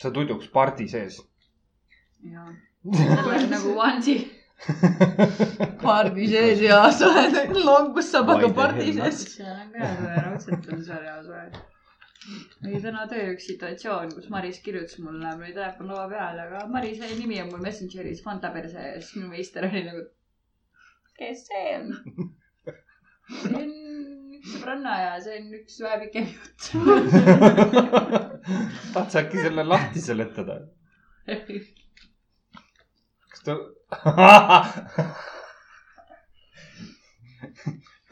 sa tuduks pardi sees. jaa, see on nagu onesie. pardi sees ja sa oled langussabaga Vaide pardi Helme. sees. seal on ka raudselt on hea soe. oli täna töö üks situatsioon, kus Maris kirjutas mulle, mul oli telefon laua peal, aga Marise nimi on mul Messengeris Fanta perse ja siis minu meister oli nagu. kes see on? sõbranna ja see on üks vähe pikem jutt. tahad sa äkki selle lahti seletada? kas ta?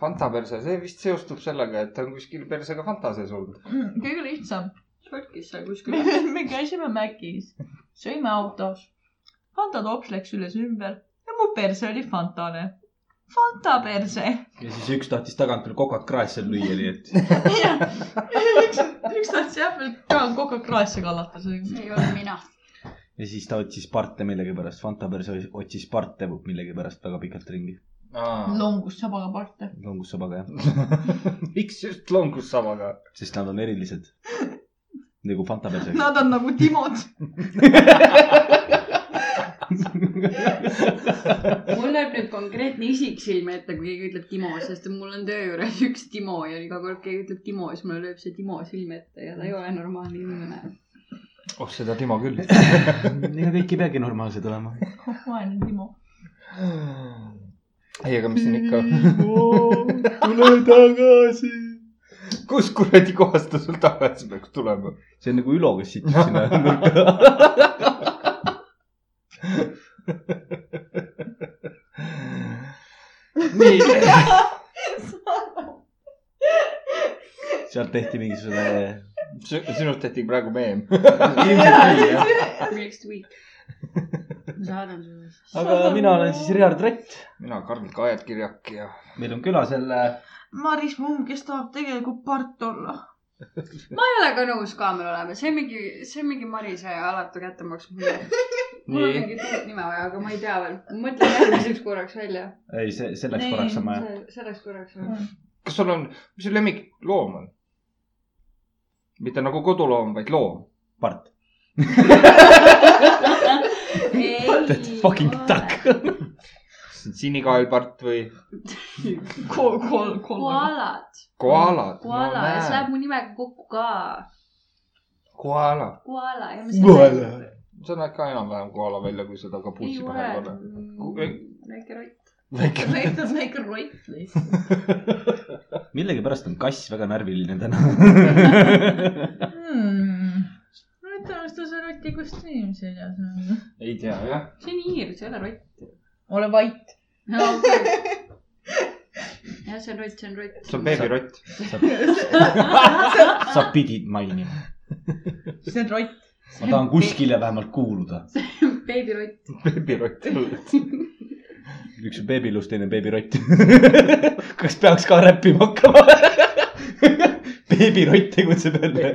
Fanta perse, see vist seostub sellega, et ta on kuskil persega Fanta sees olnud. kõige lihtsam. šotkis seal kuskil. me käisime Macis, sõime autos. Fanta tops läks üles ümber ja mu perse oli Fantane. Fanta perse. ja siis üks tahtis tagant veel kokad kraesse lüüa, nii et üks, üks tahtis jah veel ka kokakraesse kallata. see ei olnud mina. ja siis ta otsis parte millegipärast, Fanta perse otsis parte millegipärast väga pikalt ringi. longus sabaga parte. longussabaga jah, miks just longussamaga? sest nad on erilised. nagu Fanta perse. Nad on nagu Timod. mul läheb nüüd konkreetne isik silme ette, kui keegi ütleb Timo, sest mul on töö juures üks Timo ja iga kord keegi ütleb Timo, siis mulle lööb see Timo silme ette ja ta ei ole normaalne inimene. oh, seda Timo küll. ega kõik ei peagi normaalsed olema. vaene Timo. ei, aga mis siin ikka. tule tagasi. kus kuradi kohast ta sul tagasi peaks tulema? see on nagu Ülo, kes situb sinna nurka. nii, sealt tehti mingisugune. sinust tehti praegu meem. Next week. ma saadan sulle. aga mina olen siis Riard Rett. mina Karl Kaet-Kirjak ja meil on külas jälle Maris Mumm, kes tahab tegelikult part olla. ma ei ole ka nõus kaamera olema, see on mingi, see on mingi Marise alatu kättemaks mulle. mul on mingit uut nime vaja, aga ma ei tea veel. mõtlen järgmiseks korraks välja. ei, see, selleks Ei, korraks on vaja. selleks korraks või? kas sul on, mis su lemmikloom on? mitte nagu koduloom, vaid loom. part. That fucking duck. on sinikaelpart või kol-, kol-. koalad. koalad? koala ja see läheb mu nimega kokku ka. koala. koala Koala. sa näed ka enam-vähem koala välja, kui seda kapuutsi pähe ei pane. väike rott. väike. väike, väike rott lihtsalt. millegipärast on kass väga närviline täna. Hmm. ma ei tea, mis ta see roti kostüüm seljas on. ei tea jah. see on hiir, see ei ole rott. ole vait. jah, see on rott, see on rott. see on beebirott. sa pidid mainima. see on rott. ma tahan kuskile vähemalt kuuluda. beebirott. beebirott. üks on beebilus, teine beebirott. kas peaks ka räppima hakkama? beebirott tegutseb jälle.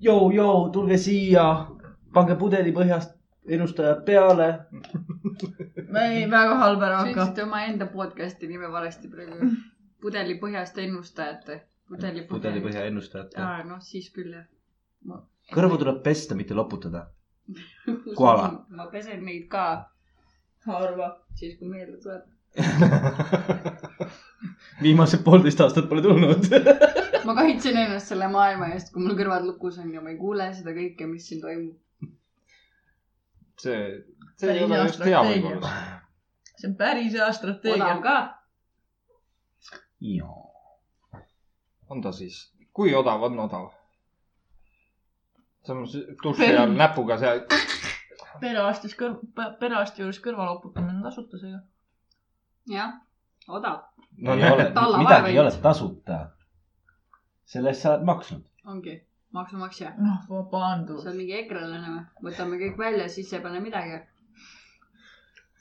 joo, joo, tulge siia, pange pudeli põhjast ennustajad peale. ei, väga halb ära sa hakka. ütlesid omaenda podcast'i nime valesti praegu. pudeli põhjast ennustajate. pudeli pudeli põhja ennustajad. aa, noh siis küll jah. kõrvu tuleb pesta, mitte loputada. Koala. ma pesen neid ka harva. siis, kui meelde tuleb. viimased poolteist aastat pole tulnud. ma kaitsen ennast selle maailma eest, kui mul kõrvad lukus on ja ma ei kuule seda kõike, mis siin toimub. see, see ei ole just hea võib-olla. see on päris hea strateegia odav. ka. on ta siis, kui odav on odav? samas duši Per- all näpuga seal. perearstis kõrv, perearsti juures kõrvaloputamine on tasuta seega. jah, odav no ei ole, midagi ei ole tasuta. selle eest sa oled maksnud. ongi, maksumaksja. noh, vabandust see. on mingi ekrelane või? võtame kõik välja, siis ei pane midagi.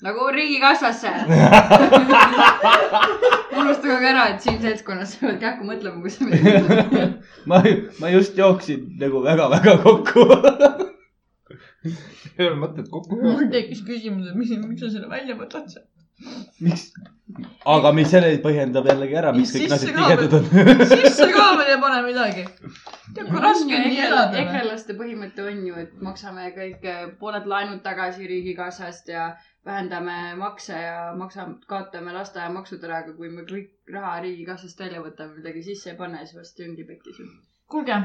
nagu riigikassasse. unustage ka ära, et siin seltskonnas sa pead kähku mõtlema, kui sa midagi ütled. ma, ma just jooksin nagu väga-väga kokku. ei ole mõtet kokku mul tekkis küsimus, et mis, miks sa selle välja võtad sealt. miks? aga mis selle põhjendab jällegi ära, miks kõik naised tigedad on. sisse ka veel ei pane midagi. kui raske on nii elada või? ekrelaste põhimõte on ju, et maksame kõik pooled laenud tagasi riigikassast ja vähendame makse ja maksame, kaotame lasteaiamaksud ära, aga kui me kõik raha riigikassast välja võtame, midagi sisse ei pane, siis varsti ongi pekkis ju. kuulge,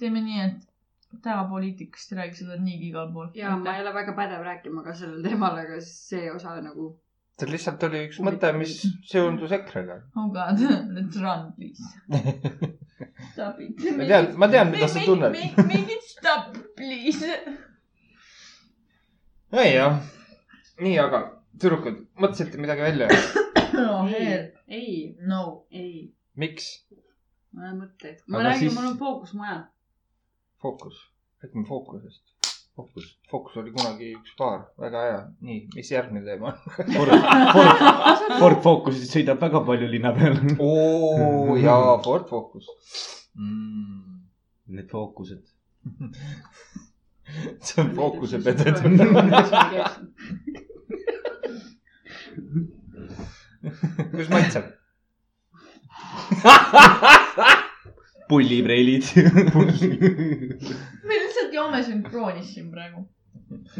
teeme nii, et päevapoliitikast ei räägi seda niigi igal pool. ja ma ei ole väga pädev rääkima ka sellel teemal, aga see osa nagu. See lihtsalt oli üks mõte, mis seondus EKRE-ga. oh god, let's run please. Stop it. ma tean, ma tean, mida sa tunned. Make it stop please. ei jah, nii, aga tüdrukud, mõtlesite midagi välja? no ei hell, ei, no. ei, miks? ma ei mõtle. ma räägin siis-, mul on fookus mujal. fookus, räägime fookusest. fookus, fookus oli kunagi üks paar, väga hea. nii, mis järgmine teema on? Ford, Ford, Ford Focusit sõidab väga palju linna peal. oo jaa, Ford Focus mm.. Need fookused. see on fookuse peded. kuidas maitseb? pullipreilid. me lihtsalt joome sünkroonis siin praegu.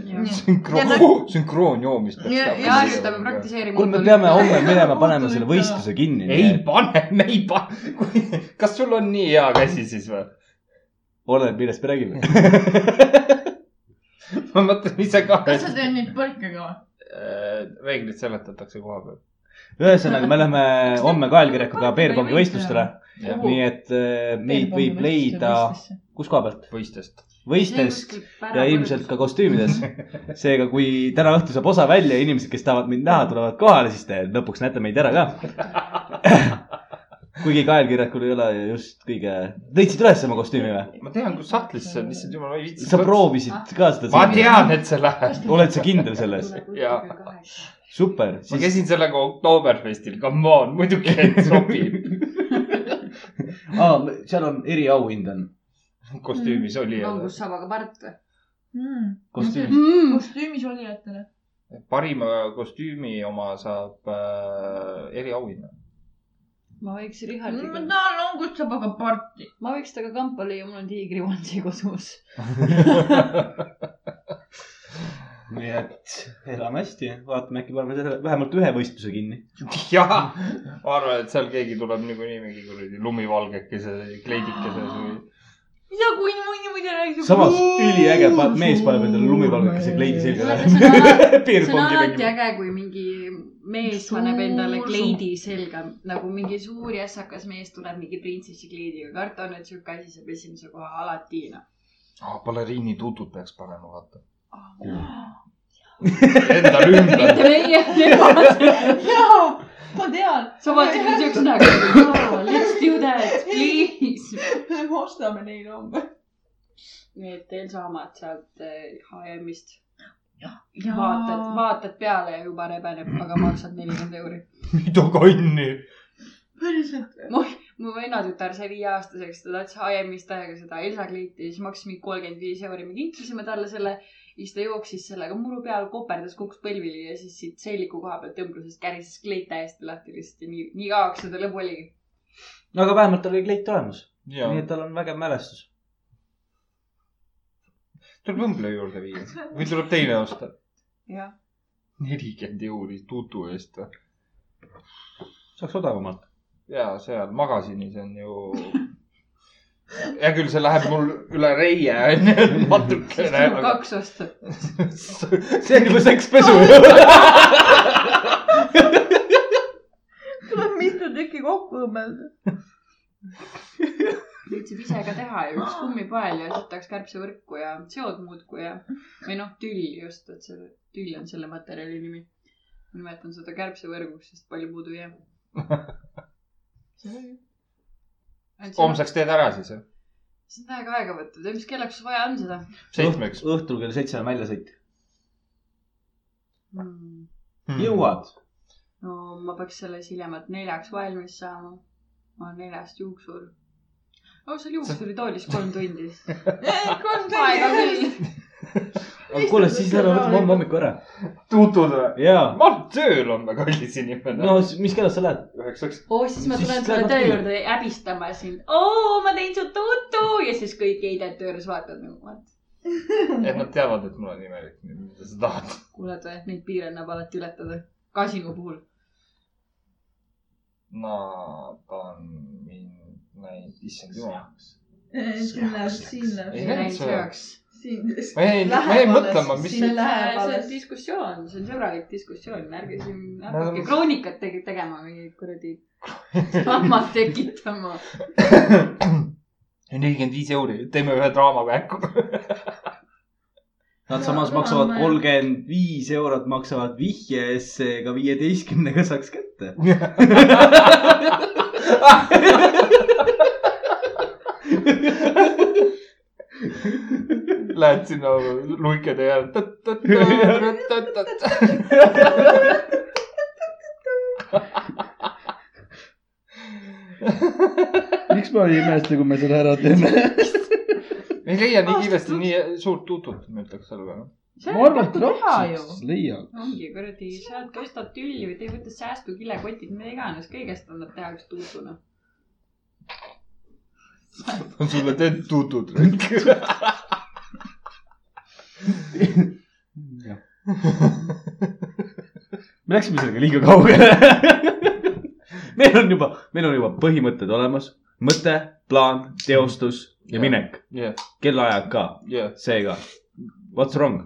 Ja sünkroon nagu-, sünkroonjoomist peaks Ja- harjutame, praktiseerime. kuule, me peame homme minema panema selle võistluse kinni. ei pane, me ei pane. kas sul on nii hea käsi siis või? oleneb, millest me räägime. ma mõtlen ise ka. kas sa teed neid põrke ka või? reeglid seletatakse koha peal. ühesõnaga, me läheme homme kaelkirjakuga Beerpongi võistlustele, nii et äh, meid võib leida, kus koha pealt? võistlest. Võistes ja ilmselt ka. kostüümides. seega, kui täna õhtul saab osa välja ja inimesed, kes tahavad mind näha, tulevad kohale, siis te lõpuks näete meid ära ka. kuigi kaelkirjakul ei ole just kõige, leidsid üles oma kostüümi või? ma tean, kus sahtlis see on, lihtsalt jumal, ma ei viitsi. sa proovisid ka seda? ma. tean, et see läheb. oled sa kindel selles? Jaa. super, ma siis käisin sellega Oktoberfestil, come on, muidugi et sobib. ah,, seal on eriauhind on. Kostüümis oli. langussaabaga part või? Mm. Kostüümis. Mm. kostüümis olijatele. parima kostüümi oma saab äh, eriauhinna. ma võiks ma Richardiga, tahan langussabaga parti. ma võiks temaga kampa lüüa, mul on tiigrivansi kodus. nii et elame hästi, vaatame äkki paneme selle vähemalt ühe võistluse kinni. jah, ma arvan, et seal keegi tuleb niikuinii mingi kuradi lumivalgekese, kleidikeses või. Ja kui niimoodi räägib. samas üliäge, mees paneb endale lumivalgekese kleidi selga. see on alati äge, kui mingi mees paneb endale kleidi selga, nagu mingi suur jässakas mees tuleb mingi printsessi kleidiga. karta on, et sihuke asi saab esimese koha alati, noh. baleriini tutut peaks panema, vaata. Endal ümber. mitte meie, nemad. jaa, ma tean. sa vaatasid mind siukse näoga. Let's do that, please. me ostame neile homme. nii et Elsa omad sealt eh, HM-ist. ja vaatad, vaatad peale ja juba rebeneb, aga maksad nelikümmend euri. mida kanni? päriselt. mu vennatütar sai viieaastaseks, ta tahtis HM-ist täiega seda Elsa kleiti ja siis maksis mingi kolmkümmend viis euri. me kinkisime talle selle siis ta jooksis sellega muru peal, koperdas, kukkus põlvili ja siis siit seeliku koha pealt tõmblusest kärises kleit täiesti lahti lihtsalt ja nii, nii kauaks seda lõbu oligi. no aga vähemalt tal oli kleit olemas, nii, et tal on vägev mälestus. tuleb õmble juurde viia või tuleb teine osta? jah. nelikümmend euri tutu eest või? saaks odavamalt. jaa, seal magasinis on ju. Hea küll, see läheb mul üle reie onju, natukene. kaks osta. see on juba sekspesu. tuleb mitu tükki kokku õmmelda. püüdsid ise ka teha ju, üks kummipael ja sitaks kärbsevõrku ja seod muudkui ja või noh, tülli just, et see tüll on selle materjali nimi. ma nimetan seda kärbsevõrguks, sest palju puudu ei jää. Homseks teed ära siis jah? see on täiega aega võtnud ja mis kellaks vaja on seda seitsmeks. õhtul kell seitse on väljasõit. hmm.? jõuad? no ma peaks selles hiljemalt neljaks valmis saama. ma olen neljast juuksur. no seal juuksuritoolis kolm tundi. kolm aega tundi. küll. kuule, siis lähme võtame homme hommikul ära. tutud või? jaa. ma olen tööl homme, kallis inimene no mis kellast sa lähed? üheksaks. oo, Oh, siis ma tulen sulle töö juurde häbistama sind. oo, ma tõin su tutu ja siis kõik heidetööres vaatavad nagu, what? et nad teavad, et mul on imelik, mida sa tahad. kuuled või, neid piire annab alati ületada. ka sinu puhul. Nad on mind näinud, issand jumal. siin läheb, siin Ei läheb, läinud sööks. siin. ma jäin, ma jäin mõtlema, mis see on diskussioon, see on sõbralik diskussioon, ärge siin hakake kroonikat tege- tegema, mingit kuradi dramat tekitama. nelikümmend viis euri, teeme ühe draama käiku. Nad samas maksavad ma- kolmkümmend viis eurot, maksavad vihje eest, seega viieteistkümnega saaks kätte. Lähed sinna luikede järele. miks ma ei imesta, kui me selle ära teeme? ei leia nii kiiresti nii suurt tutut, ma ütleks selle see ma arvan, et rapsaks leiab. ongi kuradi, oled, ostad tülli või teed, võtad säästukilekotid, mida iganes, kõigest annab teha üks peale. sulle teed tutut. Me läksime sellega liiga kaugele. meil on juba, meil on juba põhimõtted olemas, mõte, plaan, teostus ja Jah. minek, jah, kellaajad ka, jah. seega what's wrong?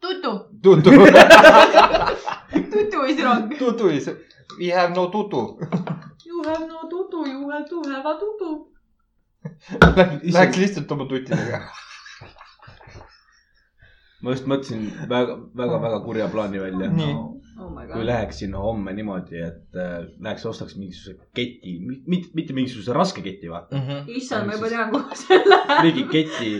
tutu, tutu. tutu is wrong. tutu is, we have no tutu. You have no tutu, you have to have a tutu. Läheks lihtsalt oma tuttidega. Ma just mõtlesin väga, väga, väga kurja plaani välja. Nii. oh my kui god. läheks sinna homme niimoodi, et äh, läheks ostaks mingisuguse keti, mitte, mitte mingisuguse raske keti, vaata. issand, ma juba tean, kuhu see läheb. mingi keti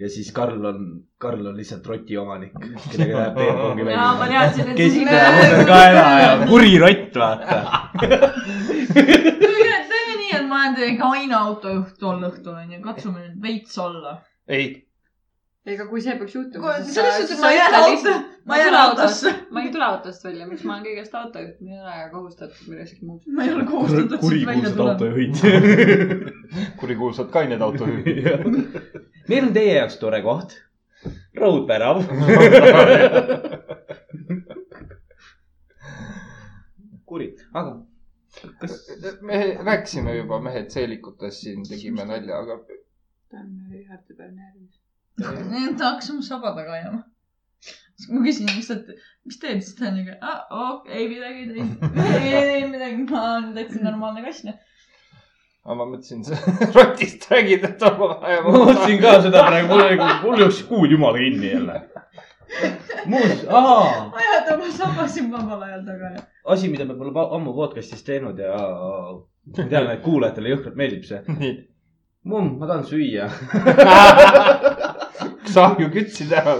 ja siis Karl on, Karl on lihtsalt roti omanik, kellega läheb peenpongi jaa, ma teadsin, et siis läheb ümber kaela ja kuri rott, vaata. teeme nii, et ma olen teie kaine autojuht tol õhtul onju, katsume nüüd veits olla. ei, ega kui see peaks juhtuma, selles suhtes ma jään auto, ma jään autosse. ma ei tule autost välja, miks ma olen kõigest autojuht, ma ei ole kohustatud millekski muuks. ma ei ole kohustatud siit välja kurikuulsad tulema. autojuhid. kurikuulsad kained autojuhid. meil on teie jaoks tore koht. raudvärav. kuri, aga kas, me rääkisime juba mehed seelikutest siin, tegime nalja, aga ta on Richardi peal närvis. Need hakkasime saba taga ajama. siis ma küsin lihtsalt, mis teed, siis ta on nagu, ei midagi, ei, ei midagi, ma olen täitsa normaalne kass. aga ma mõtlesin, sa rotist räägid, et on vaja. ma mõtlesin ka seda praegu, mul, mul jooksis kuul jumala kinni jälle. muuseas, aa, ajad oma sabasid vabal ajal taga asi, mida me pole ammu podcast'is teinud ja ma tean, et kuulajatele jõhkralt meeldib see. mumm, ma tahan süüa. sa ju kütsid ära.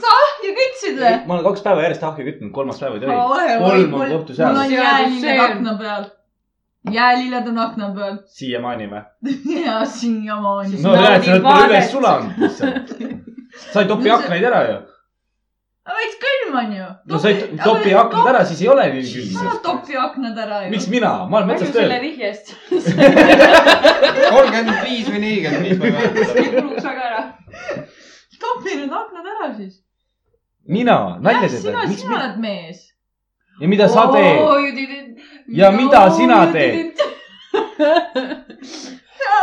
sa ahju kütsid või? ma olen kaks päeva järjest ahju kütnud, kolmas päev ei tohi. kolm on kohtu mul on jäälilled akna peal. jäälilled on akna peal siiamaani või? ja siiamaani. no näed, sa oled mulle üles sulanud lihtsalt. sa ei topi aknaid ära ju. Veits külm on ju. no sa ei to- topi aknad ära, siis ei ole nii sa külm. topi aknad ära ju. miks mina, ma olen metsas räägime selle tööl. vihjest. kolmkümmend viis või nelikümmend viis, ma ei mäleta. kuluks väga ära. topi need aknad ära siis. mina, nalja teed sina, või? miks sina, oled mees. ja mida sa teed? Ja mida sina teed??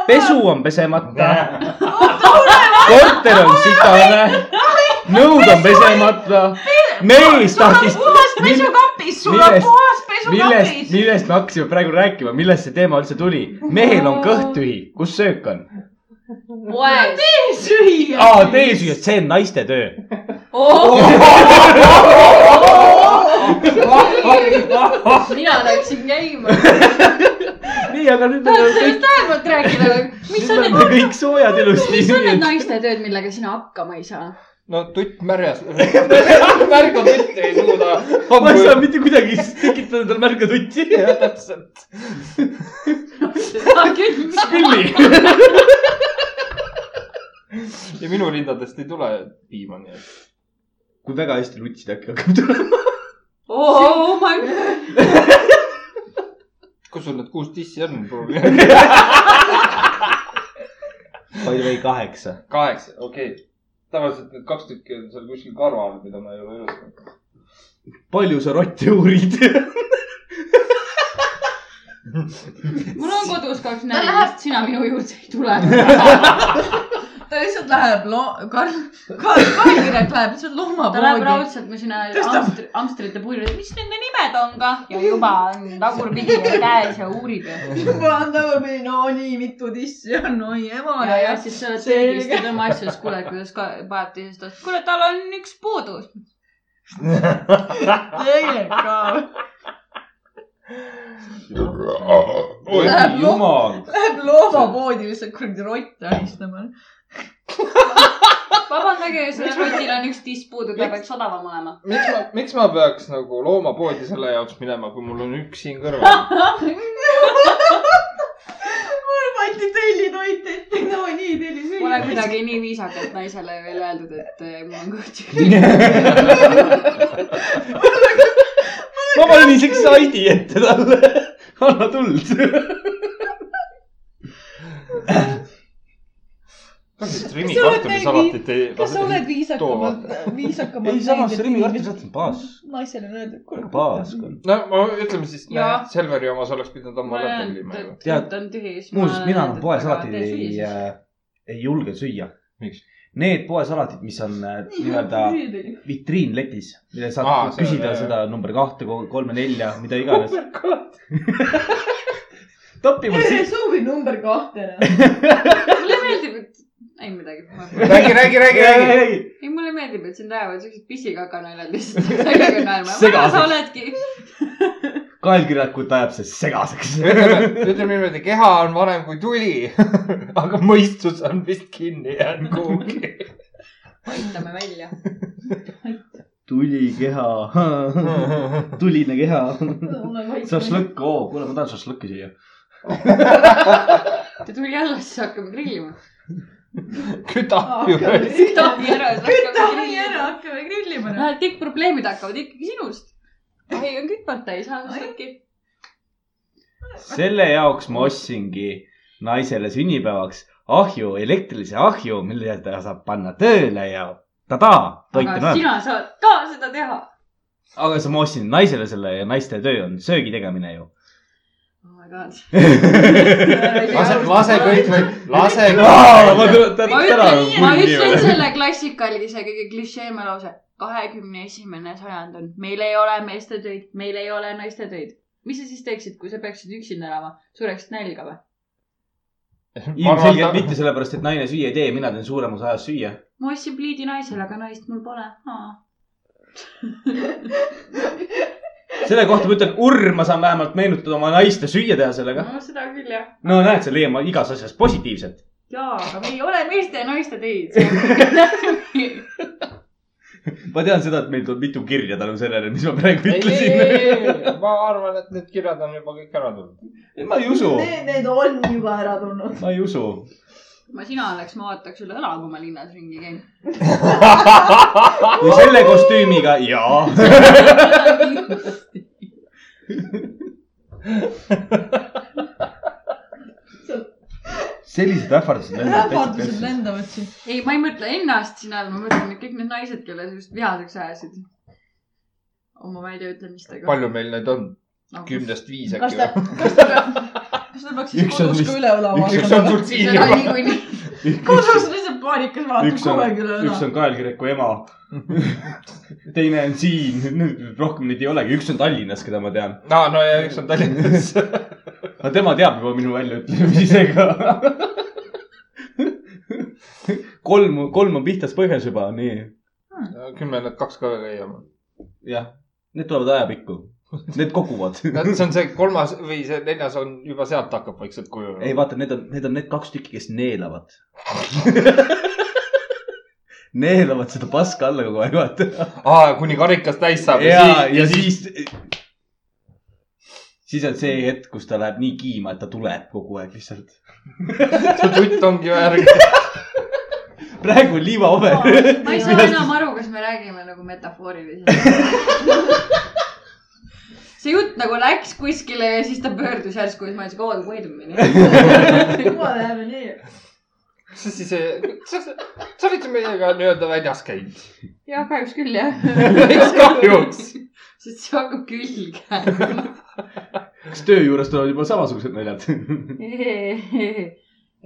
pesu on pesemata. korter on sitane. Nõud on pesemata. mees tahtis. puhas pesukapis, sul on millest- puhas millest, pesukapis. millest me hakkasime praegu rääkima, millest see teema üldse tuli? mehel on kõht tühi, kus söök on? poes. süüa. aa, teesüüa, see on naiste töö. mina läksin käima. nii, aga nüüd kõik, sellest vähemalt rääkida või? mis on need kõik soojad ilusti. mis on need naiste tööd, millega sina hakkama ei saa? No tutt märjas, märga tutti ei suuda. ma ei saa mitte kuidagi tekitada endale märga tutti. jah, täpselt. seda küll. Spilli. ja minu rindadest ei tule piima, nii et. kui väga hästi nutsid, äkki hakkab tulema. oh my god. kus sul need kuus tissi on? By the way, kaheksa. kaheksa, okei okay.. Tavaliselt need kaks tükki on seal kuskil karva all, mida ma ei ole üles pannud. palju sa rotte uurid? mul on kodus kaks läheb-, sina minu juurde ei tule. ta lihtsalt läheb loo-, Karl, Karl, Kirek läheb lihtsalt ta läheb loomapoodi. raudselt mu sinna. Amstri- Amstrite puirile, mis nende nimed on ka ja juba on tagurpidi käes ja uurib ja. juba on tagurpidi, no nii mitu tissi on, oi ema ja, ja siis sa oled ja tema asju, siis kuuled, kuidas ka paneb teisest otsast, kuule, tal on üks puudu. tegelikult ka. oi Läheb lo- jumal. Läheb loomapoodi lihtsalt kuradi rotte ahistama. vabandage, sellel rotil on üks tiss puudu, ta peaks odavam olema. miks ma, miks ma peaks nagu loomapoodi selle jaoks minema, kui mul on üks siin kõrval? mul pandi tellitoit ette, no nii telli Pole kuidagi nii viisakalt naisele veel öeldud, et eh, mul on kõht tühi. ma panen isegi saidi ette talle. anna tuld. Kas siis Rimi kartulisalatit ei? kas sa oled viisakamalt, viisakamalt ei, samas Rimi kartulisalt on baas. naisele öelda, et kuule. baas. no ma ütleme siis. Selveri omas oleks pidanud ammu ära tellima ju. et Tead- on muuseas, mina enam poesalatid ei, ei julge süüa. miks? Need poesalatid, mis on äh, nii-öelda vitriinletis, mille saad Aa, küsida see- seda number kahte, kolme, nelja, mida iganes. topi mul siia. soovi number kahte. Mulle meeldib, et, ei midagi. räägi, räägi, räägi, räägi. ei, mulle meeldib, et sind ajavad siuksed pisikaka naljad lihtsalt sellega naerma. Segaseks. sa oledki. kaelkirjakut ajab see segaseks. ütleme, niimoodi, keha on vanem kui tuli, aga mõistus on vist kinni jäänud kuhugi. aitame välja. tuli keha, tuline keha. šašlõkk, oo, kuule, ma tahan šašlõkki süüa. ta tuli alla, siis hakkame grillima. küta Aa, ju hakkame. kütame ära, siis hakkame kütame ära, hakkame grillima. Näed, kõik probleemid hakkavad ikkagi sinust. ei, on kütmata, ei saa šašlõkki. selle jaoks ma ostsingi naisele sünnipäevaks ahju, elektrilise ahju, mille ta saab panna tööle ja tadaa, toit on olemas. sina saad ka seda teha. aga sa, ma ostsin naisele selle ja naiste töö on söögi tegemine ju. My god. lase, lase kõik või, lase. ma ütlen, ma ütlen selle klassikalise kõige klišeema lause. kahekümne esimene sajand on, meil ei ole meeste töid, meil ei ole naiste töid. mis sa siis teeksid, kui sa peaksid üksinda elama, sureksid nälga või? ilmselgelt mitte sellepärast, et naine süüa ei tee, mina teen suurem osa ajast süüa. ma ostsin pliidi naisele, aga naist mul pole. selle kohta ma ütlen, urr, ma saan vähemalt meenutada oma naist ja süüa teha sellega. no seda küll jah. no näed, sa leiad igas asjas positiivset. jaa, aga me ei ole meeste ja naiste töid. ma tean seda, et meil tuleb mitu kirja tänu sellele, mis ma praegu ei, ei, ütlesin. ei, ma arvan, et need kirjad on juba kõik ära tulnud. ma ei usu, Need, need on juba ära tulnud. ma ei usu. Ma sina oleks, ma vaataks üle õla, kui ma linnas ringi käin. kui selle kostüümiga, jaa. sellised ähvardused ähvardused. lendavad siin. ei, ma ei mõtle ennast siin all, ma mõtlen kõik need naised, kelle sinust vihaseks ajasid. oma väljaütlemistega. palju meil neid on? kümnest viis kas äkki ta, või? kas ta peab, kas ta peaks siis Üks on kodus ka üle õla üks üks on sul siin juba. kodus lihtsalt paanikas vaatab üks kogu on, aeg üle üks õla. on kaelkirjaku ema. teine on siin, rohkem neid ei olegi, üks on Tallinnas, keda ma tean. aa, no ja üks on Tallinnas. aga tema teab juba minu väljaütlemisega. kolm, kolm on pihtas põhjas juba, nii. küll me need kaks ka leiame. jah, need tulevad ajapikku. Need koguvad. see on see kolmas või see neljas on juba sealt hakkab vaikselt kujunema. ei, vaata, need on, need on need kaks tükki, kes neelavad. neelavad seda paska alla kogu aeg, vaata. aa, kuni karikas täis saab ja, ja siis, siis on see hetk, kus ta läheb nii kiima, et ta tuleb kogu aeg lihtsalt. see tutt ongi värg. praegu on liivaover. ma ei saa enam aru, kas me räägime nagu metafooriliselt. See jutt nagu läks kuskile ja siis ta pöördus järsku ja siis ma olin siuke, oh wait a minute. What happened here? sa siis, sa, sa olid ju meiega nii-öelda väljas käinud. jah, kahjuks küll jah. miks kahjuks? sest see hakkab külge. kas töö juures tulevad juba samasugused naljad?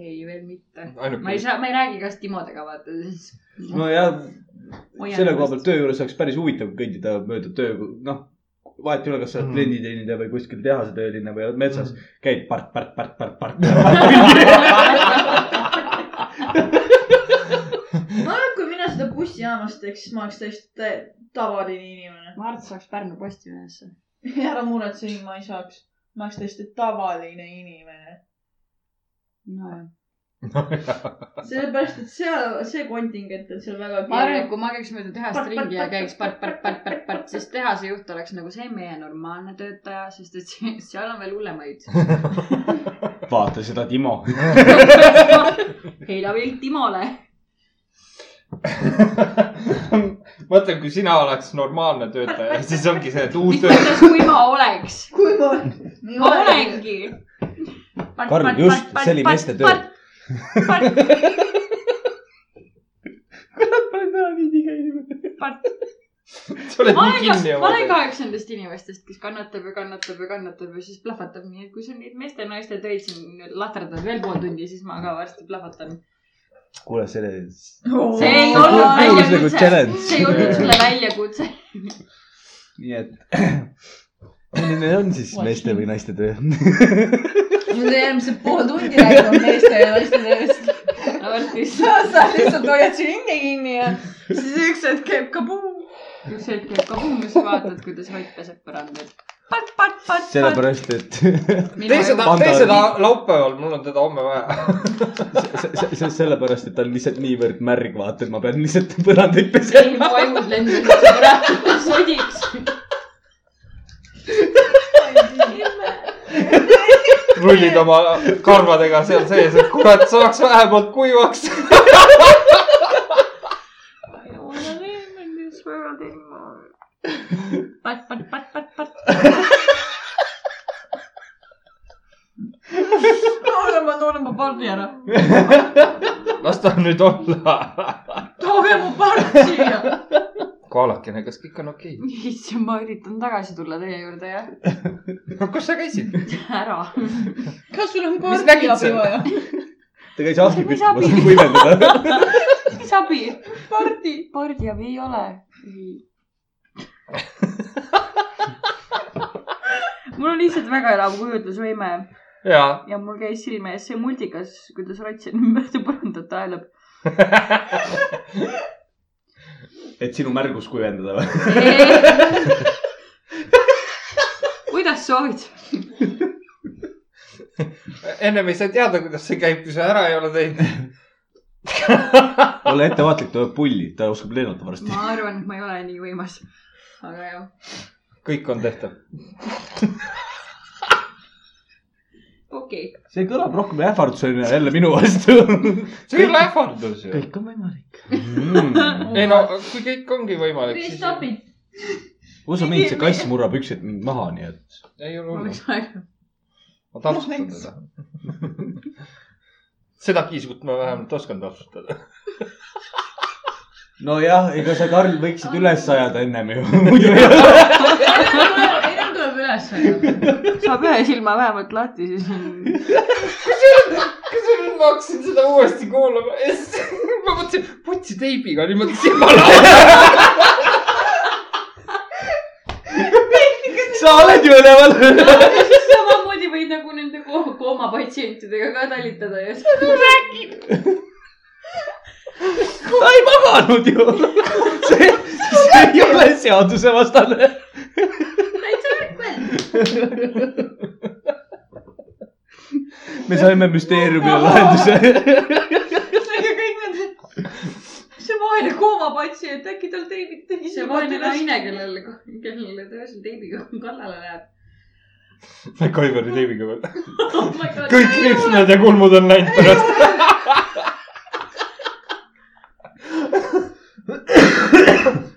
ei, veel mitte. ma ei saa, ma ei räägi kas Timodega vaata siis. nojah, selle koha pealt töö juures oleks päris huvitav kõndida mööda töö, noh. Vahet ei ole, kas sa oled Mhm. klienditeenindaja või kuskil tehasetööline või oled metsas, käid part, part, part, part, part. ma arvan, et kui mina seda bussijaamas teeks, siis ma oleks täiesti tä- tavaline inimene. ma arvan, et saaks Pärnu Postimehesse. ära muretse, ma ei saaks. ma oleks täiesti tavaline inimene. nojah. sellepärast, et seal, see kontingent on seal väga ma arvan, et kui ma käiks mööda tehast ringi ja käiks part, part, part, part, part, siis tehase juht oleks nagu see meie normaalne töötaja, sest et seal on veel hullemaid. vaata seda Timo. heida pilk Timole. mõtle, kui sina oleks normaalne töötaja, siis ongi see, et uus mõttes, kui ma oleks? kui ma. ma olengi. Karl, just, see oli meeste töö.. kurat, ma olen täna nii tige inimene. sa oled ma nii olen kinni ma oma olen töös. ka üks nendest inimestest, kes kannatab ja kannatab ja kannatab ja siis plahvatab, nii et kui sa neid meeste-naiste töid siin lahterdad veel pool tundi, siis ma ka varsti plahvatan. kuule, selle. see ei olnud nagu väljakutse, see ei olnud sulle väljakutse. nii et. Milline on siis meeste või naiste töö? nüüd järgmised pool tundi räägime meeste ja naiste tööst. sa sa lihtsalt hoiad su hinge kinni ja siis üks hetk käib kabuum. üks hetk käib kabuum ja sa vaatad, kuidas Ott peseb põrandat. pat, pat, pat, pat. sellepärast, et tee seda, tee seda laupäeval, mul on teda homme vaja. se- se- se- sellepärast, et ta on lihtsalt niivõrd märg, vaata, et ma pean lihtsalt põrandaid pesema. ilma vajud lendasid põrandale sodiks. Rullid oma karvadega seal sees, et kurat, saaks vähemalt kuivaks. pat, pat, pat, pat, pat. noorema, noorema pardi ära. las ta nüüd olla. tooge mu part siia. kaalakene, kas kõik on okei issand, ma üritan tagasi tulla teie juurde jah. okay?? no kus sa käisid? ära. kas sul on pardiabi seal? vaja? ta käis ahju Mis püstmas abi? kuivendada. mis abi? pardi. pardiabi ei ole. mul on lihtsalt väga elav kujutlusvõime ja, ja mul käis silme ees see multikas, kuidas Rotsin mööda põrandat aelab. Et sinu märgus kuivendada või? kuidas soovid? ennem ei saa teada, kuidas see käib, kui sa ära ei ole teinud. ole ettevaatlik, tuleb pulli, ta oskab lennata varsti. ma arvan, et ma ei ole nii võimas. aga jah. kõik on tehtav. okei okay.. see kõlab rohkem ähvardusena jälle minu vastu. see ei ole ähvardus ju. kõik on võimalik mm.. ei no, kui kõik ongi võimalik, siis it. usu mind, see kass murrab üks hetk mind maha, nii et. ei ole ma hullu ma Miks? teda. seda kiiskut ma vähemalt oskan taltsutada. nojah, ega sa, Karl, võiksid üles ajada ennem ju, muidu ei ole. ennem tuleb üles saab ühe silma vähemalt lahti, siis on. kusjuures ma hakkasin seda uuesti kuulama ja siis ma mõtlesin, putsi teibiga niimoodi silmale ajada. sa oled ju üleval. samamoodi võid nagu nende ko koomapatsientidega ka talitada ja siis. ta ei maganud ju. see, see ei ole seadusevastane. Me saime müsteeriumile lahenduse. ega kõik need, see vaene koomapatsient, äkki tal teibid tegi see vaene naine, kellele, kellele ta öösel teibiga kallale läheb. Kaiveri teibiga veel. oh my god. kõik ripsmed ja kulmud on läinud pärast.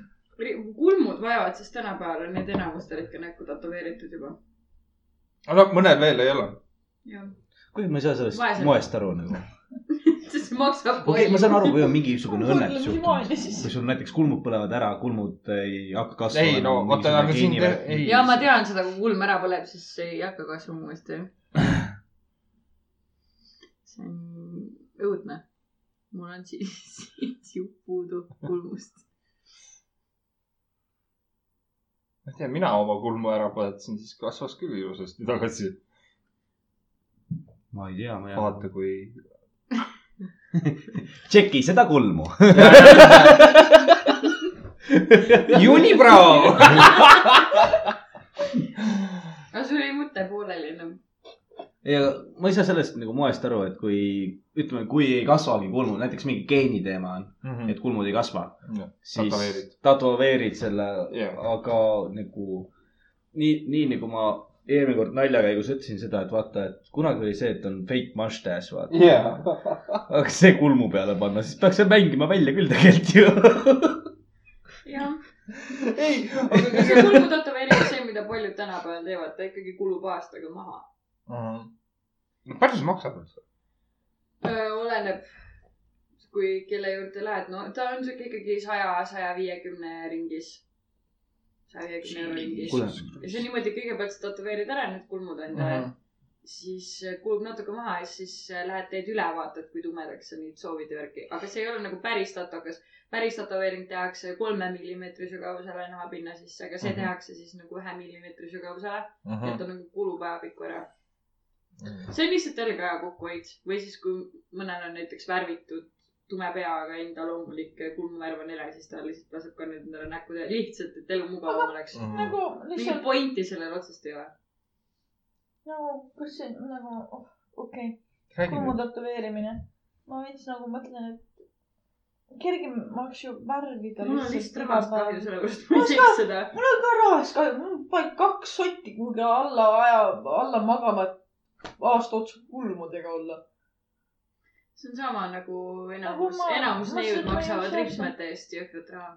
vaevalt, sest tänapäeval on need enamustel ikka näkku tätoveeritud juba. no mõned veel ei ole. jah, kuigi ma ei saa sellest Vaesed. moest aru nagu. sest see maksab okei okay,, ma saan aru, kui on mingisugune õnnetus siis juhtunud. siis. kui sul näiteks kulmud põlevad ära, kulmud ei hakka kasvama. ei no oota, aga siin, ei. ja ma tean seda, kui kulm ära põleb, siis ei hakka kasvama uuesti. see on õudne. mul on siis, siis jupp puudu kulmust. Ma ei tea, mina oma kulmu ära põletasin, siis kasvas küll ilusasti tagasi. ma ei tea, ma ei vaata, kui. tšeki seda kulmu. Unibrow. aga sul oli mõte pooleli enam. Ja ma ei saa sellest nagu moest aru, et kui ütleme, kui ei kasvagi kulmud, näiteks mingi geeni teema on, et kulmud ei kasva, siis Tätoveerid. selle Jah. aga nagu nii, nii nagu ma eelmine kord nalja käigus ütlesin seda, et vaata, et kunagi oli see, et on fake mustache, vaata. jaa. aga see kulmu peale panna, siis peaks see mängima välja küll tegelikult ju. jah, ei, aga see kulmu tätoveering, see, mida paljud tänapäeval teevad, ta ikkagi kulub aastaga maha. Palju see maksab üldse? oleneb, kui kelle juurde lähed, no ta on siuke ikkagi saja, saja viiekümne ringis. saja viiekümne euro ringis. ja see on niimoodi, kõigepealt sa tätoveerid ära need kulmud endale Mhm. siis äh, kulub natuke maha ja siis äh, lähed teed ülevaadet, kui tumedaks sa neid soovid ja värki, aga see ei ole nagu päris tatokas. päris tätoveering tehakse kolme millimeetri sügavusele nahapinna sisse, aga see Mhm. tehakse siis nagu ühe millimeetri sügavusele, Mhm. et ta nagu kulub ajapikku ära. See on lihtsalt jällegi aja kokkuhoid või siis, kui mõnel on näiteks värvitud tume pea, aga enda loomulik kulmuvärv on hele, siis ta lihtsalt laseb ka nüüd endale näkku teha, lihtsalt, et elu mugavam oleks. Mhm. nagu mingit lihtsalt pointi sellel otsest ei ole. nagu, kas see nagu, okei okay., kulmu tätoveerimine. ma veits nagu mõtlen, et kergem oleks ju värvida mul on lihtsalt rahast kahju, sellepärast ma Mul ei teeks seda. mul on ka rahast kahju, mul on vaid kaks sotti kuhugi alla aja, alla magama, et aasta otsa kulmudega olla. see on sama nagu enamus Nagu enamus neiud maksavad ripsmete eest jõhkrat raha.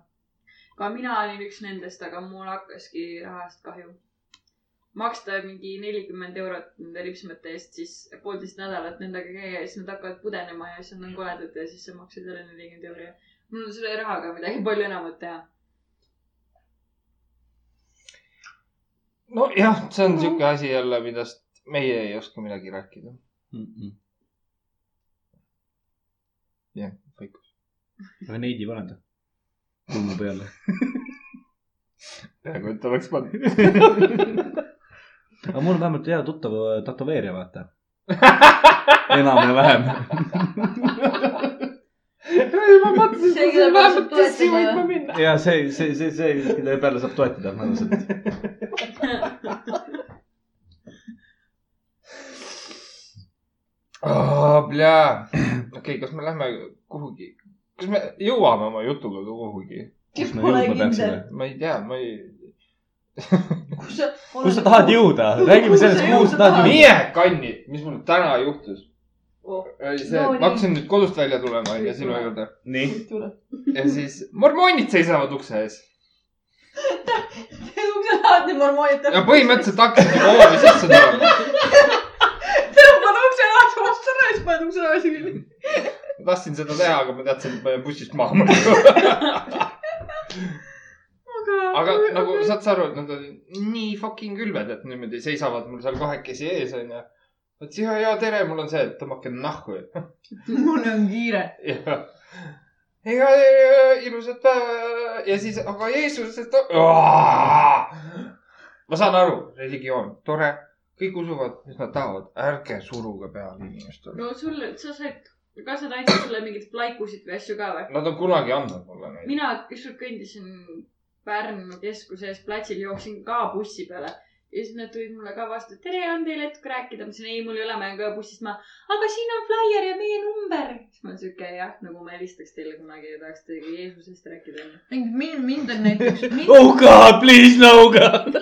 ka mina olin üks nendest, aga mul hakkaski rahast kahju. maksta mingi nelikümmend eurot nende ripsmete eest, siis poolteist nädalat nendega käia ja siis nad hakkavad pudenema ja siis nad on koledad ja siis sa maksad jälle nelikümmend euri ja mul on selle rahaga midagi palju enamat teha. nojah, see on siuke asi jälle, millest meie ei oska midagi rääkida. jah, vaikus. aga neid ei paneta kulmu peale. peaaegu, et oleks pannud. aga mul on vähemalt hea tuttav äh, tätoveerija, vaata. enam ja vähem. ma mõtlesin, See, et saab vähemalt tõesti toetada. võid minna. ja see, see, see, see, kelle peale saab toetada mõnusalt. okei, kas me lähme kuhugi, kas me jõuame oma jutuga ka kuhugi? ma ei tea, ma ei. kus sa, kus sa tahad jõuda? räägime sellest, kuhu sa tahad jõuda. mine kanni, mis mul täna juhtus. Oh. oli see, No et ma hakkasin nüüd kodust välja tulema onju sinu juurde nii. ja siis mormoonid seisavad ukse ees ukse lahti mormoonid. ja põhimõtteliselt hakkasid nagu hoovi sisse tulema. tõmbad ukse lahti, vastu ukse tagasi kinni. ma tahtsin seda teha, aga ma teadsin, et ma jään bussist maha muidu. aga nagu saad sa aru, et nad olid nii fucking külbed, et niimoodi seisavad mul seal kahekesi ees onju. vot ja, ja tere, mul on see, et tõmmake nahku. mul on kiire. ja ilusat päeva ja siis, aga Jeesus, et. ma saan aru, religioon, tore, kõik usuvad, mis nad tahavad, ärge suruge peale inimestele. no sul, sa said, kas nad andsid sulle mingeid plaikusid või asju ka või? Nad on kunagi andnud mulle neid. mina ükskord kõndisin Pärnu keskuse ees platsil, jooksin ka bussi peale ja siis nad tulid mulle ka vastu, et tere, on teil hetk rääkida? ma ütlesin ei, mul ei ole, ma jään ka bussist maha. aga siin on flaier ja meie number. siis ma olen siuke jah, nagu ma helistaks teile kunagi ja tahaks teiega Jeesusest rääkida mind, mind on näiteks, mind, oh god, please no god.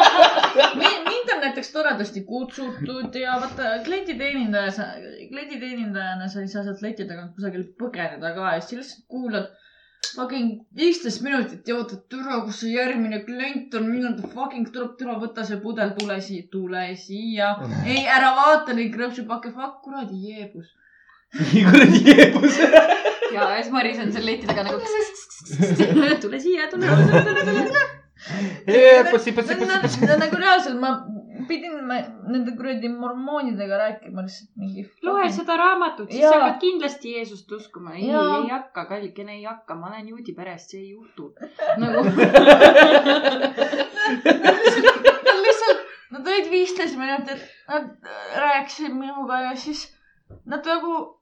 mind, on näiteks toredasti kutsutud ja vaata klienditeenindaja, klienditeenindajana sa ei saa sealt leti tagant kusagil põgeneda ka ja siis sa lihtsalt kuulad, fucking viisteist minutit ja ootad, türa, kus see järgmine klient on, millal ta fucking tuleb, türa, võta see pudel, tule siia, tule siia. ei, ära vaata neid krõpsupakke, fuck, kuradi jeebus. kuradi jeebus. ja siis Maris on seal leti taga nagu. tule siia, tule, tule, tule, tule. pussi, pussi, pussi, pussi. nagu reaalselt ma pidin ma nende kuradi mormoonidega rääkima lihtsalt mingi. loe seda raamatut, siis sa hakkad kindlasti Jeesust uskuma. ei, ei hakka, kallikene ei hakka, ma olen juudi perest, see ei juhtu. nagu Nad lihtsalt, nad olid viisteist minutit, nad rääkisid minuga ja siis nad nagu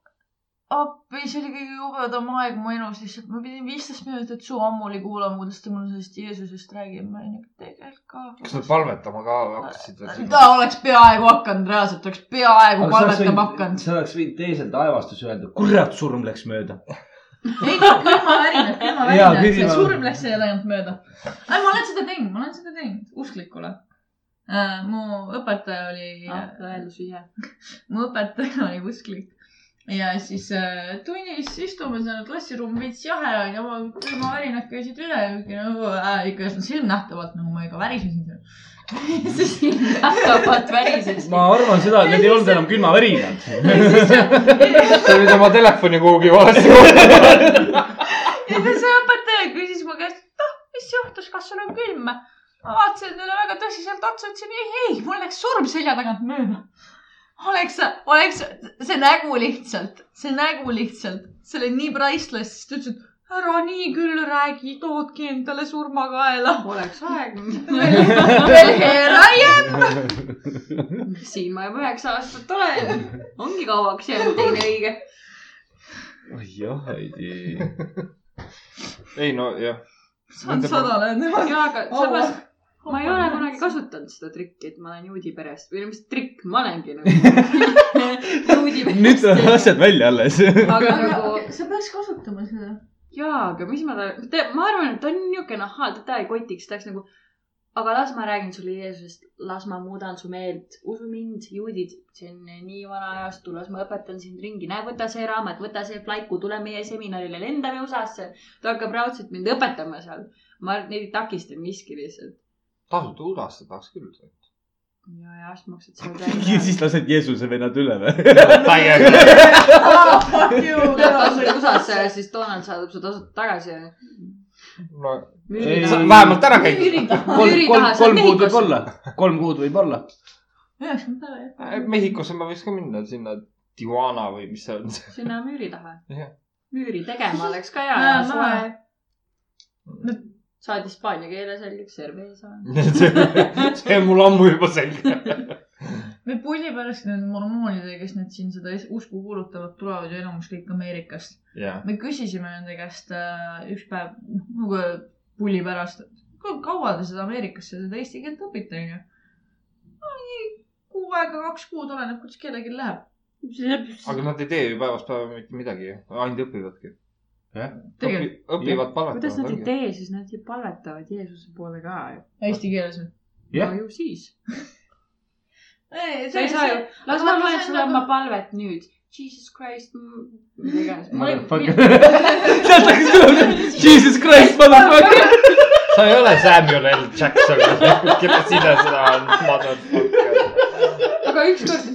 appi, see oli kõige jubedam aeg mu elus lihtsalt, ma pidin viisteist minutit su ammuli kuulama, kuidas ta mulle sellest Jeesusest räägib, ma olin nagu tegelikult kas ka. nad palvetama ka hakkasid veel ta oleks peaaegu hakanud, reaalselt oleks peaaegu palvetama hakanud. sa oleks võinud teisel taevastus öelda, kurat, surm läks mööda. ei, külmavärinad, külmavärinad, see surm läks selle ainult mööda. ei, ma olen seda teinud, ma olen seda teinud, usklik olen äh,. mu õpetaja oli ah,, tõendus ise. mu õpetaja oli usklik ja siis äh, tunnis istume seal klassiruum veits jahe on ja ma külmavärinad käisid üle ja nagu, äh, ikka silmnähtavalt nagu ma ikka värisesin seal. siis nähtavalt värises. ma arvan seda, et need ei olnud enam külmavärinad. see oli tema telefoni kuhugi valesti kohta. ja siis see õpetaja küsis mu käest, et noh, mis juhtus, kas sul on külm? ma vaatasin talle väga tõsiselt otsa, ütlesin ei, ei, mul läks surm selja tagant mööda. oleks, oleks see nägu lihtsalt, see nägu lihtsalt, see oli nii priceless, siis ta ütles, et ära nii küll räägi, toodki endale surmakaela. oleks aeg. veel here I am. siin ma juba üheksa aastat olen. ongi kauaks jäänud teine õige. jah, Heidi. ei no jah. saan sada lööda. jaa, aga samas ma ei ole kunagi kasutanud seda trikki, et ma olen juudi perest või mis trikk, ma olengi nagu juudi nüüd tulevad asjad välja alles. aga nagu sa peaks kasutama seda. jaa, aga mis ma tahan, ma arvan, et ta on niisugune ahhaa, teda ei kotiks, ta oleks nagu. aga las ma räägin sulle Jeesusest, las ma muudan su meelt, usu mind, juudid, see on nii vana ajastu, las ma õpetan sind ringi, näe, võta see raamat, võta see flaiku, tule meie seminarile, lendame USA-sse. ta hakkab raudselt mind õpetama seal. ma neid ei takista miski lihtsalt. Tasuta USA-sse tahaks küll. ja, ja siis maksad seal ja siis lased Jeesuse vennad üle või? täiega. Fuck you. lased USA-sse ja siis Donald saadab su tasuta tagasi. no Ei. vähemalt ära käid. kolm, kolm kolm kuud võib olla, kolm kuud võib olla. jah. Mehhikosse ma võiks ka minna sinna Tijuana või mis see on. sinna müüri taha müüri tegema oleks ka hea Saad hispaania keele selgeks, cerveza. see on mul ammu juba selge. me pulli pärast nende mormoonidega, kes nüüd siin seda usku kuulutavad, tulevad ju enamus kõik Ameerikast. jah, me küsisime nende käest äh, üks päev, nagu pulli pärast, et kaua te seda Ameerikasse seda eesti keelt õpite, onju. kuu aega, kaks kuud, oleneb, kuidas kellelgi läheb. aga nad ei tee ju päevast päeva mitte midagi, ainult õpivadki. tegelikult, õpivad kuidas nad ei palvetama. tee, siis nad ju palvetavad Jeesuse poole ka ju. eesti keeles või? Jah. no ju siis. ei, sa ei saa ju, las ma loen sulle nagu- oma palvet nüüd. Jesus Christ, mida iganes. sealt hakkas tulema, Jesus Christ, motherfucker. sa ei ole Samuel L Jackson, keda sina seda on motherfucker. aga ükskord,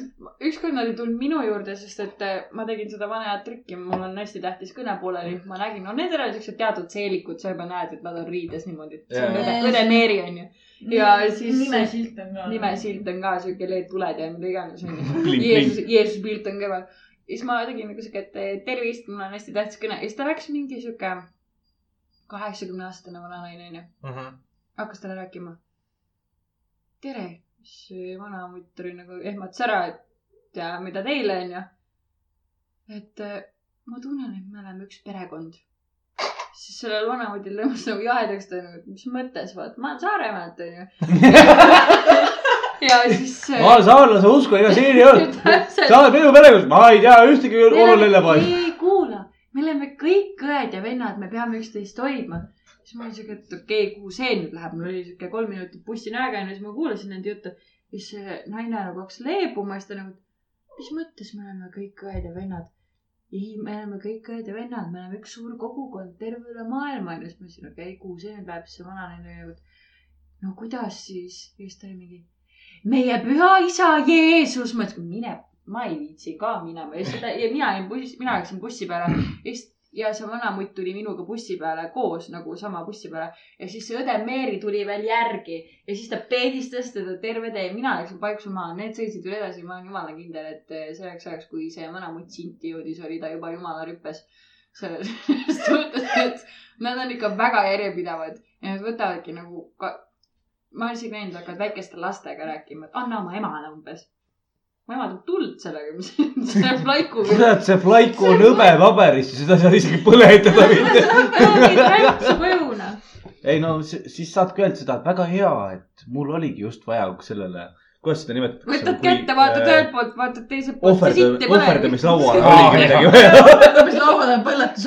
ükskord nad ei tulnud minu juurde, sest et äh, ma tegin seda vana head trikki, mul on hästi tähtis kõne pooleli, ma nägin, no need olid siuksed teatud seelikud, sa juba näed, et nad on riides niimoodi, et see on õde, õde Meeri onju. ja siis- nimesilt on ka. nimesilt on ka siuke LED-tuled ja mida iganes onju. Jeesus, Jeesuse pilt on kõrval. ja siis ma tegin nagu siuke, et tervist, mul on hästi tähtis kõne ja siis ta läks mingi siuke kaheksakümne aastane vana naine onju. hakkas talle rääkima. tere, siis vana mutt oli nagu ehmatas ära, et ja mida teile onju. et äh, ma tunnen, et me oleme üks perekond. siis sellel vanamutil tõmbas nagu jahedaks, ta nagu, et mis mõttes, vaata, ma olen Saaremaalt onju. ja siis. ma saarlase usku, ega siin ei ole. sa oled minu perekond, ma ei tea ühtegi onu lellepaari. ei kuula, me oleme kõik õed ja vennad, me peame üksteist hoidma. siis ma olin siuke, et okei okay,, kuhu see nüüd läheb, mul oli siuke kolm minutit bussinäga onju, siis ma kuulasin nende juttu. siis see naine nagu hakkas leebuma, siis ta nagu, mis mõttes me oleme kõik õed ja vennad. ei, me oleme kõik õed ja vennad, me oleme üks suur kogukond terve üle maailma onju. siis ma ütlesin, okei okay,, kuhu see nüüd läheb, siis see vananeine nagu, et no kuidas siis? ja siis ta oli mingi, meie püha isa Jeesus. ma ütlesin, mine, ma ei viitsi ka minema ja seda ja mina jäin bussi, mina läksin bussi peale ja siis ja see vanamutt tuli minuga bussi peale koos nagu sama bussi peale ja siis see õde Meeri tuli veel järgi ja siis ta peedistas teda terve tee. mina läksin paiksu maha, need sõitsid veel edasi, ma olen jumala kindel, et selleks ajaks, kui see vanamutt sinti jõudis, oli ta juba jumala rüppes. selles suhtes, et nad on ikka väga järjepidevad ja nad võtavadki nagu ka, ma olen isegi näinud, hakkavad väikeste lastega rääkima, et anna oma emale umbes. Mu ema teeb tuld sellega, mis selle plaikuga. kurat, see flaiku on hõbepaberist ja seda ei saa isegi põletada mitte. ei no si- siis saadki öelda seda, et väga hea, et mul oligi just vaja sellele, kuidas seda nimetatakse? võtad kätte, vaatad ühelt poolt, vaatad teiselt poolt. ohverda-, ohverdamislaual oligi midagi vaja. mis laual on põletus,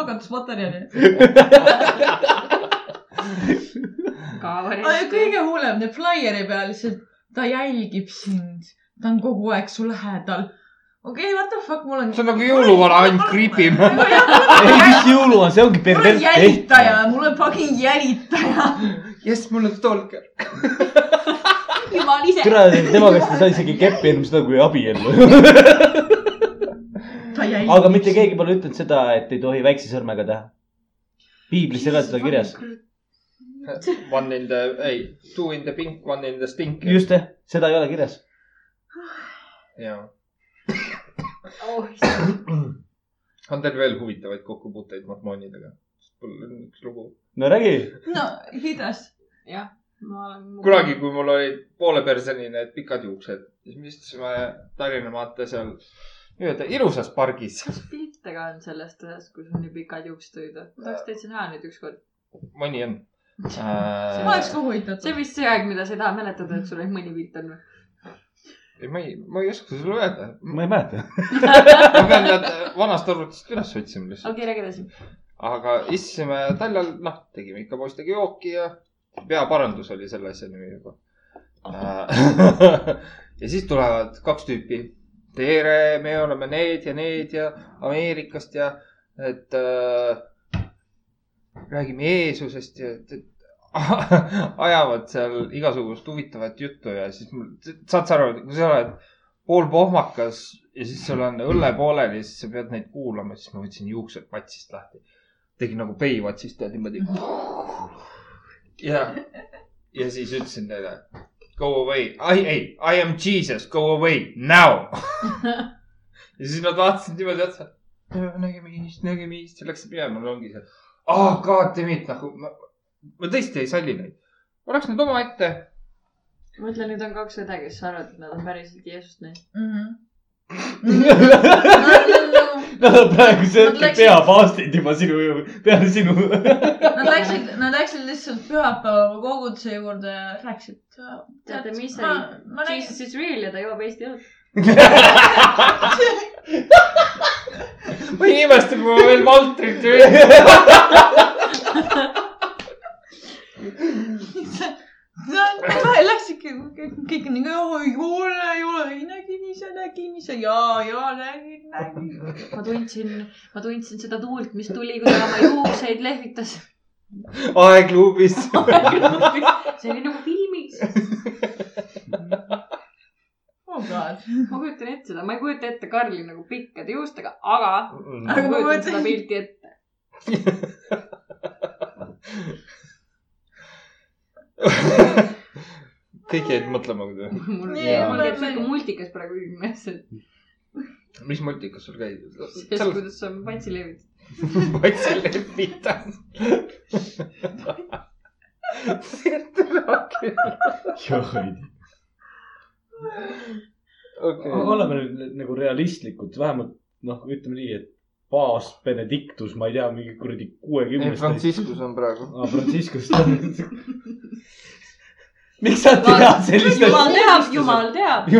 hakandusmaterjali. kõige hullem, need flaieri peal lihtsalt, ta jälgib sind, ta on kogu aeg su lähedal. okei okay,, what the fuck, mul on. see on nagu jõuluvana, ainult kriipib. ei, mis jõulu on, see ongi mul on pervert jälitaja, mul on fucking jälitaja. jess, mul on stalker. jumal ise. türa, tema käest ei saa isegi keppi enam seda kui abiellu. ta jälgib. aga mitte keegi pole ütelnud seda, et ei tohi väikse sõrmega teha. piiblis ei ole seda kirjas. One in the, ei, two in the pink, one in the stink. just, seda ei ole kirjas. jaa. oh, on teil veel huvitavaid kokkupuuteid mormoonidega? mul on üks lugu. no räägi. no hidas. jah, ma olen. kunagi, kui mul olid pooleperseni need pikad juuksed, siis me istusime Tallinna maantee seal nii-öelda ilusas pargis. kas pilte ka on sellest ühest, kus on nii pikad juuksed olid? ma tahaks täitsa näha neid ükskord. mõni on äh,. oleks ka huvitatud. see vist see aeg, mida sa ei taha mäletada, et sul ainult mõni pilt on või? ei, ma ei, ma ei oska sulle öelda. ma ei mäleta. ma pean need vanast arvutist üles otsima lihtsalt. okei, räägi edasi. aga istusime taljal, noh, tegime ikka poistega jooki ja peaparandus oli selle asja nimi juba. ja siis tulevad kaks tüüpi. tere, me oleme need ja need ja Ameerikast ja et äh, räägime Jeesusest ja et, et ajavad seal igasugust huvitavat juttu ja siis mul, saad sa aru, kui sa oled poolpohmakas ja siis sul on õlle pooleli, siis sa pead neid kuulama, siis ma võtsin juuksed patsist lahti. tegin nagu Baywatsist ja niimoodi. ja, ja siis ütlesin neile go away, ei, ei, I am Jesus, go away now. ja siis nad vaatasid niimoodi otsa. nägemist, nägemist ja läksid minema, mul ongi see. ah, god damn it, nagu ma, ma tõesti ei salli neid. oleks nad omaette. mõtle, nüüd on kaks õde, kes arvavad, et nad on päriselt Jeesust näinud. Mhm. Nad on hetkel läksid- peapaastid juba sinu, peale sinu. Nad läksid, nad läksid lihtsalt pühapäeva koguduse juurde ja rääkisid. teate, mis ma, oli ma Jesus is real ja ta joob Eesti õlut. ma ei imesta, kui ma veel Valtrit ei. Läksidki kõik nii, ei ole, ei ole, ei nägin ise, nägin ise ja, ja nägin, nägin. ma tundsin, ma tundsin seda tuult, mis tuli, kui ta oma juukseid lehvitas. aegluubis. see oli nagu filmis. oh god. ma kujutan ette seda, ma ei kujuta ette Karli nagu pikkade juustega, aga Aga ma kujutan seda pilti ette. kõik jäid mõtlema, kui te, mul käib siuke multikas praegu ilmes, et mis multikas sul käis? sellest, seal kuidas sa patsi levitad. patsil lepitas. okei, oleme nüüd nagu realistlikud, vähemalt noh, ütleme nii, et baas Benedictus, ma ei tea, mingi kuradi ei kuuekümnest. Franciscus on praegu. aa, Franciscus. miks sa tead sellist jumal asja? teab, jumal teab.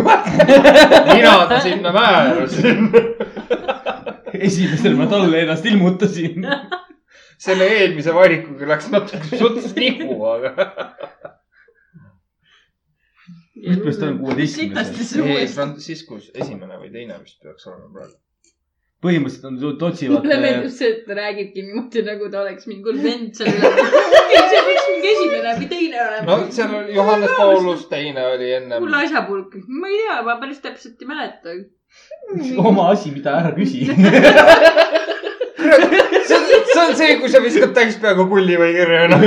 mina ta sinna määrasin. esimesel ma talle ennast ilmutasin. selle eelmise valikuga läks natuke suts nihu, aga. mitmes ta on kuueteistkümnes? Franciscus esimene või teine vist peaks olema praegu. Põhimõtteliselt on nad otsivad. mulle meeldib see, et ta räägibki niimoodi, nagu ta oleks mingi vend seal üle. okei, see võiks mingi esimene või teine olema. no seal oli Johannes Paulus, teine oli ennem hull. asjapulk. ma ei tea, ma päris täpselt ei mäleta. oma asi, mida ära küsi. see on, see on see, kui sa viskad täis peaga kulli või kirja, noh.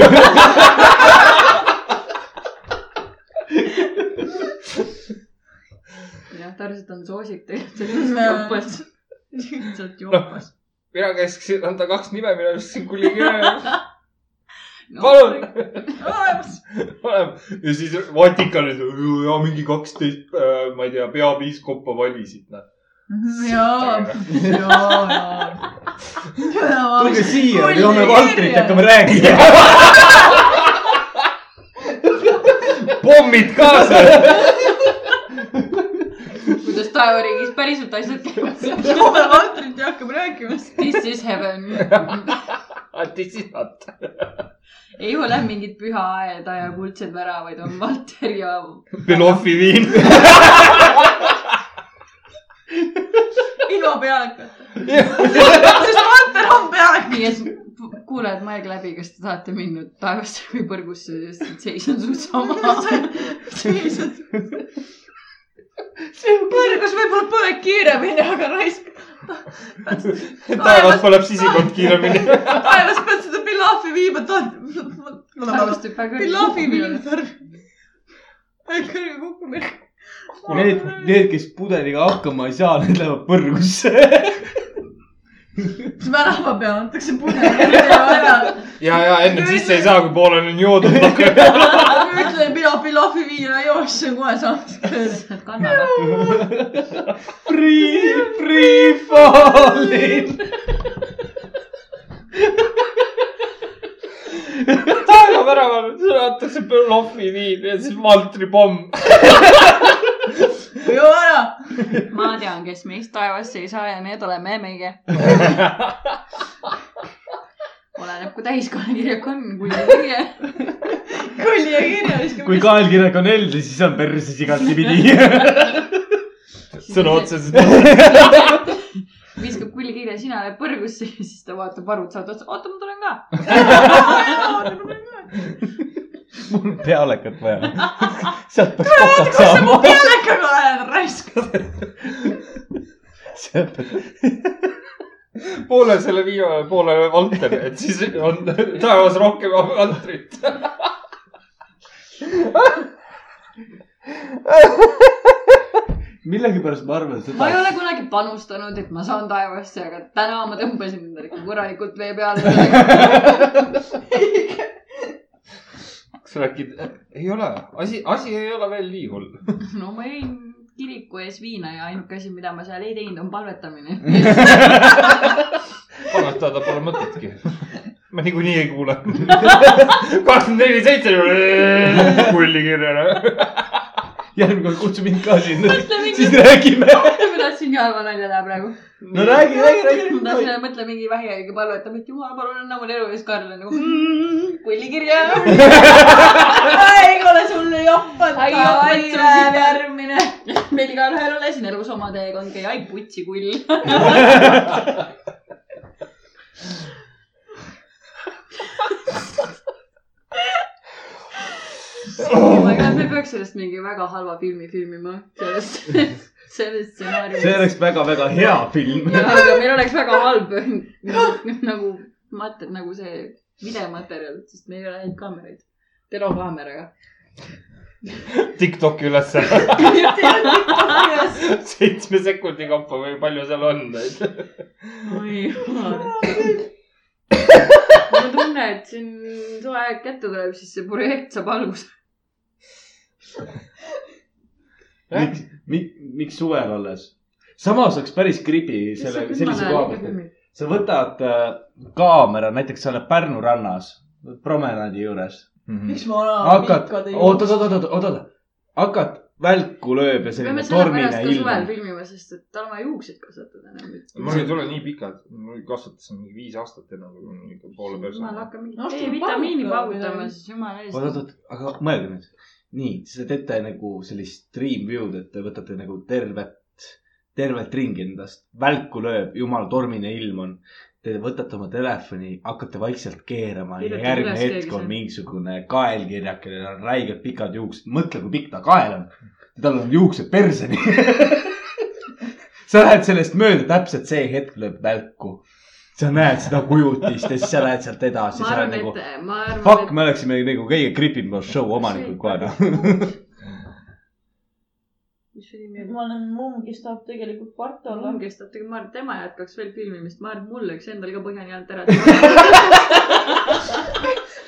jah, Tarzan on soosik tegelikult selles jopas. Lihtsalt jopas. mina käskisin anda kaks nime, mina viskasin kulli kirja. palun. ja siis Vatikanis, ja mingi kaksteist, ma ei tea, peapiiskopa valisid, noh. jaa, jaa, jaa. tulge siia, joome valtrit ja hakkame rääkima. pommid kaasa. Kuidas taevariigis päriselt asjad käivad. joome valtrit ja hakkame rääkima. This is heaven. antisisat. ei ole mingit püha aeda ja kuldseid väravaid, on Valter ja. Belofi viin. ilma pealekata. sest Valter on pealek. nii et kuulajad, mõelge läbi, kas te tahate minna taevasse või põrgusse, sest et seis on suht sama. Põrgus võib-olla põleb kiiremini, aga raisk. taevas põleb sisikond kiiremini. taevas pead seda pilaafi viima, väga pilaafi viima tarvib. kõrge kukkumine. Need, need, kes pudeliga hakkama ei saa, need lähevad põrgusse. siis värava peale antakse pudel ära. ja, ja enne sisse ei saa, kui pooleni on joodud. ütlen pila pilaafi viina joosse kohe saad. kannab. Free, free falling. taevaväraval antakse Belofi viin ja siis Valtri pomm. tean, kes meist taevasse ei saa ja need oleme meie. oleneb, kui täiskonnakirjak on, kui kirje. kulli ja kirja viskame. kui kaelkirjak on L, siis on perses igatipidi. sõna otseses. viskab kullikirja sinale põrgusse ja siis ta vaatab varud saad otsa, oota, ma tulen ka. mul on pealekat vaja. sealt peaks kokad saama. pealekaga olen raisk. poole selle viimane, poolele Valter, et siis on taevas rohkem Valtrit. millegipärast ma arvan ma ei seda. ole kunagi panustanud, et ma saan taevasse, aga täna ma tõmbasin endale ikka korralikult vee peale. kas sa räägid, ei ole, asi, asi ei ole veel nii hull. no ma jõin kiriku ees viina ja ainuke asi, mida ma seal ei teinud, on palvetamine. palvetada pole mõtetki. ma niikuinii ei kuule. kakskümmend neli, seitse, kulli kirjana. järgmine kord kutsu mind ka sinna, siis, räägime. ma tahtsin halva nalja teha praegu. No räägi, räägi, ma tahtsin räägi. mõtle mingi vähihaige palvetab, et jumal, palun anna mulle elu ees Karl nagu kullikirja. ei ole sulle joppat ai, ka, ai läheb järgmine. meil igaühel ole siin elus oma teekond, käi ai putsi kull. oh my god, me peaks sellest mingi väga halva filmi filmima, sellest, sellest stsenaariumist. see oleks väga-väga hea film. ja, aga meil oleks väga halb nagu mat-, nagu see videomaterjal, sest meil ei ole häid kaameraid. telokaameraga. Tiktoki ülesse. seitsme sekundi kaupa või palju seal on neid. oi jumal. mul on tunne, et siin soe aeg kätte tuleb, siis see projekt saab alguse. miks, miks suvel alles? samas oleks päris creepy selle, sellise koha pealt, et sa võtad äh, kaamera, näiteks sa oled Pärnu rannas, promenaadi juures. miks ma olen hakkad, oot, oot, oot, oot, oot, oot, hakkad, välku lööb ja selline tormine ka suvel ilm. filmima, sest et tal on vaja juukseid kasvatada enam. mul ei tule nii pikad, ma kasvatasin mingi viis aastat enne, kui ikka poole jumal perse. hakkab mingit No, D-vitamiini paugutama siis jumala oot, oot, eest. oot, aga mõelge nüüd. nii, te teete nagu sellist stream view'd, et te võtate nagu tervet tervelt ringi endast, välku lööb, jumala tormine ilm on. Te võtate oma telefoni, hakkate vaikselt keerama ja Kirjutage järgmine hetk on mingisugune kaelkirjak, kellel on räigelt pikad juuksed. mõtle, kui pikk ta kael on. tal on juuksed perseni. sa lähed sellest mööda, täpselt see hetk lööb välku. Sa näed seda kujutist ja siis sa lähed sealt edasi. ma arvan, nagu, et, ma arvan, fuck, me oleksime nagu kõige creepim show omanikud kohe noh. mis see nimi on? ma olen mumm, kes tahab tegelikult part olla mul. kestab tegelikult, ma arvan, et tema jätkaks veel filmimist, ma arvan, et mul oleks endal ka põhjani alt ära.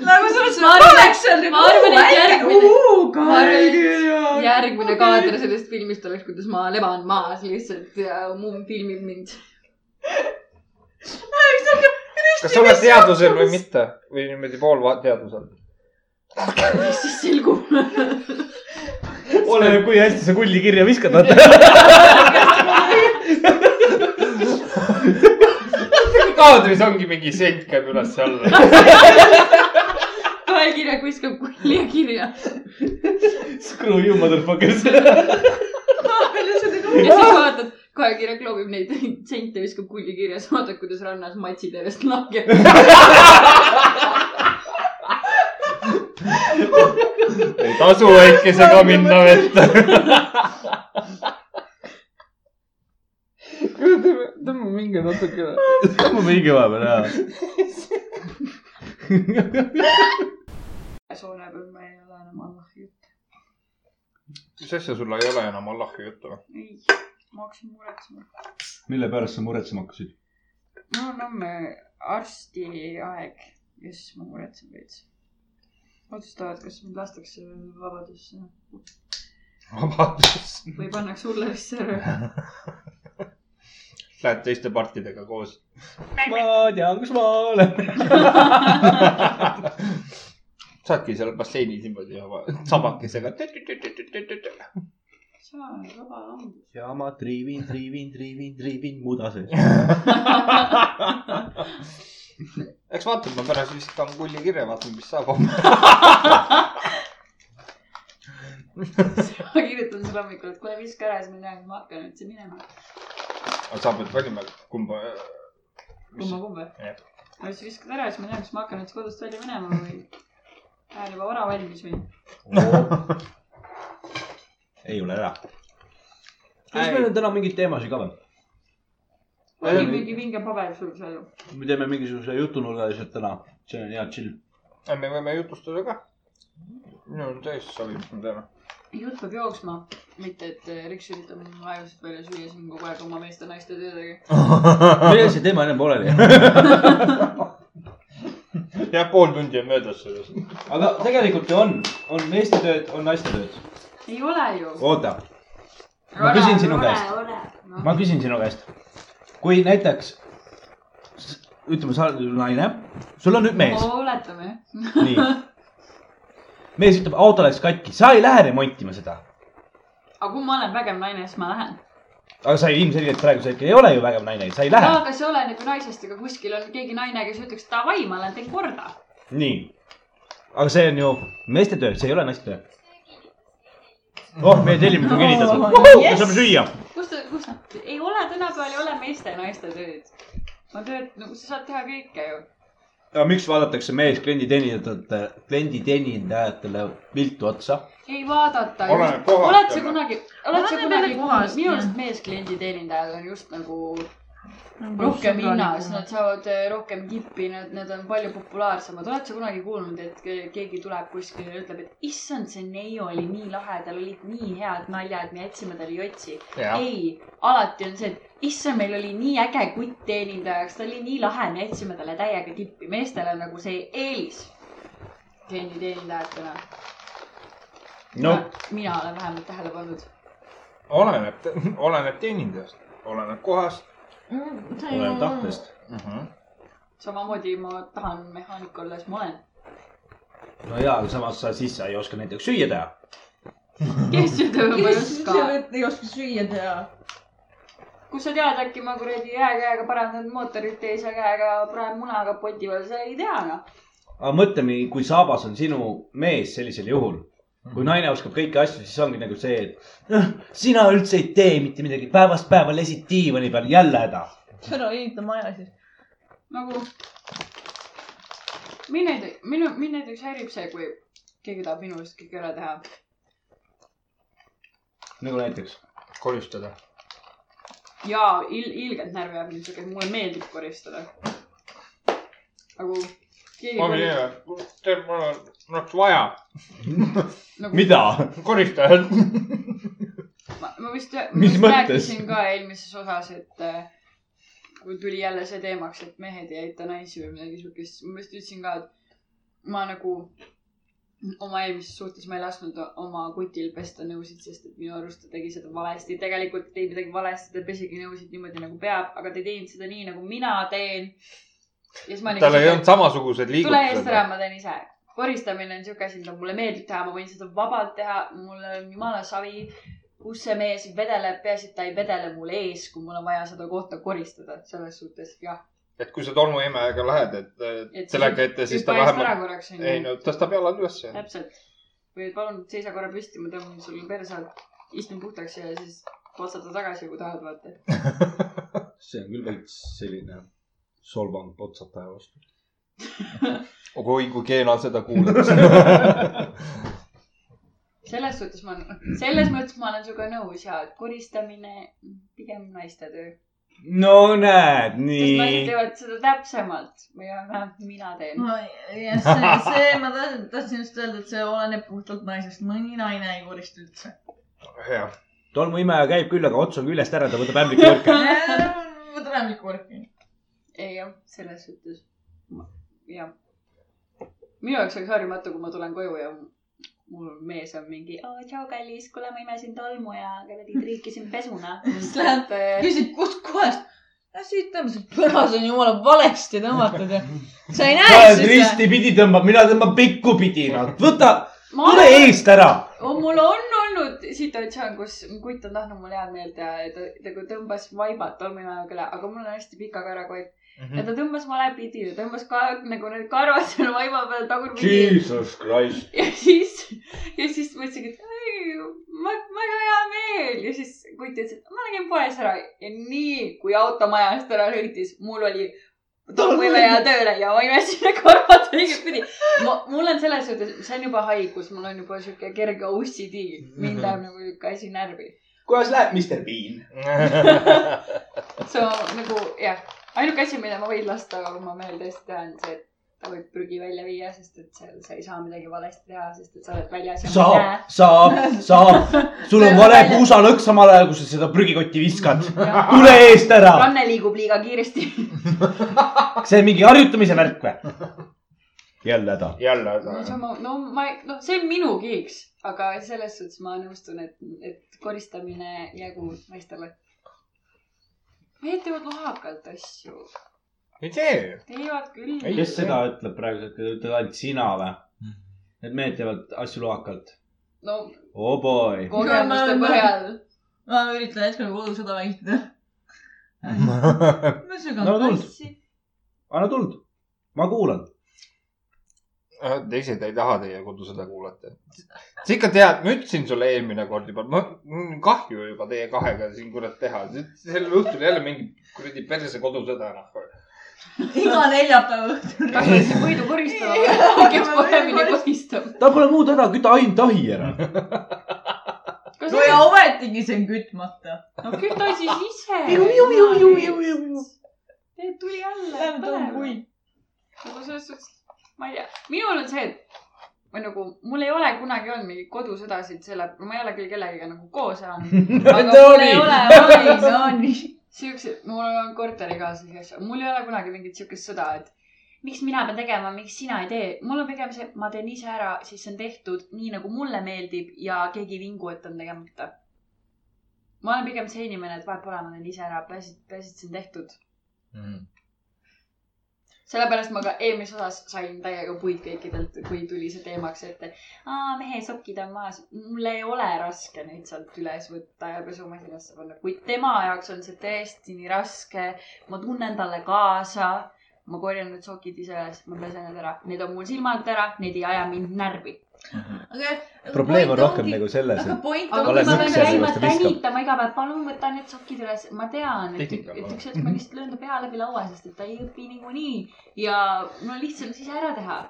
nagu selles Ma arvan, oleks seal ma arvan, et järgmine- nagu ma arvan, et järgmine. järgmine kaader sellest filmist oleks, kuidas ma leban maas lihtsalt ja mumm filmib mind. Kas sa oled teadvusel või mitte või niimoodi poolteadvusel? mis siis selgub? oleneb, kui hästi sa kulli kirja viskad, vaata. kaadris ongi mingi sent käib üles-alla. kaelkirjak viskab kulli ja kirja. Screw you motherfuckers. ja siis vaatad, kaelkirjak loobib neid sente, viskab kulli kirja, siis vaatad, kuidas rannas matsid järjest lahkeb. ei tasu väikesega minna vette. kuule, tõmba minge natukene. tõmbame hinge vahepeal ära. soone peal ma ei ole enam Allahi jutt. mis asja sul ei ole enam Allahi juttu või? ei, ma hakkasin muretsema. mille pärast sa muretsema hakkasid? mul on homme arsti aeg ja siis ma muretsen veits. otsustavad, kas mind lastakse vabadusse vabandust. või pannakse hullusse ära. Lähed teiste partidega koos. ma tean, kus ma olen. saadki seal basseinis niimoodi oma sabakesega. On vaba lambus. ja ma triivin, triivin, triivin, triivin muda sees. eks vaatame, ma pärast viskan kulli kirja, vaatame, mis saab homme. ma kirjutan sulle hommikul, et kuule viska ära, siis ma tean, et ma hakkan üldse minema. sa pead valima, kumba. kumma kumba. Jah. aga siis viskad ära, siis ma tean, kas ma hakkan üldse kodust välja minema või lähen juba vara valmis või. ei ole ära. kas meil on täna mingeid teemasid ka või? oli mingi vinge paber sul seal ju. me teeme mingisuguse jutunurga lihtsalt täna, see on hea chill. me võime jutustada ka. minul on täiesti sobiv, mis me teeme. jutt peab jooksma, mitte et eh, Riks üritab ajusid välja süüa siin kogu aeg oma meeste-naiste töödega. millal see teema ennem pooleli? jah, pool tundi on möödas sellest. aga tegelikult ju on, on meeste tööd, on naiste tööd. Ei ole ju. oota, Ma küsin sinu käest. no.. ma küsin sinu käest. kui näiteks, ütleme, sa oled naine, sul on nüüd mees, oletame nii. mees ütleb, auto läks katki, sa ei lähe remontima seda. aga kui ma olen vägev naine, siis ma lähen. aga sa ilmselgelt praegusel hetkel ei ole ju vägev naine, sa ei lähe. aga see oleneb ju naisest, aga kuskil on keegi naine, kes ütleks davai, ma lähen teen korda. nii. aga see on ju meeste töö, see ei ole naiste töö. oh, meie tellimus on kinnitatud Oh, yes. me saame süüa. kus ta, kus nad, ei ole tänapäeval ei ole meeste ja naiste tööd. on tööd, nagu sa saad teha kõike ju. aga miks vaadatakse mees klienditeenindajatele, klienditeenindajatele viltu otsa? ei vaadata. Oled sa kunagi, oled sa kunagi minu arust mees klienditeenindajad on just nagu rohkem hinnas, nad saavad eh, rohkem kippi, nad, nad on palju populaarsemad. oled sa kunagi kuulnud, et ke- keegi tuleb kuskile ja ütleb, et issand, see neiu oli nii lahe, tal olid nii head naljad, me jätsime talle jotsi. ei, alati on see, et issand, meil oli nii äge kutt teenindajaks, ta oli nii lahe, me jätsime talle täiega tippi. meestel on nagu see eelis klienditeenindajatena. noh, mina olen vähemalt tähele pannud. oleneb, oleneb teenindajast, oleneb kohast oleneb tahtest. mm. -hmm. samamoodi ma tahan mehaanik olla, siis ma olen. no jaa, aga samas sa siis sa ei oska näiteks süüa teha. kes ütleb, et ma ei oska. ei oska süüa teha. kus sa tead, äkki ma kuradi ühe käega parandan mootorit, teise käega praen muna kapoti peal, sa ei tea noh. aga mõtle, kui saabas on sinu mees sellisel juhul, kui naine oskab kõiki asju, siis ongi nagu see, et noh, sina üldse ei tee mitte midagi, päevast päeva lesid diivani peal, jälle häda. ära ehita maja siis. nagu. mind näiteks, minu, mind näiteks häirib see, kui keegi tahab minu eest kõik ära teha. nagu näiteks. koristada. ja il-, ilgelt närvi ajab mind siuke, mulle meeldib koristada. nagu keegi ma ei kori- tea, mul on, mul oleks vaja nagu, mida? koristajat. ma, ma vist, Mis ma vist rääkisin ka eelmises osas, et äh, kui tuli jälle see teemaks, et mehed ei aita naisi või midagi siukest, siis ma vist ütlesin ka, et ma nagu oma eelmises suhtes ma ei lasknud oma kutil pesta nõusid, sest et minu arust ta tegi seda valesti. tegelikult ei teinud midagi valesti, ta pesigi nõusid niimoodi nagu peab, aga ta ei teinud seda nii, nagu mina teen. Tal ei olnud samasugused tule eest ära, liigutused. ma teen ise. koristamine on siuke asi, mida mulle meeldib teha, ma võin seda vabalt teha, mul on jumala savi, kus see mees vedeleb, peaasi, et ta ei vedele mul ees, kui mul on vaja seda kohta koristada, selles suhtes jah. et kui sa tolmuimejaga lähed, et Et sellega ette, siis ta vähemalt, ei no tõstab jalad ülesse. täpselt. või palun seisa korra püsti, ma tõmban sulle perse istun puhtaks ja siis potsata tagasi, kui tahad, vaata. see on küll veits selline solvang potsataja vastu. oi, kui Keena seda kuuleb. selles suhtes ma, selles mõttes ma olen sinuga nõus ja koristamine pigem naiste töö. no näed, sest naised nii. teevad seda täpsemalt või vähemalt mina teen. jah, see, see, ma tahtsin, tahtsin just öelda, et see oleneb puhtalt naisest, mõni naine ei korista üldse. jah, tolmuimeja käib küll, aga ots on küljest ära, ta võtab ämbliku võrke. võta ämbliku võrki. Ei jah, selles suhtes. jah. minu jaoks oleks harjumatu, kui ma tulen koju ja mul mees on mingi, oo tšau kallis, kuule ma imesin tolmu ja kuradi triikisin pesuna. Siis lähed- küsid, kust kohast? siit tõmbasid, see on jumala valesti tõmmatud ja sa ei näe siis. ristipidi tõmbab, mina tõmban pikkupidi, noh. võta, tule eest ära. oh,. mul on olnud situatsioon, kus kutt on tahtnud mulle head meelt ja ta nagu tõmbas vaibad tolmuimejaga üle, aga mul on hästi pika karrakott Mhm. ja ta tõmbas vale pidi, ta tõmbas ka nagu need karvad seal vaiba peal tagurpidi. Jesus Christ. ja siis, ja siis mõtlesingi, et ei, väga hea meel ja siis kutt ütles, et ma nägin poes ära ja nii kui auto majast ära sõitis, mul oli tolmuimeja tööle ja ma imesin need karvad õigetpidi. mul on selles suhtes, see on juba haigus, mul on juba sihuke kerge OCD, mind ajab nagu sihuke asi närvi. kuidas läheb, Mr Bean? see on nagu jah, ainuke asi, mida ma võin lasta oma mehel tõesti teha, on see, et ta võib prügi välja viia, sest et seal sa ei saa midagi valesti teha, sest et sa oled väljas ja saab saab, saab. sul on vale puusalõks samal ajal, kui sa seda prügikotti viskad. tule eest ära. ranne liigub liiga kiiresti. see on mingi harjutamise värk või? jälle häda. jälle no häda. sama, no ma ei, noh, see on minu kiiks, aga selles suhtes ma nõustun, et, et koristamine jäägu naistele. Mehed teevad lohakalt asju, ei tee. teevad küll. kes seda ütleb hetkel, ütled ainult sina või? et mehed teevad asju loakalt. no oh boy. kogemuste põhjal. ma üritan hetkel kodusõda vältida. ma sügan No tuld. kassi. anna tuld. ma kuulan. Teised ei taha teie kodusõda kuulata. sa ikka tead, ma ütlesin sulle eelmine kord juba, ma, mul on kahju juba teie kahega siin kurat teha. sel õhtul jälle mingi kuradi perse kodusõda noh. iga neljapäeva õhtul. kas me siis võidu koristame, kes paremini koristab? tal pole muud häda, küta aim tahi ära. kas no ja ometigi see on kütmata. no küta siis ise. tuli alla. vähemalt on kuiv. nagu selles suhtes, ma ei tea, minul on see, et ma nagu, mul ei ole kunagi olnud mingeid kodusõdasid selle, ma ei ole küll kellegagi nagu koos elanud. aga mul ei ole olnud no nii. siukse, mul on korterikaaslasi asju, mul ei ole kunagi mingit siukest sõda, et miks mina pean tegema, miks sina ei tee. mul on pigem see, ma teen ise ära, siis see on tehtud nii, nagu mulle meeldib ja keegi ei vingu, et on tegemata. ma olen pigem see inimene, et vahet pole, ma teen ise ära, peaasi, peaasi, et see on tehtud. Sellepärast ma ka eelmises osas sain täiega puid kõikidelt, kui tuli see teemaks, et aa, mehe sokid on maas. mul ei ole raske neid sealt üles võtta ja pesumasinasse panna, kuid tema jaoks on see tõesti nii raske. ma tunnen talle kaasa. ma korjan need sokid ise üles, ma pesen need ära, need on mul silma alt ära, need ei aja mind närvi. aga. probleem on rohkem nagu selles, aga et point aga on kui pean ja käima tänitama iga päev, palun võta need sokid üles, ma tean, et, et üks hetk ma lihtsalt löön ta pea läbi laua, sest et ta ei õpi niikuinii ja no lihtsalt siis ära teha.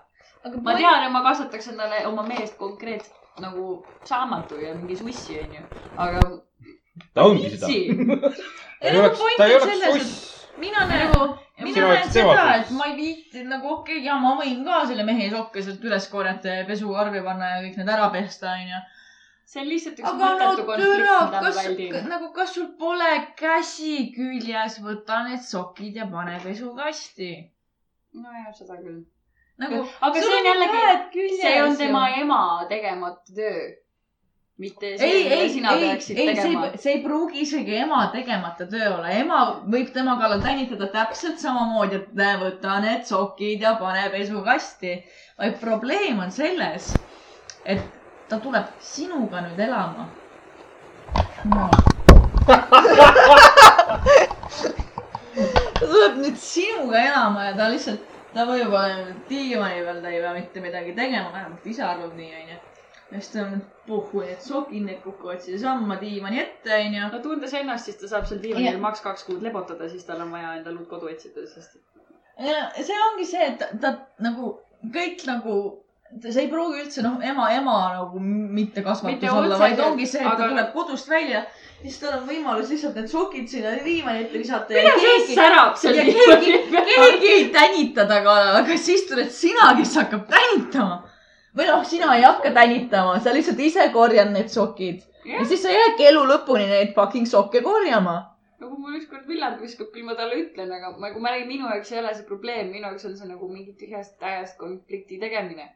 aga ma tean, et ma kasvataks endale oma meest konkreetselt nagu saamatu ja mingi sussi onju, aga ta ongi seda. ta ei oleks, suss. mina nagu, mina näen seda, et ma ei viitsi nagu okei okay,, ja ma võin ka selle mehe sokke sealt üles korjata ja pesukarvi panna ja kõik need ära pesta, onju. see on lihtsalt üks aga no mõttetu konflikt, mida ma väldin., nagu, kas sul pole käsi küljes, võta need sokid ja pane pesukasti. nojah, seda küll. nagu, aga see on jällegi, see on tema ema tegemata töö. Mitte see, ei, mida ei, sina ei, peaksid ei, tegema see ei pruugi isegi ema tegemata töö olla. ema võib tema kallal tänitada täpselt samamoodi, et näe, võta need sokid ja pane pesukasti. vaid probleem on selles, et ta tuleb sinuga nüüd elama no.. ta tuleb nüüd sinuga elama ja ta lihtsalt, ta võib-olla diivani peal, ta ei pea mitte midagi tegema, vähemalt ise arvab nii, onju. Ja siis ta on, puhhu, need sokid, need kukuvad siiasamma diivani ette, onju. no tundes ennast, siis ta saab seal diivanil maks kaks kuud lebotada, siis tal on vaja endale uut kodu otsida, sest Ja see ongi see, et ta, ta nagu kõik nagu, see ei pruugi üldse noh, ema, ema nagu mitte kasvatus Mitte olla, vaid ongi see, et aga... ta tuleb kodust välja, siis tal on võimalus lihtsalt need sokid sinna diivani ette visata. mida see särab seal ja diivani peal? keegi ei tänita ta kallal, aga siis tuled sina, kes hakkab tänitama. Või noh, sina ei hakka tänitama, sa lihtsalt ise korjad need sokid ja jah, siis sa jäädki elu lõpuni neid fucking sokke korjama. nagu mul ükskord Villand viskab, küll ma talle ütlen, aga ma, kui ma räägin, minu jaoks ei ole see probleem, minu jaoks on see nagu mingi tühjast täiest konflikti tegemine.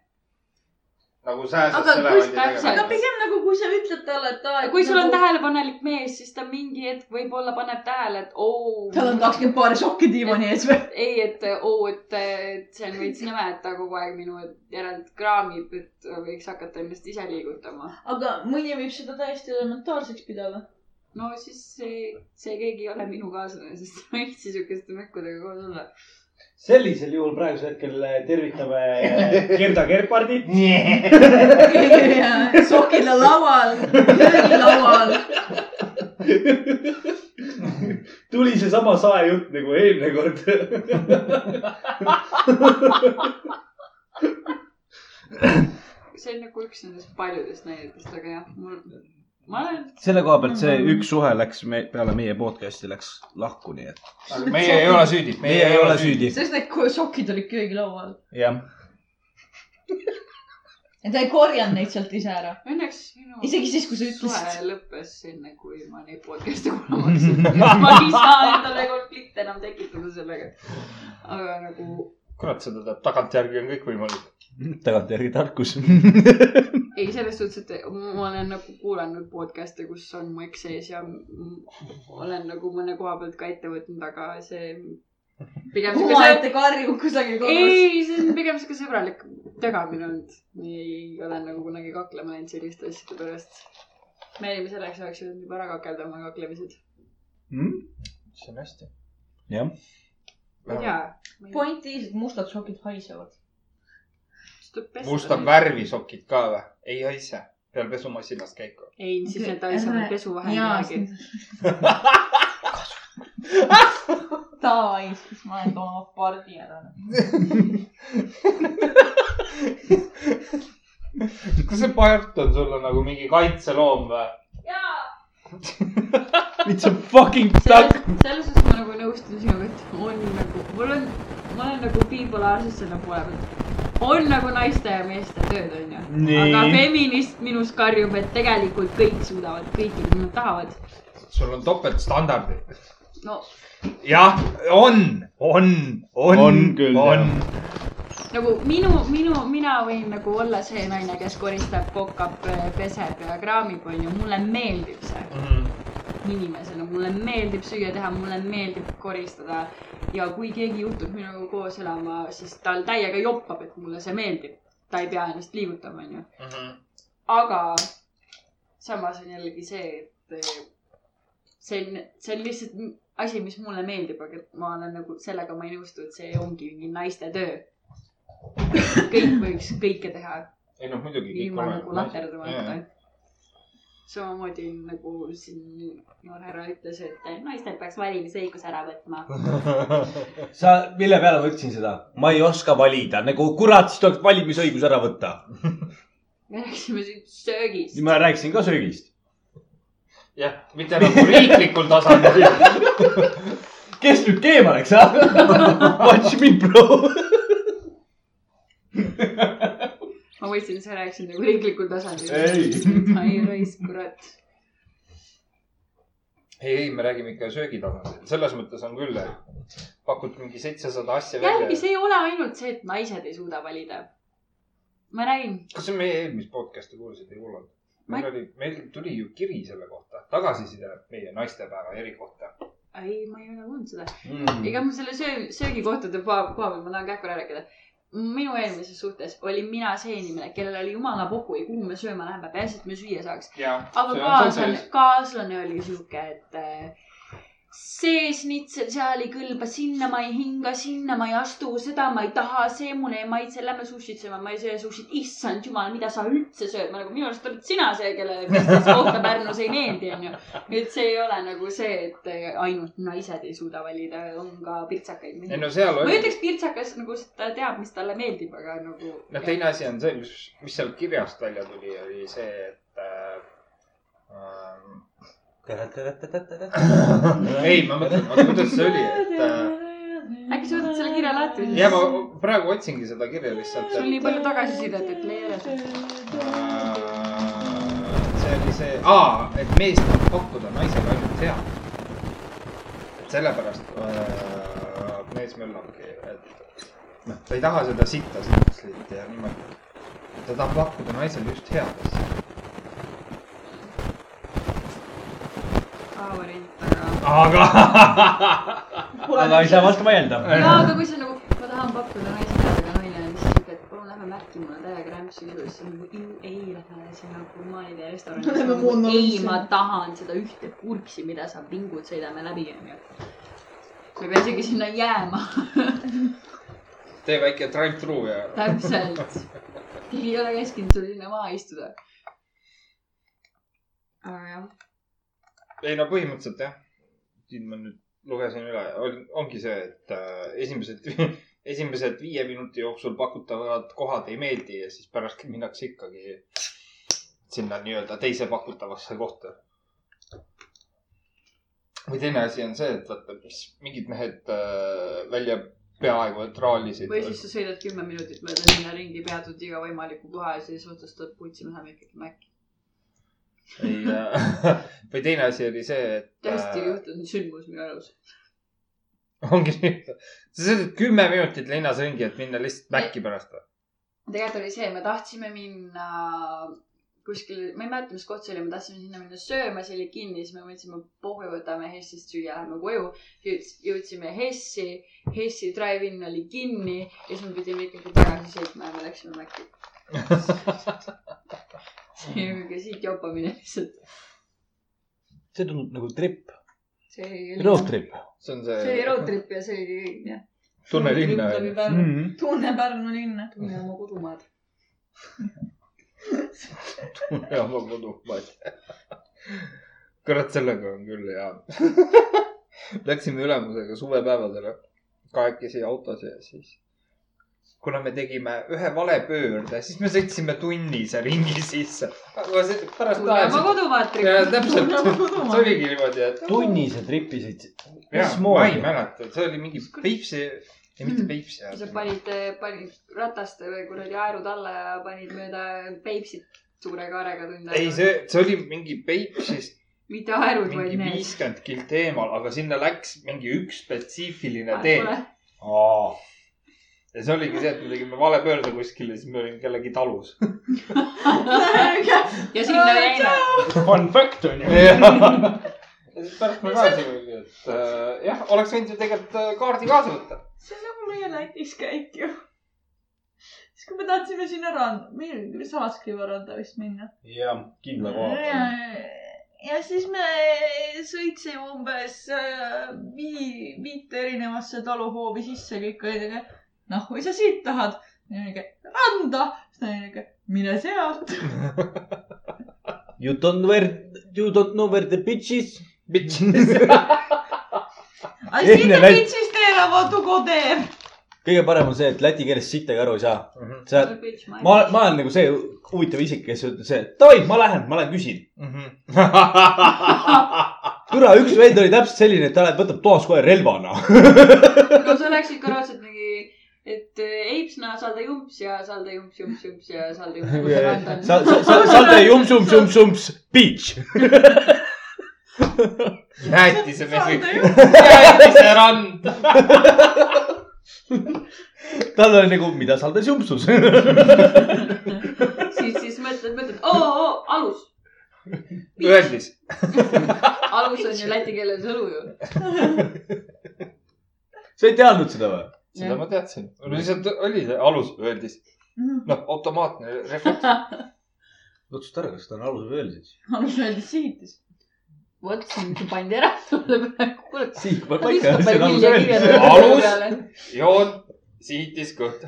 Nagu sääsest Aga elevandi aga. pigem nagu, kui sa ütled talle, et aa. kui sul on tähelepanelik mees, siis ta mingi hetk võib-olla paneb tähele, et oo. tal on kakskümmend paari sokki diivani ees või? ei, et oo, et, et see on veits nõme, et ta kogu aeg minu järelt kraamib, et võiks hakata ennast ise liigutama. aga mõni võib seda täiesti elementaarseks pidada. no siis see, see keegi ei ole minu kaaslane, sest ma ei viitsi siukeste mökkudega koos olla. Sellisel juhul praegusel hetkel tervitame Gerda Gerpardi. sokid on laual, köögilaual. tuli seesama saejutt nagu eelmine kord. see on nagu üks nendest paljudest näidetest, aga jah, mul, ma olen, selle koha pealt see üks suhe läks me, peale meie podcast'i läks lahku, nii et meie ei ole süüdi. meie ei ole süüdi. sest need sokid olid köögilaual jah, ja ta ei korjanud neid sealt ise ära. õnneks minu isegi siis, kui sa ütlesid. suhe lõppes enne, kui ma neid podcast'e kuulama hakkasin. ma ei saa endale konflikte enam tekitada sellega. aga nagu, kurat, seda teab, tagantjärgi on kõik võimalik. tagantjärgi tarkus. ei selles suhtes, et ma olen nagu kuulanud podcast'e, kus on mu eks sees ja olen nagu mõne koha pealt ka ette võtnud, aga see pigem siuke see omaette karjub kusagil kodus. ei, see on pigem siuke sõbralik tögamine olnud. ei ole nagu kunagi kaklema läinud selliste asjade pärast. me olime selleks ajaks jõudnud juba ära kakelda oma kaklemised. see on hästi. jah, ma ei tea. point is, et mustad sokid haisevad. mustad. värvisokid ka või? ei haise. peale pesumasinast käiku. ei, siis need haisavad pesuvahendi järgi. Davai, siis ma olen oma pardi ära. kas see part on sulle nagu mingi kaitseloom või? it's a fucking duck. selles suhtes ma nagu nõustun sinuga, et on nagu, mul on, ma olen nagu bipolaarsed selle poole pealt. on nagu naiste ja meeste tööd, onju. Aga feminist minus karjub, et tegelikult kõik suudavad kõike, mida nad tahavad. sul on topeltstandardid. no jah, on, on, on, On küll, on. nagu minu, minu, mina võin nagu olla see naine, kes koristab, kokab, peseb ja kraamib, onju. mulle meeldib see inimesena, mulle meeldib süüa teha, mulle meeldib koristada. ja kui keegi juhtub minuga koos elama, siis tal täiega joppab, et mulle see meeldib. ta ei pea ennast liigutama, onju. aga samas on jällegi see, et eh, see on, see on lihtsalt asi, mis mulle meeldib, aga ma olen nagu sellega ma ei nõustu, et see ongi mingi naiste töö. kõik võiks kõike teha. ei noh, muidugi. ilma nagu laterdamata. Samamoodi nagu siin noor härra ütles, et naistel peaks valimisõigus ära võtma. sa, mille peale ma ütlesin seda? ma ei oska valida, nagu kurat, siis tuleks valimisõigus ära võtta. me rääkisime siin söögist. ma rääkisin ka söögist. jah, mitte nagu riiklikul tasandil. kes nüüd keema läks, ah? Watch me, bro. Ma mõtlesin, et sa rääkisid nagu riiklikul tasandil. Ei. ai raisk, kurat. ei, ei, me räägime ikka söögitasandil, selles mõttes on küll, et pakud mingi seitsesada asja välja jällegi, see ei ole ainult see, et naised ei suuda valida. ma räägin, kas sa meie eelmist podcast'i kuulasid, ei kuulanud? meil Ma- oli, meil tuli ju kiri selle kohta, tagasiside meie naistepäeva eri kohta. ei, ma ei ole kuulnud seda. Mm. ega ma selle söö, söögikohtade koha koha peal, ma tahan kähku ära rääkida. Minu eelmises suhtes olin mina see inimene, kellel oli jumala pohhui, kuhu me sööma läheme, peaasi, et me süüa saaks. aga kaaslane, kaaslane oli sihuke, et see snitsel seal ei kõlba, sinna ma ei hinga, sinna ma ei astu, seda ma ei taha, see mulle ei maitse, lähme sushit sööma, ma ei söö sushit, issand jumal, mida sa üldse sööd, ma nagu minu arust oled sina see, kellele Kristus kohta Pärnus ei meeldi, onju. et see ei ole nagu see, et äh, ainult naised ei suuda valida, on ka pirtsakaid mehi. no seal ma oli, ütleks pirtsakas nagu ta teab, mis talle meeldib, aga nagu. noh, teine asi on see, mis, mis sealt kirjast välja tuli, oli see, et äh,. Ei, ma mõtlen, oota, kuidas see oli, et äh, äkki sa võtad selle kirja lahti? ja ma praegu otsingi seda kirja lihtsalt. sul nii palju tagasisidet, et leia üles. see oli see, aa, et mees tahab pakkuda naisele ainult head. et sellepärast äh, mees möllabki, et noh, ta ei taha seda sitta sikslit ja niimoodi. ta tahab pakkuda naisele just head asja. A-variant, aga. aga. aga ei saa vastu vaielda. jaa, aga kui sa nagu, ma tahan pakkuda naisele aga naine on siis siuke, et palun lähme märki, mul on täiega rämpsu isu, siis on nagu "Ei, lähme sinna gurmaanide restorani. Moon ei, ma tahan seda ühte purksi, mida sa pingud, sõidame läbi, onju. me ei pea isegi sinna jääma. tee väike drive-thru ja. täpselt. keegi ei ole käskinud sul sinna maha istuda. aga jah, ei no põhimõtteliselt jah. siin ma nüüd lugesin üle, ongi see, et äh, esimesed, esimesed viie minuti jooksul pakutavad kohad ei meeldi ja siis pärast minnakse ikkagi sinna nii-öelda teise pakutavasse kohta. või teine asi on see, et vaata, mis mingid mehed äh, välja peaaegu et raalisid. või siis sa sõidad kümme minutit mööda linna ringi, peatud iga võimaliku koha ja siis otsustad, putsi, me läheme ikkagi Maci. Ei äh, või teine asi oli see, et. tõesti juhtunud sündmus minu elus. ongi nii, sa sõidad kümme minutit linnas ringi, et minna lihtsalt Maci pärast või? tegelikult oli see, me tahtsime minna kuskile, ma ei mäleta, mis koht see oli, me tahtsime sinna minna sööma, see oli kinni, siis me mõtlesime, pohhu, võtame Hessist süüa, lähme koju. jõudsime Hessi, Hessi drive-in oli kinni ja siis me pidime ikkagi tagasi sõitma ja me läksime Maci. see oli mingi siit jopamine lihtsalt. see tundub nagu trip, see oli. road trip. see on see oli see road trip ja see oli jah, tunne linna. Mm. tunne Pärnu linna. tunne oma kodumaad. tunne oma kodumaad. kurat, sellega on küll hea. Läksime ülemusega suvepäevadele kahekesi autos ja siis. Kuna me tegime ühe vale pöörde, siis me sõitsime tunnise ringi sisse. aga see pärast tunne oma ajasid. kodumaad ja trip. täpselt, see oligi niimoodi, et. tunnise tripi sõitsid. ja, ma ei mäleta, see oli mingi Peipsi, ei mitte Peipsi. sa panid, panid rataste või kuradi aerud alla ja panid mööda Peipsit suure kaarega tund ei, see, see oli mingi Peipsist mitte aerud, vaid mingi need. viiskümmend kilt eemal, aga sinna läks mingi üks spetsiifiline tee. Pole. Ja see oligi see, et me tegime vale pöörde kuskile, siis me olime kellegi talus. ja sinna jäime. Fun fact on ju. ja siis pärast me pääsesimegi, et äh, jah, oleks võinud ju tegelikult äh, kaardi kaasa võtta. see on nagu meie Lätis käik ju. siis kui me tahtsime sinna randa, meil tuli Salaskriva randa vist minna. jah, kindla koha ja peal., ja siis me sõitsime umbes äh, vii-, viite erinevasse taluhoovi sisse kõik olid, aga noh, või sa siit tahad? randa, siis ta oli niuke, mine sealt. You don't wear, you don't know where the bitch is. Bitch. I see the lätt- bitches there, I want to go there. kõige parem on see, et läti keeles sittagi aru ei saa. sa, ma, ma ma olen nagu see huvitav isik, kes ütleb see, davai, ma lähen, ma lähen küsin. türa, üks vend oli täpselt selline, et ta läheb, võtab toas kohe relvana. no sa läksid ka raudselt mingi, et eh, Eipsna, Salde jumps ja Salde jumps, jumps, jumps ja Salde jumps. sa, sa, sa, Salde jumps, jumps, jumps, jumps, bitch. jäätise Salde jäätise rand. tal oli nagu, mida Saldes jumpsus. siis, siis mõtled, mõtled, oo, oo, alus. öeldis. alus on ju läti keeles õlu ju. sa ei teadnud seda või? Seda ma teadsin. lihtsalt oli see alus, öeldis. noh, automaatne refleks. otsusta ära, kas ta on alus või öeldis. alus öeldi sihitis. vot siin pandi ära sulle praegu. kuule, siit peab ta paika, see on veel alus joon, sihitis kõht.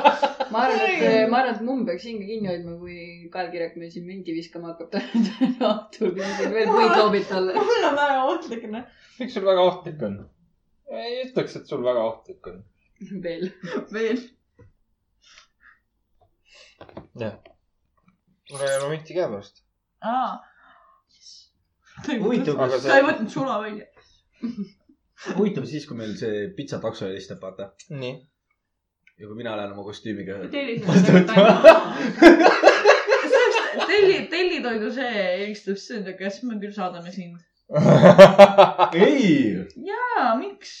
ma arvan, et, ma arvan, et mumm peaks hinge kinni hoidma, kui Kael Kirek meil siin minti viskama hakkab siin veel puid loobib talle. mul on väga ohtlik, noh. miks sul väga ohtlik on? ei ütleks, et sul väga ohtlik on. veel. veel. mul ei ole minti käepärast. aa. huvitav, Aga kas, sa ei võtnud sula välja. huvitav siis, kui meil see pitsatakso helistab, vaata. nii. ja kui mina lähen oma kostüümiga. telli, tellitoidu see helistab, siis ütleb, kas me küll saadame sind. ei, jaa, miks?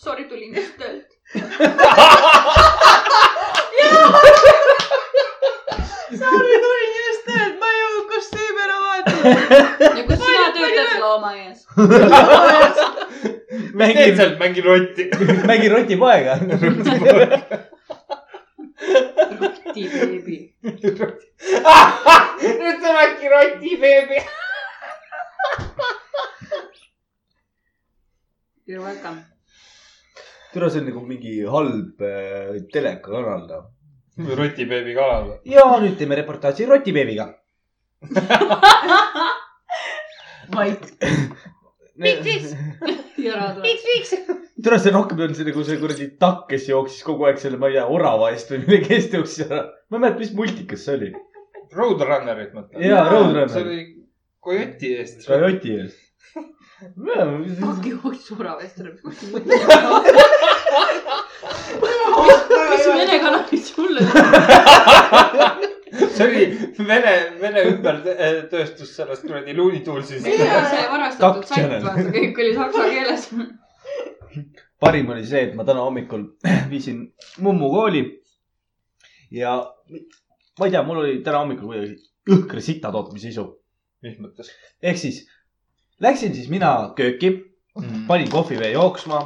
Sorry, tulin just töölt. Sorry, tulin just töölt, ma ei jõudnud kostüümi ära vahetada. ja kus sina töötad loomaaias? mängin, sealt, mängin rotti. mängin rotipoega. tiibeebi. nüüd sa mängid roti, beebi. You are welcome. türa, see on nagu mingi halb äh, telekakanal, noh. roti, beebi kanal. ja nüüd teeme reportaaži rotibeebiga. vait. ja ära tule. türa, see rohkem on see nagu see kuradi takk, kes jooksis kogu aeg selle, ma ei tea, orava eest või millegi eest jooksis ära. ma ei mäleta, mis multikas see oli. Roadrunnerit mõtled? jaa, see Roadrunner. oli Kojoti eest. Kajoti eest. Suravest ära. mis vene kanalid sulle? see oli Vene, Vene ümbertööstus sellest kuradi Looney Tunesist. see varastatud Kak satt, channel. vaata, kõik oli saksa keeles. parim oli see, et ma täna hommikul viisin mummu kooli ja ma ei tea, mul oli täna hommikul kuidagi õhkra sita tootmise isu. mis mõttes? ehk siis läksin siis mina kööki, panin kohvivee jooksma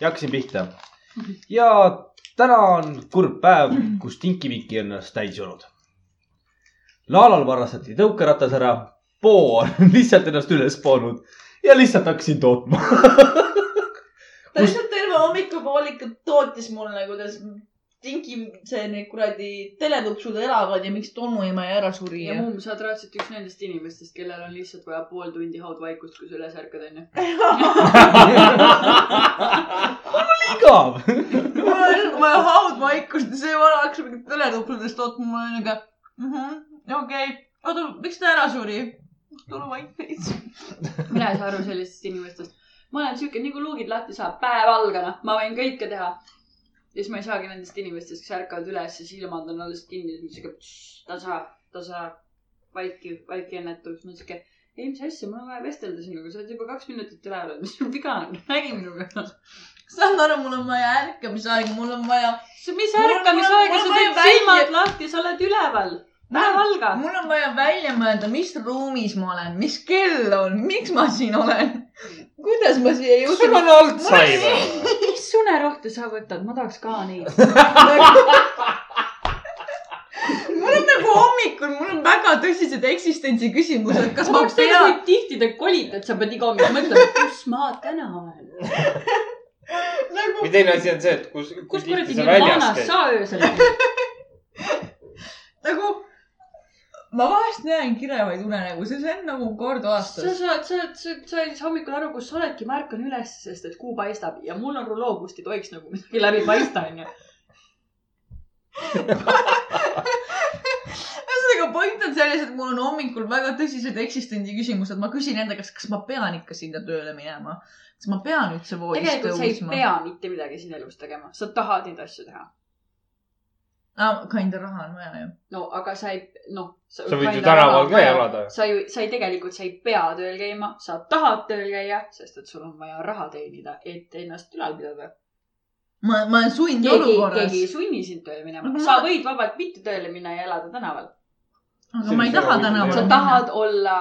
ja hakkasin pihta. ja täna on kurb päev, kus Tinki-Viki on ennast täis joonud. Laalal varastati tõukeratas ära, Poo on lihtsalt ennast üles poonud ja lihtsalt hakkasin tootma. ta lihtsalt terve hommikupooliku tootis mulle, kuidas tingi see need kuradi teletupsud elavad ja miks tolmuema ära suri ja mumm, sa oled raudselt üks nendest inimestest, kellel on lihtsalt vaja pool tundi haudvaikust, kui sa üles ärkad, onju. igav. mul on lihtsalt vaja haudvaikust ja see vana hakkas mingit teletupsudest tootma, mul oli nagu okei okay., oota, miks ta ära suri? tule vait veits. mina ei saa aru sellistest inimestest. ma olen siuke, nii kui luugid lahti saab, päev algab, ma võin kõike teha. Ja siis ma ei saagi nendest inimestest, kes ärkavad üles ja silmad on alles kinni, siuke tasa, tasa, vaiki, vaiki ennetus. ma siuke, ei, mis asja, mul on vaja vestelda sinuga, sa oled juba kaks minutit üleval, mis sul viga on, räägi minuga. saad aru, mul on vaja ärkamisaega, mul on vaja, mis ärkamisaega, mul sa on teed vaja silmad lahti, sa oled üleval. päev algab. mul on vaja välja mõelda, mis ruumis ma olen, mis kell on, miks ma siin olen, kuidas ma siia kas sul jõudsin. on Alzheimer? mis unerohte sa võtad, ma tahaks ka neid. mul on nagu hommikul, mul on väga tõsised eksistentsi küsimused, kas ma teada, pean, kui tihti te kolite, et sa pead iga hommik mõtlema, kus ma täna olen. nagu või teine asi on see, et kus, kus kuradi käid. sa öösel käid? nagu ma vahest näen kirevaid unenägusid, see on nagu kord sa aastas. saad, sa, sa, sa ei saa hommikul aru, kus sa oledki, ma ärkan üles, sest et kuu paistab ja mul on ruloo, kust ei tohiks nagu midagi läbi paista, onju. ühesõnaga point on selles, et mul on hommikul väga tõsised eksistendi küsimused, ma küsin enda käest, kas ma pean ikka sinna tööle minema. kas ma pean üldse voodist tegelikult sa ei tõusma? pea mitte midagi siin elus tegema, sa tahad neid asju teha. Ah, kinda raha on vaja ju. no aga sa ei, noh. sa võid ju tänaval ka elada. sa ju, sa ei, tegelikult sa ei pea tööl käima, sa tahad tööl käia, sest et sul on vaja raha teenida, et ennast ülal pidada. ma, ma olen sundolukorras keegi ei. sunni sind tööle minema Aga, sa ma- võid vabalt mitte tööle minna ja elada tänaval. aga ma ei taha tänavale sa tahad olla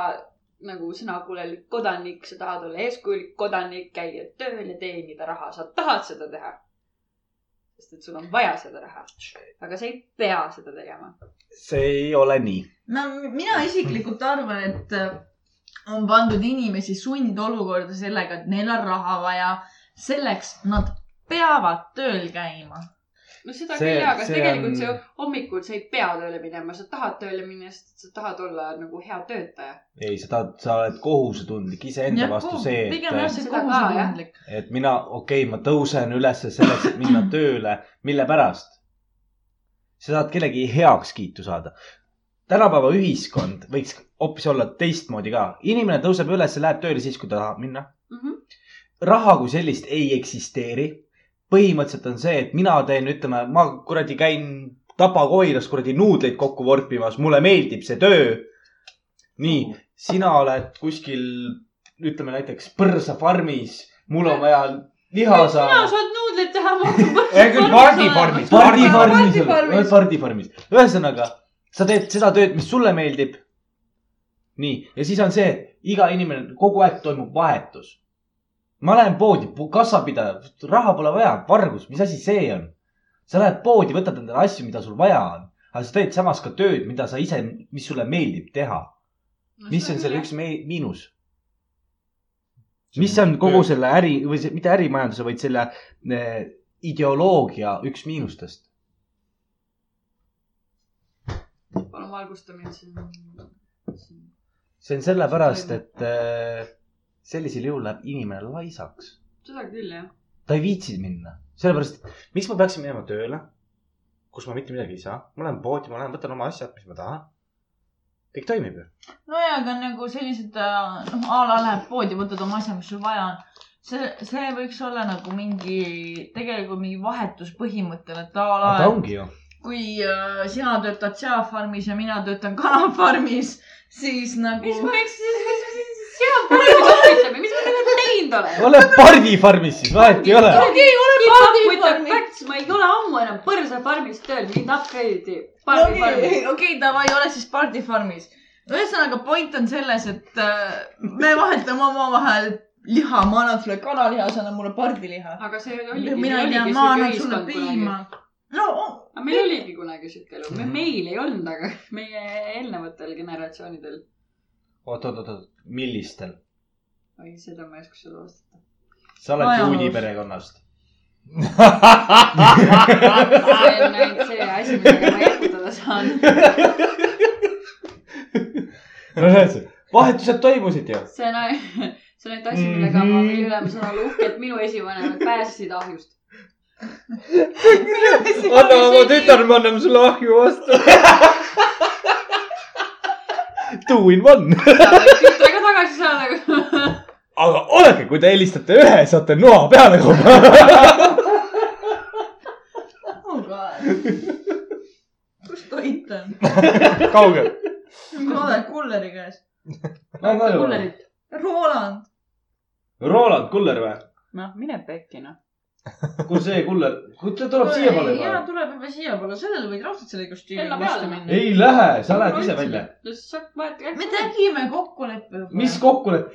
nagu sõnakuulelik kodanik, sa tahad olla eeskujulik kodanik, käia tööl ja teenida raha, sa tahad seda teha. Sest et sul on vaja seda raha, aga sa ei pea seda tegema. see ei ole nii. ma, mina isiklikult arvan, et äh, on pandud inimesi sundolukorda sellega, et neil on raha vaja. selleks nad peavad tööl käima. No seda See- küll jaa, aga see tegelikult on- sa hommikul sa ei pea tööle minema, sa tahad tööle minna, sest sa tahad olla nagu hea töötaja. ei, sa tahad, sa oled kohusetundlik iseenda vastu see, pigem jah, et, see kohusetundlik. et mina, okei okay,, ma tõusen üles selleks, et minna tööle. mille pärast? sa tahad kellegi heakskiitu saada. tänapäeva ühiskond võiks hoopis olla teistmoodi ka. inimene tõuseb üles, läheb tööle siis, kui ta tahab minna. Mhm. raha kui sellist ei eksisteeri. Põhimõtteliselt on see, et mina teen, ütleme, ma kuradi käin tapakoiras kuradi nuudleid kokku vorpimas, mulle meeldib see töö. nii, sina oled kuskil, ütleme näiteks põrsafarmis, mul on vaja liha sina saada. saad nuudleid teha, hea küll, pardifarmis. pardifarmis, Pardifarmis. ühesõnaga, sa teed seda tööd, mis sulle meeldib. nii, ja siis on see, iga inimene, kogu aeg toimub vahetus. Ma lähen poodi, kassapidaja, raha pole vaja, vargus, mis asi see on? sa lähed poodi, võtad endale asju, mida sul vaja on, aga sa teed samas ka tööd, mida sa ise, mis sulle meeldib teha. mis on selle üks miinus? mis on kogu selle äri või see, mitte ärimajanduse, vaid selle eh, ideoloogia üks miinustest? palun valgusta mind siin. see on sellepärast, et äh, sellisel juhul läheb inimene laisaks. seda küll jah. ta ei viitsi minna, sellepärast, et miks ma peaksin minema tööle, kus ma mitte midagi ei saa. ma lähen poodi, ma lähen, võtan oma asjad, mis ma tahan. kõik toimib ju. nojah, aga nagu sellised, noh, a la lähed poodi, võtad oma asja, mis sul vaja on. see, see võiks olla nagu mingi, tegelikult mingi vahetuspõhimõttel, et a la, ta ongi ju. kui äh, sina töötad seafarmis ja mina töötan kanafarmis, siis nagu. mis ma eksin, sina parmi kohvitame, mis ma temaga teinud olen? ole pardifarmis siis, vahet ei ole. okei, ole pardifarmis. Ma ei ole ammu enam põrsafarmis tööl, mind upgrade'i okei, pardifarmis. okei, davai, ole siis pardifarmis. ühesõnaga point on selles, et äh, me vahetame omavahel liha, ma annan sulle kanaliha, sa annad mulle pardiliha. aga see oligi, mina ei tea, ma annan sulle piima. no aga meil oligi kunagi siuke elu, meil ei olnud, aga meie eelnevatel generatsioonidel. oot, oot, oot, oot, millistel? oi, seda ma ei oska sulle vastata. sa oled Ajaloos. juudi perekonnast. see on ainult see asi, millega ma jahutada saan. no näed sa, vahetused toimusid ju. see on ainult, see on ainult asi, millega ma võin üle, ma saan olla uhke, et minu esivanemad pääsesid ahjust. anna oma tütar, me anname sulle ahju vastu. Two in one. Tagasi saada. aga oodake, kui te helistate ühe, saate noa peale oh god. kus toit on? kaugel. ma olen kulleri käes. kullerit. Roland. Roland Kuller või? noh, mine pekki noh. kuule, see Kuller, ta tuleb siiapoole jaa, juba. tuleb juba siiapoole, sellele võid raudselt selle kostüümi Ella vastu minna. ei lähe, sa lähed ise välja. me. tegime kokkuleppe mis? kokkulepe?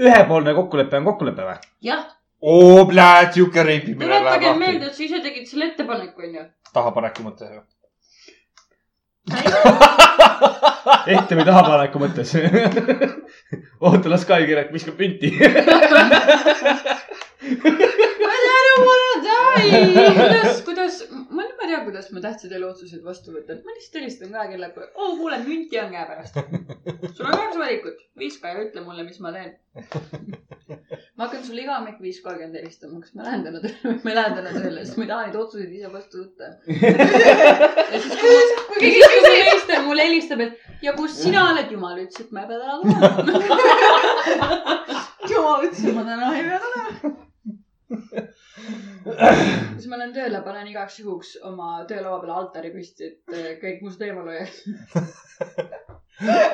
ühepoolne kokkulepe on kokkulepe või? jah, oo, pläät, siuke reipimine tuletage läheb meelde, lahti. et sa ise tegid selle ettepaneku, onju. tahapaneku mõttes ju. ette või tahapaneku mõttes. oota, las Kai Kirek viskab pinti. I don't wanna die. kuidas, kuidas, ma ma ei tea, kuidas ma tähtsaid eluotsuseid vastu võtan. ma lihtsalt helistan kella peale. oo, kuule, münti on käepärast. sul on kaks valikut, viska ja ütle mulle, mis ma teen. ma hakkan sulle iga hommik viis kolmkümmend helistama, kas ma lähen täna tööle või ma ei lähe täna tööle, sest ma ei taha neid otsuseid ise vastu võtta. ja siis, kui kui keegi mulle helistab, mulle helistab, et ja kus sina oled, jumal ütles, et ma ei pea täna tulema. jumal ütles, et ma täna ei pea tulema. Siis ma lähen tööle, panen igaks juhuks oma töölaua peale altari püsti, et eh, kõik must eemal hoiaks.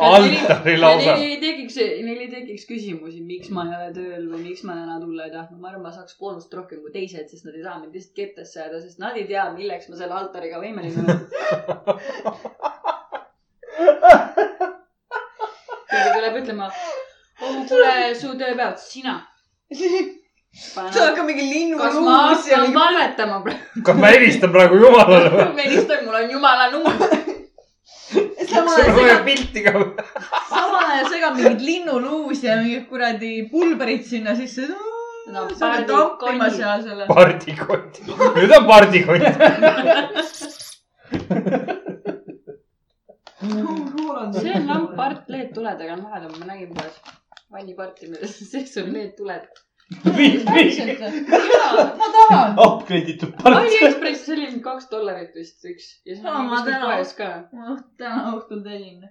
altari lausa. Neil ei tekiks, neil ei tekiks küsimusi, miks ma ei ole tööl või miks ma täna tulla ei tahtnud. ma arvan, ma saaks boonust rohkem kui teised, sest nad ei saa mind lihtsalt kettesse jääda, sest nad ei tea, milleks ma selle altariga võimeline olen. keegi tuleb ütlema, oh kuule, su tööpäev, sina. see on ka mingi kas ma hakkan mingi. palvetama praegu? kas ma helistan praegu jumalale või? ma helistan, mul on jumala number. on ajal vaja segab, pilti ka. samal ajal segab mingit linnuluusi ja mingit kuradi pulberit sinna sisse. No, sa pead pardi tampima seal selle. pardikott. nüüd on pardikott. see on lamp part LED-tuledega on vahel, ma nägin poes. vanniparti, milles sees on LED-tuled. ma tahan. upgrade itud part. Aliekspressis oli kaks dollarit vist üks. ja siis ma poes ka. ma täna õhtul tellin.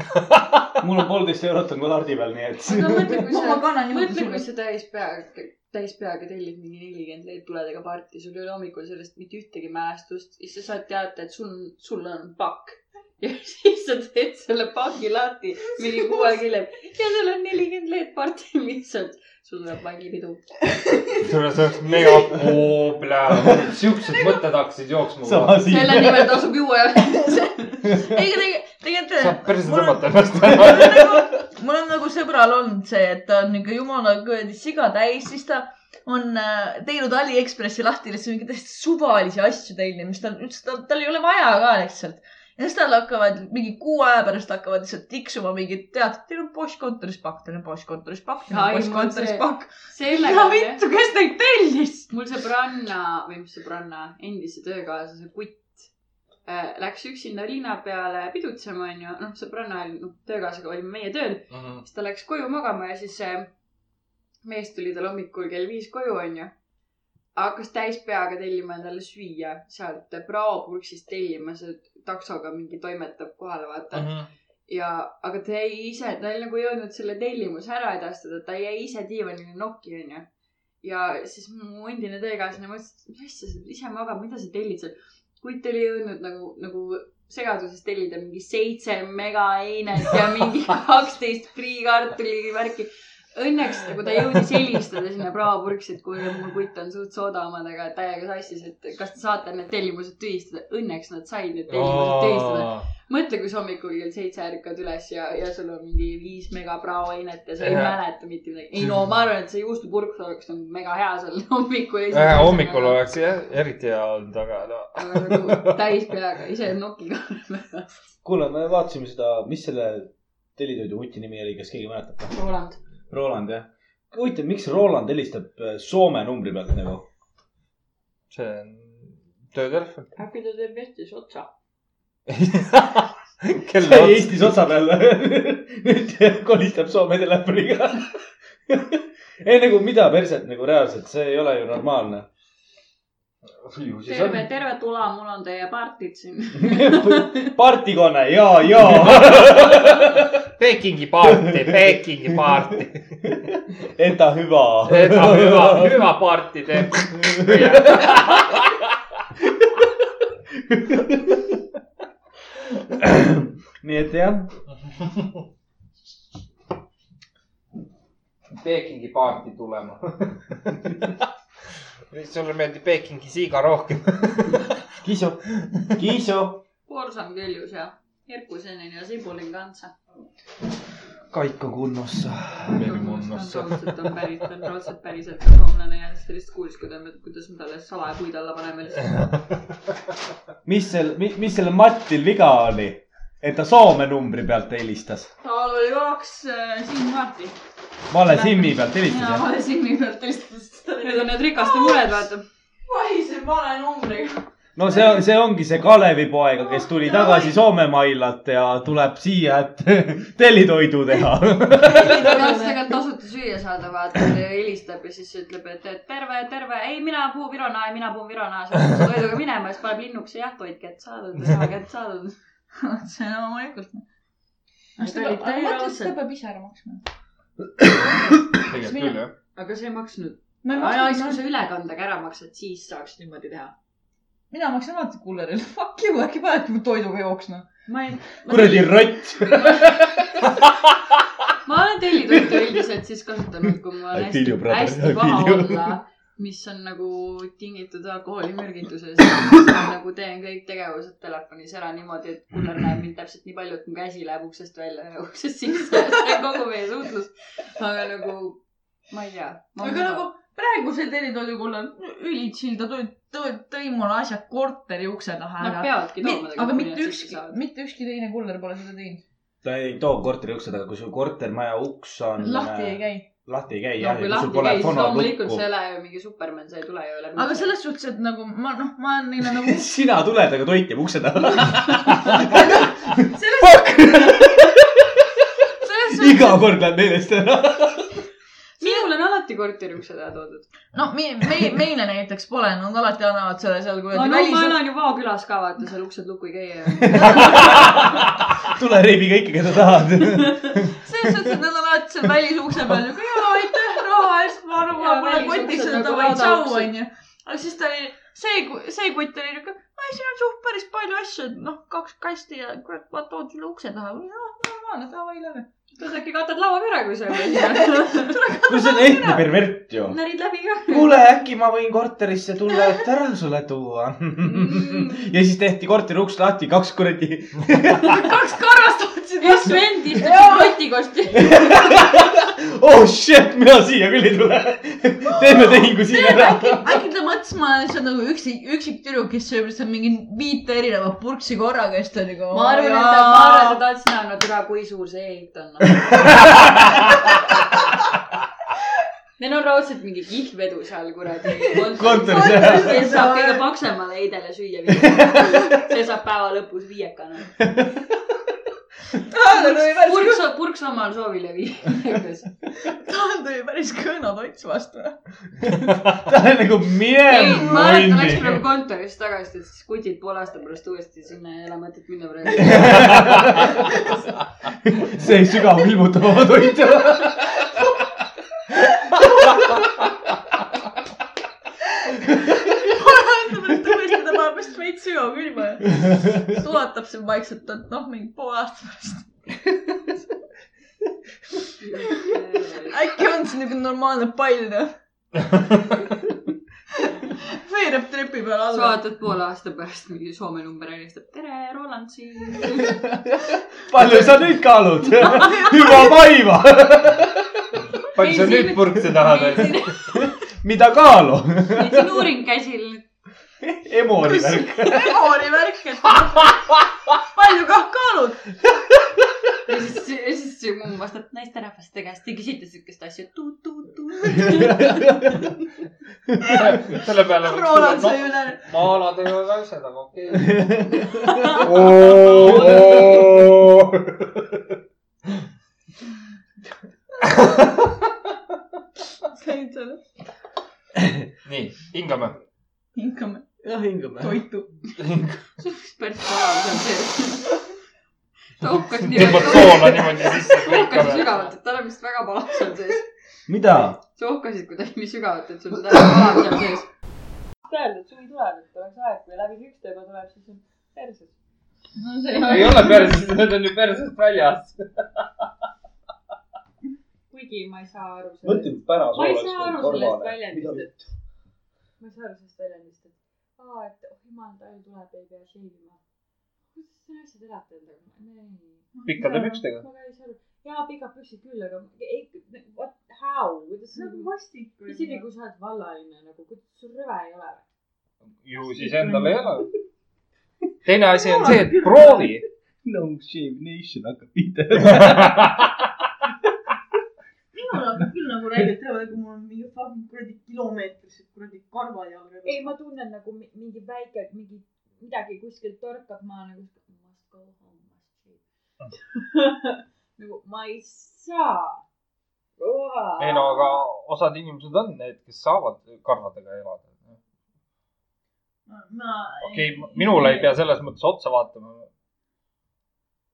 mul on poolteist eurot on kaardi peal, nii et. mõtle, kui sa, mõtle, kui sa täispeaga, täispeaga tellid mingi nelikümmend LED-tuledega parti, sul ei ole hommikul sellest mitte ühtegi mälestust, siis sa saad teada, et sul, sul on pakk. ja siis sa teed selle paki lahti mingi kuue külje ja seal on nelikümmend LED-parti lihtsalt. sul tuleb vangipidu. sulle see oleks mega, oo, siuksed mõtted hakkasid jooksma. selle. nimel tasub juua ja. ei, tegelikult, saab perse tõmmata ennast mul ära. on nagu, mul on nagu sõbral olnud see, et ta on ikka jumala kuradi siga täis, siis ta on äh, teinud Aliekspressi lahti lihtsalt mingeid täiesti suvalisi asju tellinud, mis tal üldse, tal, tal ei ole vaja ka lihtsalt. ja siis tal hakkavad mingi kuu aja pärast hakkavad lihtsalt tiksuma mingid teated, teil on postkontoris pakk, teil on postkontoris pakk, teil on postkontoris pakk. mida vittu, kes neid tellis? mul sõbranna või mis sõbranna, endise töökaaslase kutt läks üksinda linna peale pidutsema, onju. noh, sõbranna oli, noh, töökaaslasega olime meie tööl, siis ta läks koju magama ja siis see mees tuli tal hommikul kell viis koju, onju. hakkas täispeaga tellima endale süüa sealt praopurksist tellima, see taksoga mingi toimetab kohale, vaata. ja, aga ta jäi ise, ta oli nagu jõudnud selle tellimuse ära edastada, ta jäi ise diivanile nokki, onju. ja siis mu endine töökaaslane mõtles, et mis asja, sa ise magama, mida sa tellid seal. Kuid ta oli jõudnud nagu, nagu segaduses tellida mingi seitse megaeinet ja mingi kaksteist friikartuli värki. Õnneks nagu ta jõudis helistada sinna praopurksi, et kuule, mul kutt on suht sooda omadega täiega sassis, et kas te saate need tellimused tühistada. Õnneks nad said need tellimused tühistada. mõtle, kui sa hommikul kell seitse ärkad üles ja, ja sul on mingi viis mega praoainet ja sa ei mäleta mitte midagi. ei no ma arvan, et see juustupurk oleks nagu mega hea seal hommikul. hommikul oleks jah, eriti hea olnud, aga no. aga nagu täis peaga, ise nokiga. kuule, me vaatasime seda, mis selle tellitoidu huti nimi oli, kas keegi mäletab? Roland. Roland jah. huvitav, miks Roland helistab äh, Soome numbri pealt nagu? see on töötelefon. äkki ta teeb Eestis otsa? kelle ots? Eestis otsa peal. nüüd kolistab Soome telefoniga. ei nagu mida perset nagu reaalselt, see ei ole ju normaalne. terve,. terve tula, mul on teie partid siin. partikone ja, ja. Pekingi paarti, Pekingi paarti. Enda hüva. seda hüva, hüva paarti teeb. nii et jah, Pekingi paarti tulema. sulle meeldib Pekingi siga rohkem. kiisu, kiisu. Porsam küljus ja Herkusenen ja Sibulin kanssa. Kaikko kunnossa. munnossa. raudselt on päris, ta on raudselt päriselt ka soomlane ja siis ta lihtsalt kuulis, kuidas, me talle salapuid alla paneme lihtsalt. mis seal, mis sellel Mattil viga oli, et ta Soome numbri pealt helistas? tal oli kaks äh, SIM-kaarti. vale SIM-i pealt helistas jaa, jah? vale SIM-i pealt helistas. Need on need rikaste mured, vaata. vahiseb vale numbriga. No see, see ongi see Kalevipoeg, kes tuli tagasi Soome-Mailalt ja tuleb siia, et tellitoidu teha. tahaks tegelikult tasuta süüa saada, vaata, helistab ja siis ütleb, et, et terve, terve, ei, mina puhun Virona, ei, mina puhun Virona, sa pead toiduga minema, siis paneb linnuks ja jah, toit kätte saadud, raha kätte saadud. see on loomulikult. Seda peab ise ära maksma. tegelikult küll jah. aga see ei maksnud. siis kui sa ülekandega ära maksad, siis saaks niimoodi teha. Mina maksan alati kullerile. Fuck you, äkki panedki mu toiduga jooksma. ma ei. kuradi rott. ma olen tellitoitu üldiselt siis kasutanud, kui mul on I hästi hästi paha olla, mis on nagu tingitud alkoholimürgitusest. ma nagu teen kõik tegevused telefonis ära niimoodi, et kuller näeb mind täpselt nii palju, et mu käsi läheb uksest välja ja uksest sisse. see on kogu meie suhtlus. aga nagu, ma ei tea. aga nagu praegusel tellitoidukullal üli chill, ta tõi, tõi, tõi mulle asjad korteri ukse taha Nad ära. peavadki tooma. aga mitte ükski, mitte ükski teine kuller pole seda teinud. ta ei too korteri ukse taga, kui sul kortermaja uks on. lahti ei. käi. lahti ei käi no jah, kui ja kui sul lahti käis, siis loomulikult see ei ole ju mingi Superman, see ei tule ju läbi. aga selles suhtes, et nagu ma, noh, ma olen neile nagu. sina tuled, aga toit jääb ukse taha. selles suhtes, iga kord läheb meelest ära. alati korteri ukse taha toodud. no me, me, meile näiteks pole, nad alati annavad selle seal no, kuradi no ma välis. elan ju Vao külas ka, vaata seal uksed lukku ei käi tule reibi kõike, keda tahad. selles suhtes, et nad on alati seal välisukse peal nagu jaa, aitäh raha eest, ma arvan, mul on kotis välisuksed seda nagu davai, tšau onju. aga siis ta oli, see, see kutt oli niuke, ei siin on suht päris palju asju, et noh, kaks kasti ja kurat, ma toon sulle ukse taha. noh, normaalne, davai, lähme. Tead äkki katad laua ka ära, kui sa ei kuule, see on ehtne pervert ju. närid läbi ka. kuule, äkki ma võin korterisse tulla, et ära sulle tuua. ja siis tehti korteri uks lahti, kaks kuradi. kaks karvast üks vend istub kotikosti. oh shit, mina siia küll ei tule. teeme tehingu siin ära. äkki, ta mõtles, ma olen lihtsalt nagu üksi, üksik tüdruk, kes sööb lihtsalt mingi viite erinevat purksi korraga ja siis ta nagu. ma arvan, et ta, ma arvan, et ta tahtis näha, no tere, kui suur see eit on. Neil on raudselt mingi kihlvedu seal kuradi Kontoris, jah. kes saab kõige paksemale eidele süüa see saab päeva lõpus viiekana. tal tuli päris purks, purks omal soovil ja viiekas. tal tuli päris kõõnad ots vastu. ta on nagu mine ei, ma mäletan, läksime nagu munni. kontorist tagasi, et siis kutid poole aasta pärast uuesti sinna ei ole mõtet minna praegu. see sügav ilmutab oma toitu. ütleb, et tõesti ta paneb vist veits sügav külma ja sulatab siin vaikselt, et noh, mingi poole aasta pärast. äkki on see niuke normaalne pall noh. veereb trepi peal sa alla. vaatad poole aasta pärast mingi Soome number helistab. tere, Roland siin. palju sa nüüd kaalud? hüva vaiva. palju sa nüüd purkse tahad? mida kaalu? meil siin uuring käsil. Emori värk. Emori värk, et palju kah kaalud. ja siis, ja siis see mumm vastab naisterahvaste käest, te küsite siukest asja. selle peale Roland sai üle. ma alati ei ole asjad, aga okei. käid seal, nii, hingame. hingame jah, hingame. toitu. päris palav seal sees. ta hukkas nii tõmbad soola niimoodi sisse, ta hukkas sügavalt, et tal on vist väga palav seal sees. mida? sa hukkasid kuidagi nii sügavalt, et sul on täiesti palav seal sees. öelda, et suvi tuleb, et oleks aeg, kui läbi sükste juba tuleb, siis on perses. no ei ole perses, need on ju persest väljas. kuigi ma ei saa aru sellest. mõtle, pära ma ei saa aru sellest väljendist, et. ma ei saa aru sellest väljendist, aa, et oh jumal, talv tuleb, ei pea sheivima. kuidas te naised elate endaga? pikkade pükstega. ma ka ei saa aru. jaa, pikad püksid küll, aga ei, what, how, kuidas see on nagu, vastik. isegi kui sa oled vallaline nagu, kuidas sul rõve ei ole? ju siis endal ei ole. teine asi on see, et proovi. no shame nation hakkab pihta. minul on küll nagu nagu hea, kui mul on mingi fucking kuradi kilomeetrised kuradi karvad jalga ei, ma tunnen nagu mi- mingi väike, mingi midagi kuskilt torkab, ma nagu must go home, must sleep. nagu ma ei saa. ei no aga osad inimesed on need, kes saavad karvadega elada. ma. okei okay,, minule ei pea selles mõttes otsa vaatama.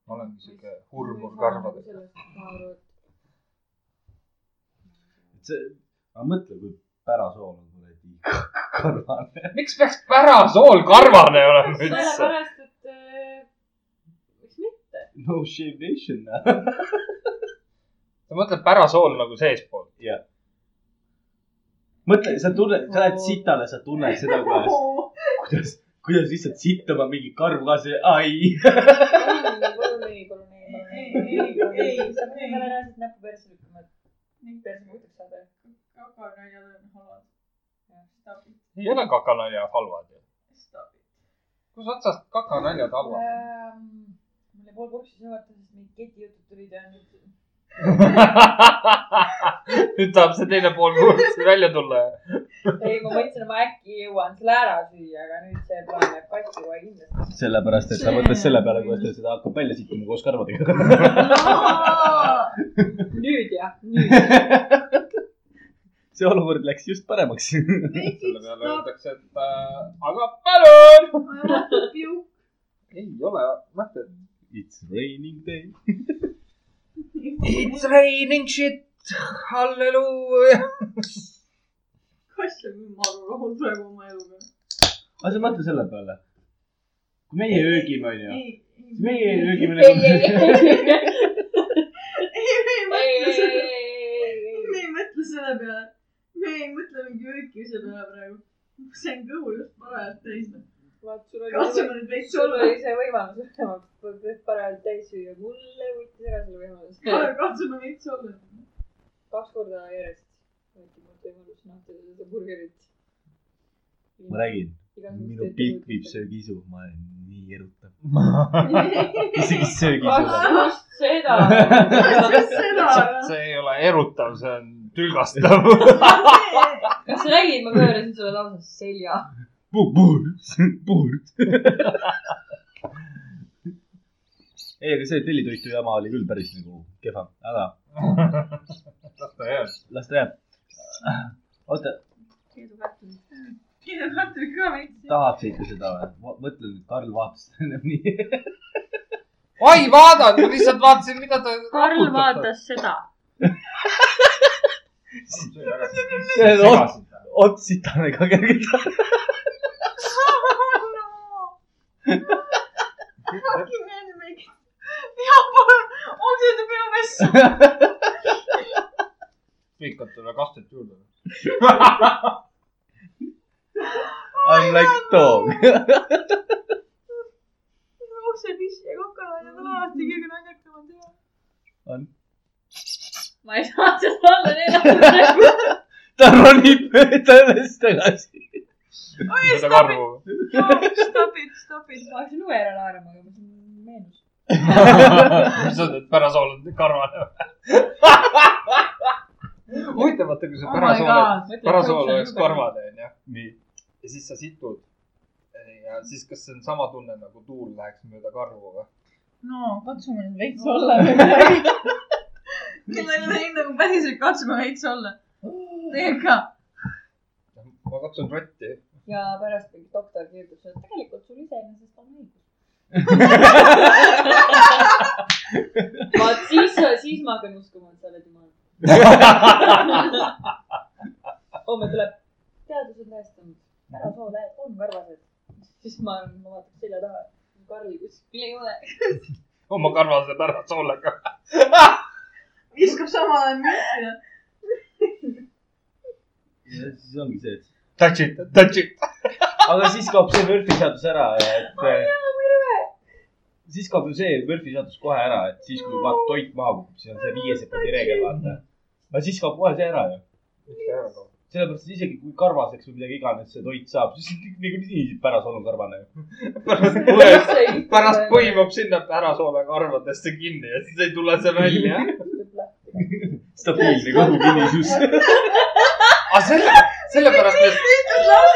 ma olengi siuke hurmur karvadega. see, aga mõtle, kui pärasool on kuradi karvane. miks peaks pärasool karvane olema üldse? sellepärast, et äh, miks mitte. no shame nation. sa mõtled pärasool nagu seespool? mõtle, sa tunned, sa lähed sitale, sa tunned seda, kuidas, kuidas, kuidas lihtsalt sittama mingi karv ka see, ai. ei, ei, ei, Ei, ei, palun ei. ei, sa pead reaalselt näppu persse lükkama, et perse puhtaks saada. kakanaljad on halvad. Stop it, ei ole kakanaljad halvad ju. stop it. kus otsast kakanaljad halvad on? mul jäi pool purksi sõimata, sest mingid ketijutud tulid ja nüüd nüüd tahab see teine pool kursi välja tulla ei, ma mõtlesin, et ma äkki jõuan selle ära süüa, aga nüüd see plaan läheb katki kohe kindlasti. sellepärast, et ta mõtles selle peale, kuidas ta seda hakkab välja sittuma koos karvadega. nüüd jah, nüüd. see olukord läks just paremaks. selle peale öeldakse, et äh, aga palun. ei ole mõtet. It's raining day. It's raining shit, halleluuja. kass on küll maru rahul praegu oma eluga. aga sa mõtle selle peale. kui meie öögime, onju, ei, siis meie öögime ei, ei, nagu. ei, ei, me ei mõtle selle, ei, me ei mõtle selle peale. me ei mõtle mingi öökimise peale praegu. see on kõhu just parajalt täis. Vaat sul oli, katsume nüüd veits sul olla. oli see võimalus vähemalt parajalt täis süüa, mulle võttis ära selle võimaluse. katsume veits olla. kaks korda järjest võeti mult võimalus nautida seda burgerit. ma räägin, minu pilk viib. söögiisu, ma olen nii erutav. isegi söögiisu. just seda. seda, see ei ole erutav, see on tülgastav. kas sa nägid, ma pöörasin sulle lausa selja. purks. ei, aga see tellitoitu jama oli küll päris nagu kehva, aga las ta jääb. las ta jääb. oota, kiidekartulit ka veits. tahaksite seda või? mõtle nüüd, Karl vaatas ennem nii. ma ei vaadanud, ma lihtsalt vaatasin, mida ta. Karl. vaatas seda. ots sitane ka kergelt. Fucking anime. ja palun, otsida minu messu. lõikad talle kastet juurde. I m like dog. uksepiss ja kokalained on alati kõige naljakamad ja. on. ma ei saa seda olla neljapäeval. ta ronib mööda üles tagasi. Seda karvu. Stop it, stop it. ma hakkasin uue ära naerma, aga mul meenus. mis on need pärasool on karvane? huvitav, vaata kui see pärasool, pärasool oleks karvane, onju. nii. ja siis sa situd. ja siis, kas see on sama tunne nagu tuul läheks mööda karvu või? no katsume nüüd veits olla. kellel on nagu päriselt katsume veits olla. tegelikult ka. Ma katsun rotti. ja pärast mingi doktor kirjutas, et tegelikult sul iseenesest on õigus. vaat siis, siis ma hakkan uskuma, et sa oled jumal. homme tuleb, teadus on tõestanud, pärasooled on karvased. siis ma, ma vaatan selja taha, Karli kuskil ei ole. oma karvase pärasoolega. viskab samal ajal ja. ja siis ongi see, et Touch it, touch it. aga siis kaob see Murphy seadus ära, et. siis kaob ju see Murphy seadus kohe ära, et siis kui vaata toit maha kukub, siis on see viie sekundi reegel, vaata. aga siis kaob kohe see ära ju. sellepärast, et isegi kui karvaseks või midagi iganes see toit saab, siis niikuinii pärasool on karvane pärast pärast põimub sinna pärasoole karvadesse kinni ja siis ei tule see välja. stabiilne kogukinisus. aga selle, sellepärast,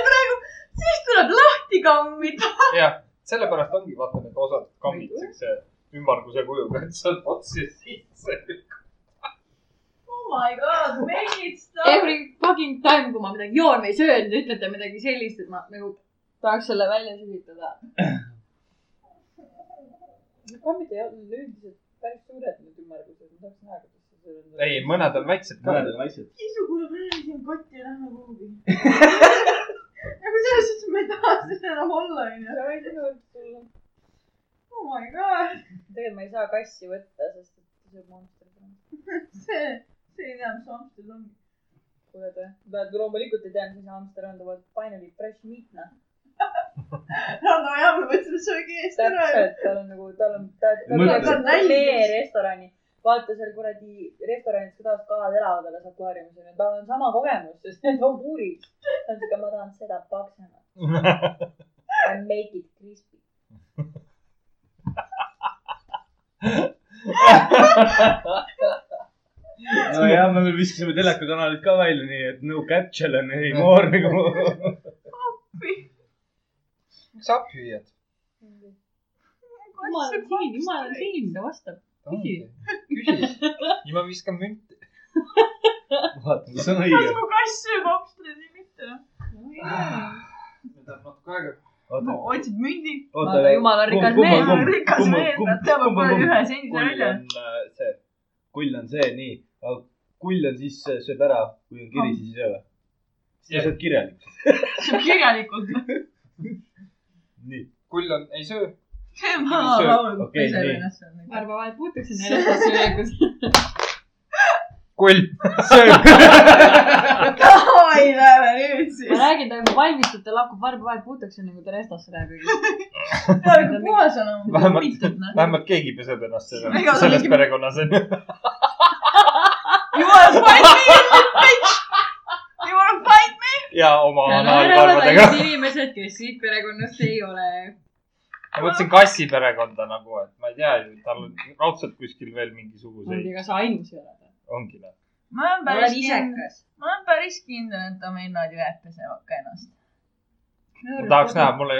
praegu, siis tuleb lahti kammida. jah, sellepärast ongi vaata need osad kammid siukse ümmarguse kujuga, et saad otsi sisse. Oh my god, make it stop. Every fucking time, kui ma midagi joon või söön, te ütlete midagi sellist, et ma nagu tahaks selle välja sülitada. kommid ei olnud üldiselt päris suured need ümmargused, ma tahaks näha, kuidas ei, mõned on väiksed ka. mõned on väiksed. isu, kuule, me läheme siin kotti ja lähme kuhugi. nagu selles suhtes, et ma ei taha siin enam olla, onju. sa võid ju tulla. Oh my god, tegelikult ma ei saa kassi võtta, sest et ta sööb monstrit. see, see ei tea, mis hamster on. kuule te, pead loomulikult ei tea, mis hamster on, ta vaatab finally fresh meat noh. Rando jah, me võtsime söögi eest ära. täpselt, tal on nagu, tal on, ta, ta Mõtle. tuleb sealt meie restorani. Vaata seal kuradi restoranis tavaliselt kalad elavad alles akvaariumis onju, tal on sama kogemus, sest need on puurid. ta on siuke, ma tahan seda paksemat. I make it crispy. nojah, me veel viskasime telekakanalid ka välja, nii et no cat challenge anymore nagu. miks sa appi viiad? jumal on siin, jumal on siin, ta vastab. Küsi. küsi. ja ma viskan münti. vaata, kas on õige. kas mu kass sööb hamstreid või mitte? võtab natuke aega. no otsid mündi. vaata, jumal on rikas mees. rikas mees, ta teab kuradi ühe kull välja. äh, see, kull on see, nii, kull on siis, sööb ära, kui on kiri, siis ei söö või? siis Jah. sa oled kirjalik. sööb kirjalikult. nii, kull on, ei söö. see on vana Sööb. laul, kui Okei, peseb nii. ennast seal. arva vahel puutuksin neljandast söögus. kull. sööb. davai, lähme nüüd ma siis. räägin, ta juba valmistub, ta lakkub varba vahel puutuksin nagu ta restasse läheb. puhas on oma Vähemalt- kummitud, noh. vähemalt keegi peseb ennast selles, ta perekonnas onju. You wanna fight me, bitch? You wanna fight me? ja oma ja no ära analkarvadega võta. inimesed, kes siit perekonnast ei ole. Ma mõtlesin kassi perekonda nagu, et ma ei tea ju, tal on raudselt kuskil veel mingisuguseid, ega sa ainus ei ole. ongi noh. ma olen ma päris kindel, isekas. ma olen päris kindel, et Amennad jõed pesevad ka ennast. ma tahaks näha, mulle,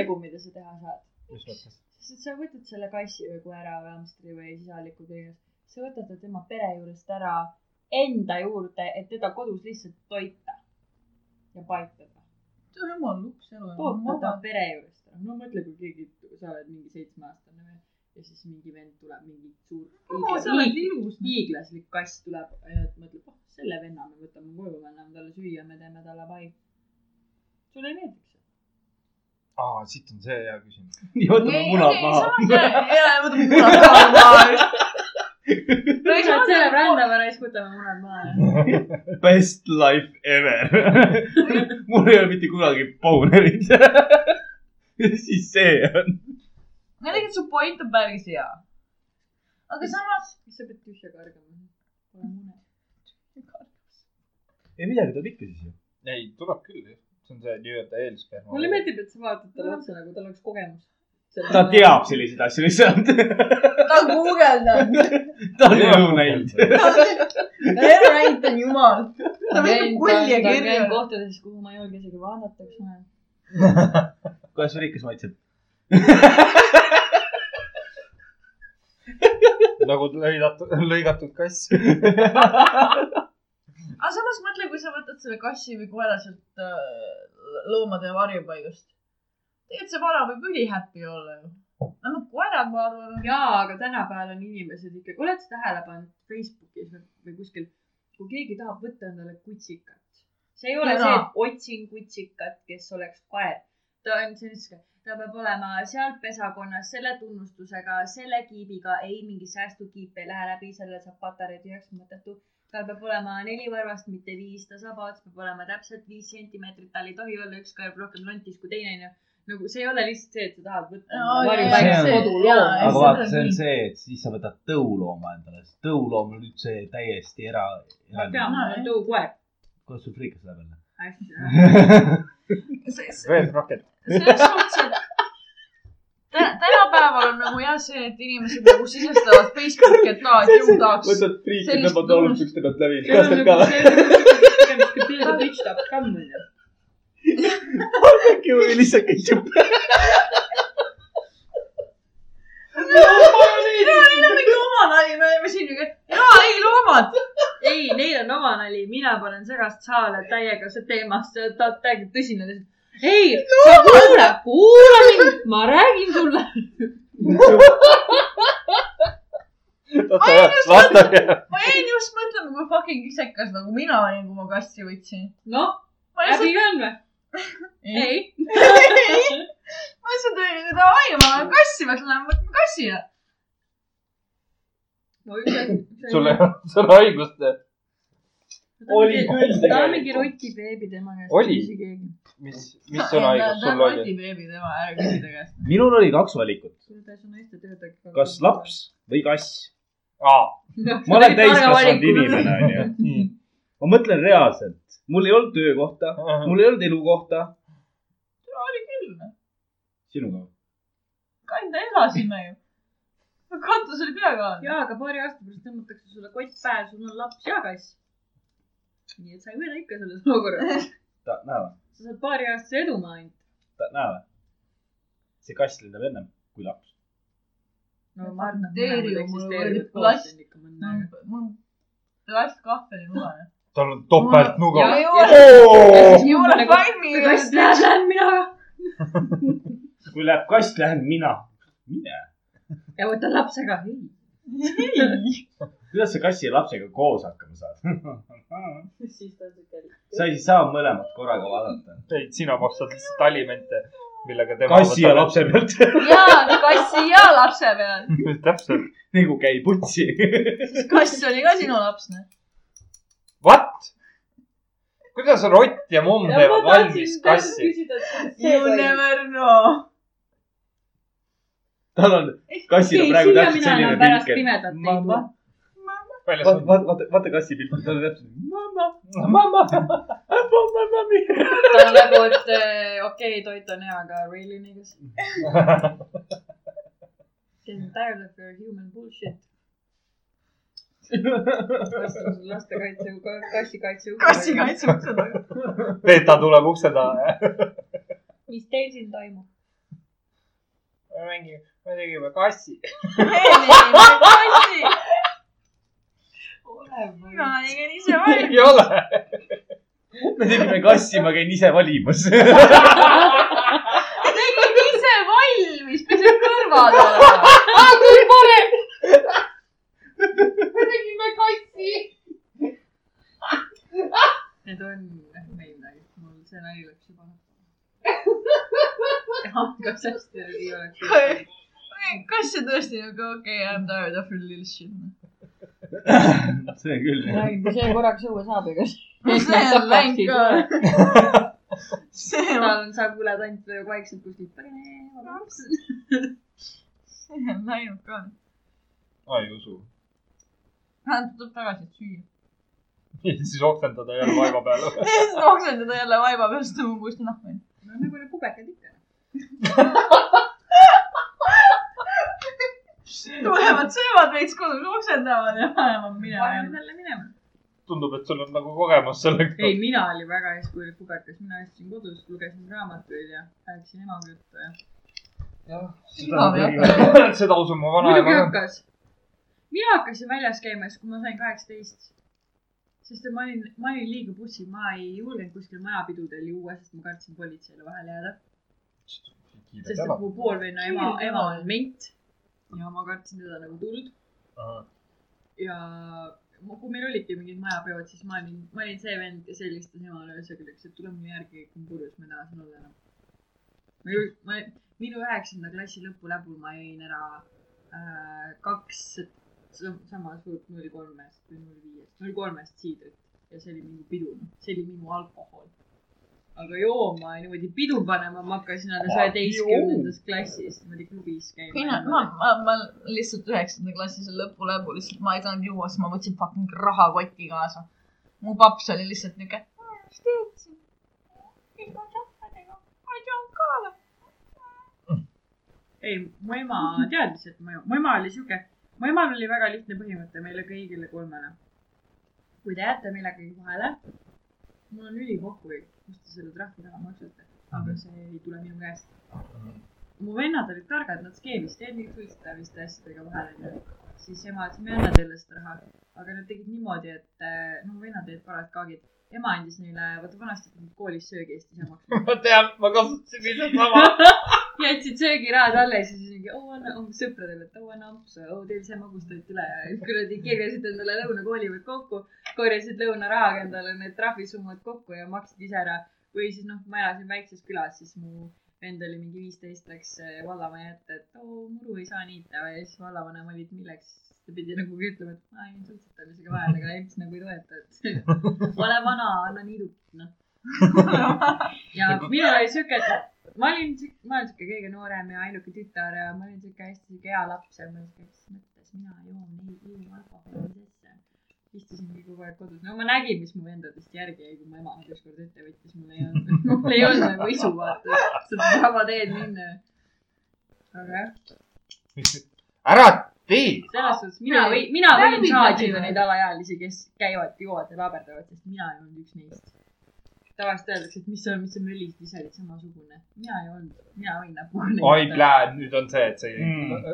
legu, mida sa teha saad. mis mõttes? sest sa võtad selle kassi või koera või hamstri või sisaliku kõigest, sa võtad ta tema pere juurest ära enda juurde, et teda kodus lihtsalt toita ja paitada. Jumal lups elu. ta pere juurest ära. no mõtle, kui keegi, sa oled mingi seitsmeaastane või ja siis mingi vend tuleb, mingi suur ilus. hiiglaslik kass tuleb ja mõtleb, oh selle venna me võtame koju, me anname talle süüa, me teeme talle pai. sulle ei meeldiks see? aa, siit on see hea küsimus. nii, võtame munad maha. jaa, võtame munad maha. saad selle rändama raisk, võtame munad maha. Best life ever. mul ei ole mitte kunagi bonerit. siis see on. no tegelikult su point on päris hea. aga samas, mis sa pead tühja kargama? Pole mune. ei midagi tuleb ikka siis ju. ei, tuleb küll jah. see on see nii-öelda eelsperma. mulle meeldib, et sa vaatad talle otsa nagu tal oleks kogemus. Ta teab selliseid asju lihtsalt. ta on guugeldanud. ta on elu näinud. elu näinud on jumal. ta ta viib kulli ja kirju. kohtades, kuhu ma ei julge isegi vaadata, eks ole. kuidas sul ikka maitseb? nagu lõigatud, lõigatud kass. aga samas mõtle, kui sa võtad selle kassi või koera sealt äh, loomade varjupaigast. Tegelikult see vana võib ülihäppi olla ju. no koerad, ma arvan, jaa, aga tänapäeval on inimesed ikkagi, oled sa tähele pannud Facebookis või, kuskil, kui keegi tahab võtta endale kutsikat. see ei ole Jaa. see, et otsin kutsikat, kes oleks koer. ta on selline, ta peab olema seal pesakonnas selle tunnustusega, selle kiibiga, ei mingi säästukiip ei lähe läbi, sellele saab patarei tühjaks mõttetu. tal peab olema neli varvast, mitte viis, ta sabas peab olema täpselt viis sentimeetrit, tal ei tohi olla üks kõrv rohkem lontis kui teine, onju. Nagu see ei ole lihtsalt see, et sa tahad võtta varjupaigast jaa, kodulooma. aga vaata, see on see, et siis sa võtad tõulooma endale, sest tõuloom on üldse täiesti era. ma tean, mul on tõukoer. kuidas sul friikas läheb jälle? hästi. see, Red Rocket. selles suhtes, et tä- tänapäeval on nagu jah see, et inimesed nagu sisestavad Facebooki, et aa, et jõu tahaks. võtad triiki, tõmbad aluspükste pealt läbi, on kastad ka nagu, see on nagu tegemist ka build a bitch dot com onju. äkki või lihtsalt ketšup. Neil on mingi oma nali, me oleme siin nagu, jaa, ei loomad. ei, neil on oma nali, mina panen segast saale täiega see teemast, ta täiega tõsine. ei, sa kuula, kuula mind, ma räägin sulle. vasta. ma jäin just mõtlema, kui fucking isekas nagu mina olin, kui ma kassi võtsin. noh, ma häbi lihtsalt, ka on või? ei. ma lihtsalt olin, et davai, ma lähen kassi, peaks lähema võtma üks asi. sul ei olnud seda õigust. Oli küll ta on mingi tegelikult. roti beebi tema käest. Oli? mis, mis sõnaõigus sul oli? rotibeebi tema, ära küsi ta käest. minul oli kaks valikut, kas laps või kass. aa, ma olen täiskasvanud inimene, onju. Ma mõtlen reaalselt, mul ei olnud töökohta, mul ei olnud elukohta. oli küll. sinuga? kanda elasime ju. katus oli pea ka. jaa, aga paari aasta pärast tõmmatakse sulle kott pähe, sul on laps ja kass. nii et sa ei võida ikka selles olukorras. tahad näha või? sa saad paari aastase edumaa ainult. tahad näha või? see kass lendab ennem kui laps. no ma arvan, et Teeri mõlemad on mul koos plast- siin ikka mõnda aega. mul plastkahvelinugane. Tal on topeltnuga kass läheb, lähen mina kui läheb kass, lähen mina. mine. ja võtan lapse ka. kuidas sa kassi ja lapsega koos hakkama saad? sa ei saa mõlemat korraga vaadata. ei, sina maksad lihtsalt alimente, millega tema. kassi ja lapse. pealt jaa, kassi ja lapse peal. täpselt. nagu käib putsi. kass oli ka sinu laps, noh. Kuidas rott ja mumm teevad valmis kassi? You never know. tal on, kassil on praegu täpselt selline ei mamma vaata, on. vaata, vaata, vaata kassi pilti, tal on täpselt mamma, mamma, mamma, mammi. ta on nagu, et eh, okei okay,, toit on hea, aga really niggas. Getting tired of your human bullshit. lastekaitse, kassikaitse. kassi. kaitse ukse taga. Peeta tuleb ukse taha. mis teil siin toimub? me mängime, me tegime kassi. kassi. mina tegin ise valmis. ei ole. me tegime kassi, ma käin ise valimas. tegin ise valmis, mis see kõrvad olema. küll parem. Me tegime kassi. Need on meil nali, mul see nali läks juba. kas hästi ei oleks? kas see tõesti nagu okei okay,, I m tired of your little shit. see küll. räägin, kui see korraks õue saab, ega see on läinud ka. see on, üle tont või vaikselt kuskilt. see on läinud ka. ma ei usu. Vähemalt tuleb tagasi, et süüa. siis oksendada jälle vaiba peale. siis oksendada jälle vaiba peal, siis tõmbab uuesti nahku. no nagu need pubekad ikka. tulevad, söövad veits kodus, oksendavad ja lähevad minema paneme jälle. minema. tundub, et sul on nagu kogemus sellega. ei, mina olin väga eeskujulik pubekas, mina istusin kodus, lugesin raamatuid ja rääkisin emaga juttu ja. seda usun mu muidugi vanaema ka. hakkas. Mina hakkasin väljas käima siis, kui ma sain kaheksateist. sest et ma olin, ma olin liiga pussi, ma ei julgenud kuskil majapidudel juua, sest ma kartsin politseile vahele jääda. sest et mu poolvenna ema, ema on ment ja ma kartsin teda nagu tuld ja kui meil olidki mingid majapeod, siis ma olin, ma olin see vend, kes helistas emale öösel, et tule mulle järgi, on purjus, ma ei taha siin olla enam. ma ei, ma, minu üheksanda klassi lõpu läbul ma jõin ära äh, kaks sama suurt null kolmest või null viiest, null kolmest siidrit ja see oli minu pidu, see oli minu alkohol. aga jooma ja niimoodi pidu panema ma hakkasin alles üheteistkümnendas klassis, niimoodi klubis käima. mina, ma, ma, ma lihtsalt üheksanda klassi seal lõpu läbu lihtsalt, ma ei saanud juua, siis ma võtsin fucking rahakoti kaasa. mu paps oli lihtsalt niuke, mis teed siin? ilma šahvadega, ma ei tea ka. ei, mu ema teadis, et mu, mu ema oli sihuke, mu emal oli väga lihtne põhimõte meile kõigile kolmele. kui te jääte millegagi vahele, mul on ülikokkuhoid, kust te selle trahvi raha maksate, aga see ei tule minu käest. mu vennad olid targad, nad skeemisid, mingit suitsetamiste asjadega vahele, siis ema ütles, me ei anna teile seda raha. aga nad tegid niimoodi, et eh, noh, vennad olid parajad kaagid. ema andis neile, vaata vanasti pidid koolis söögi eest ise maksma. ma tean, ma kasutasin ise sama. jätsid söögirahad alles ja siis mingi, oo anna oh, sõpradele, et oo anna ampsu, oo teil see magustoit üle ja kuradi kirjasid endale lõunakoolivõrd kokku, korjasid lõunarahaga endale need trahvisummad kokku ja maksid ise ära. või siis noh, ma elasin väikses külas, siis mu vend oli mingi viisteist, läks eh, vallamaja ette, et oo muru ei saa niita ja siis vallavanem oli, et milleks. ta pidi nagu ütlema, et ma jäin suitsetamisega vahele, aga emps nagu ei toeta, et ole vana, anna niidukit noh. ja minul oli siuke, et ma olin, ma olen siuke kõige noorem ja ainuke tütar ja ma olin siuke hästi siuke hea laps ja ma olin siuke, mis mõttes mina joon ei, ei alkoholi sisse. istusingi kogu aeg kodus, no ma nägin, mis mu vendadest järgi jäi, kui mu ema nad ükskord ette võttis, mul ei olnud, mul ei olnud nagu isu vaata seda sama teed minna. aga jah, ära tee. selles suhtes mina või, mina võin saadida neid alaealisi, kes käivad, joovad ja laaberdavad, sest mina ei olnud üks neist. Tavaliselt öeldakse, et mis mis sa möllid, ise olid samasugune. mina ei olnud, mina võin näpuga oi, plään, nüüd on see, et see Mm.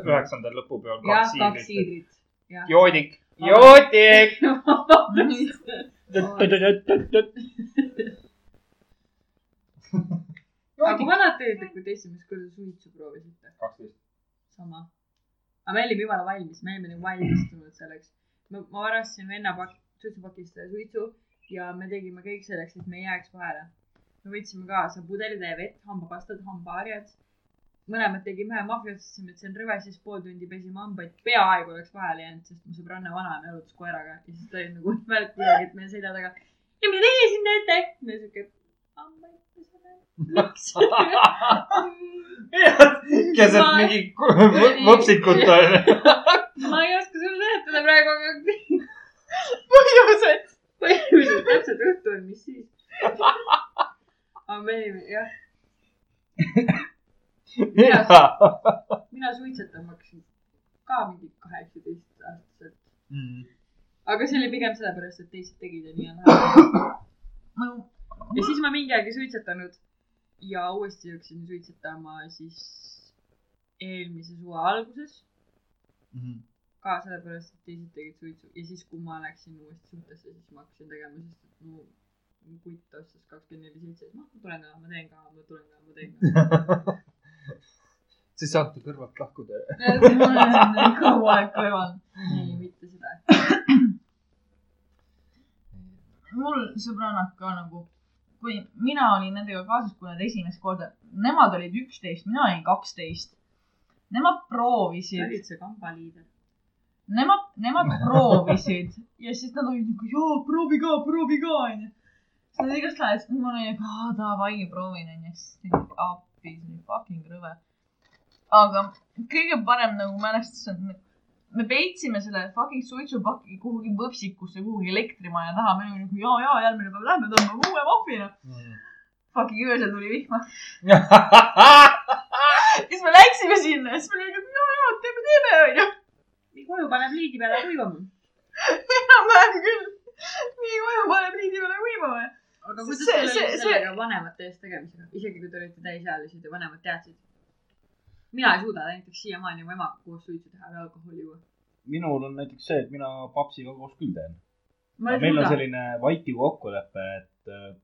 üheksandal lõpupeol jah, kaks kaks siidrit. siidrit. jah. joodik, joodik. aga vanad teed, kui te esimest korda suitsu proovisite? kaksteist. sama. aga me olime jumala valmis, me olime nagu valmistunud selleks. ma, varastasin venna pak-, suitsupakist suitsu ja me tegime kõik selleks, et me ei jääks vahele. me võtsime kaasa pudelitäie vett, hambapastad, hambaharjad. mõlemad tegime ühe mahvi, otsustasime, et see on rõve, siis pool tundi pesime hambaid, peaaegu oleks vahele jäänud, sest mu sõbranna vanaema jalutas koeraga ja siis ta oli nagu märk kuidagi, et meie selja taga. ja mida teie siin teete? me siuke, hambaid peseme. miks? keset mingi võpsikut on. ma ei oska sulle seletada praegu, aga põhjused. Põhimõtteliselt täpselt õhtu on, mis siis. aga me jah, mina suitsetama hakkasin ka mingi kaheksateist aastaselt. aga see oli pigem sellepärast, et teised tegid ja nii on vähe. ja siis ma mingi aeg ei suitsetanud ja uuesti hakkasin suitsetama siis eelmise suve alguses ka sellepärast, et teised tegid suitsu ja siis, kui ma läksin uuesti suhtesse, siis ma hakkasin tegema, sest et mu mu kutt ostas kakskümmend neli seitse, noh, ma tulen ka, ma teen ka, ma tulen ka, ma teen ka. sa ei saanud ta kõrvalt lahkuda. kogu aeg kõrval. ei, mitte seda. mul sõbrannad ka nagu, kui mina olin nendega kaasas, kui nad esimest korda, nemad olid üksteist, mina olin kaksteist. Nemad sa proovisid, olid see kambaliider. nemad, nemad proovisid ja siis nad olid nagu, joo, proovi ka, proovi ka, onju. siis nad igast lahes, ma olin nagu, aa davai, proovin, onju. siis appi, see oli fucking rõve. aga kõige parem nagu mälestus on, me peitsime selle fucking suitsupaki kuhugi võpsikusse, kuhugi elektrimaja taha, me olime nagu jaa, jaa, järgmine päev lähme tõmbame uue mahvina. Fucking öösel tuli vihma. siis me läksime sinna ja siis me olime nagu jaa, jaa, teeme, teeme, onju. Nii koju paneb liidi peale kuivama. enam-vähem küll. nii koju paneb liidi peale kuivama. aga kuidas See- teil oli see- sellega vanemate eest tegemisega, isegi kui te olite täisealised ja vanemad teadsid? mina ei suuda näiteks siiamaani mu emaga koos suitsu teha või alkoholi juua. minul on näiteks see, et mina papsiga koos küll teen. meil on selline vaikiv kokkulepe, et äh,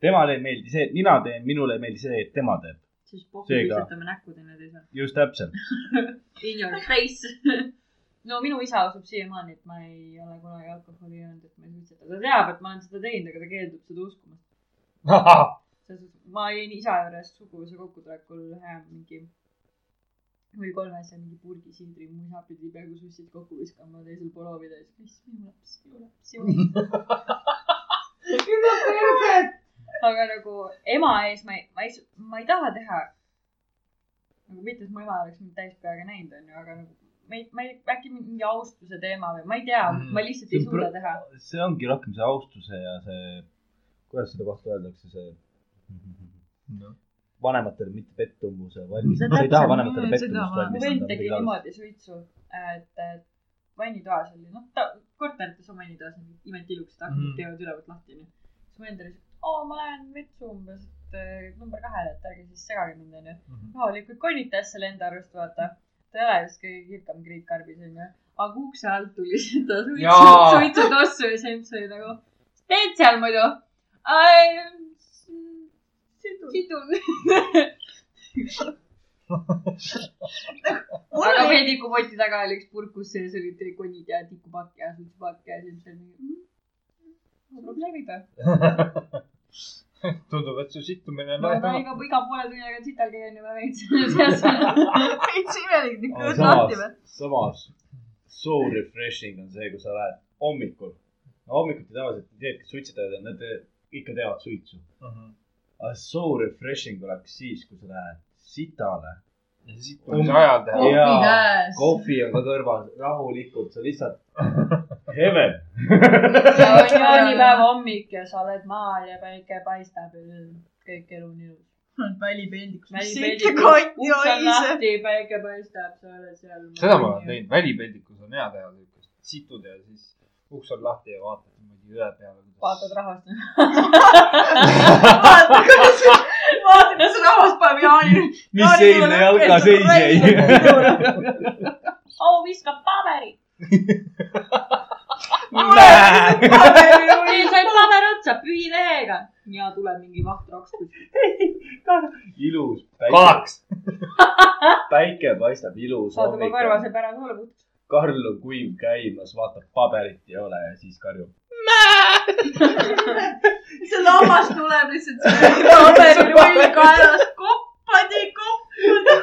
temale ei meeldi see, et mina teen, minule ei meeldi see, et tema teeb. Siis Seega- suitsetame näkku teineteisele. just täpselt. In your face. no minu isa usub siiamaani, et ma ei ole kunagi alkoholi joonud, et ma ei suitseta. ta teab, et ma olen seda teinud, aga ta keeldub seda uskumast. selles suhtes, ma jõin isa juures suguvõsa kokkutulekul ühe mingi või kolmese mingi purgi siidri, mu isa pidi peaaegu sussid kokku viskama teisel pooloovidel, siis mis minu laps, minu laps, minu laps. Aga nagu ema ees ma ei, ma ei, ma ei taha teha. nagu mitte, et mu ema oleks mind täis peaga näinud, onju, aga nagu ma ei, ma ei, äkki mingi austuse teema või ma ei tea Mm., ma lihtsalt ei suuda teha. see ongi rohkem see austuse ja see, kuidas seda kohta öeldakse, see vanematele mitte pettumuse See sa ei taha vanematele mm, pettumust ma- mu vend tegi niimoodi suitsu, et, et vannitoas oli, noh, ta korterites on vannitoas mingid imetilused aknad Mhm. teevad ülevalt lahti, onju. siis mu vend oli siuke, oo, ma lähen vetsu umbes, et eh, number kahele, et ärge siis segage mind, onju. rahulikult konnitas selle enda arust, vaata. ta ei ole just kõige kirkam kriik karbis, onju. aga ukse alt tuli seda suitsu suitsutossu ja siis oli nagu, teed seal muidu? sidun. aga veidikupoti taga oli üks purk, kus sees olid konid ja tikupakk ja suitsupakk ja siis oli mm,. probleemid või? tundub, et su sittumine on no lahe. iga, iga poole tunni aega sital käin juba veits veits imelik, nii kõrd lahti või? samas, so refreshing on see, kui sa lähed hommikul. no hommikuti tavaliselt need, kes suitsetavad, nad ikka teevad suitsu. aga so refreshing oleks siis, kui sa lähed sitale. Sittumise ajal teha. kohvi Jaa. käes. kohvi on ka kõrval, rahulikult, sa lihtsalt, heaven. ja on jaanipäeva hommik ja sa oled maal ja päike paistab ja kõik elu on ilus. välipeldikus. uks on lahti, päike paistab, sa oled seal. seda ma olen teinud, välipeldikus on hea teha siukest, situd ja siis uks on lahti ja vaatad niimoodi jõe peale. vaatad rahvast. vaata, kuidas, vaata, kuidas rahvas paneb Jaani. mis eilne jalkaseis jäi? au, viskab paberit. meil sai paber otsa, pühilehega. ja tuleb mingi vahtraks kuskilt. ilus päike, kalaks. päike paistab ilus saad oma kõrva see hommik. pärast olla puhtaks. Karl on kuiv käimas, vaatab paberit ei ole ja siis karjub. see lammas tuleb lihtsalt null kaelas, koppadi, koppadi.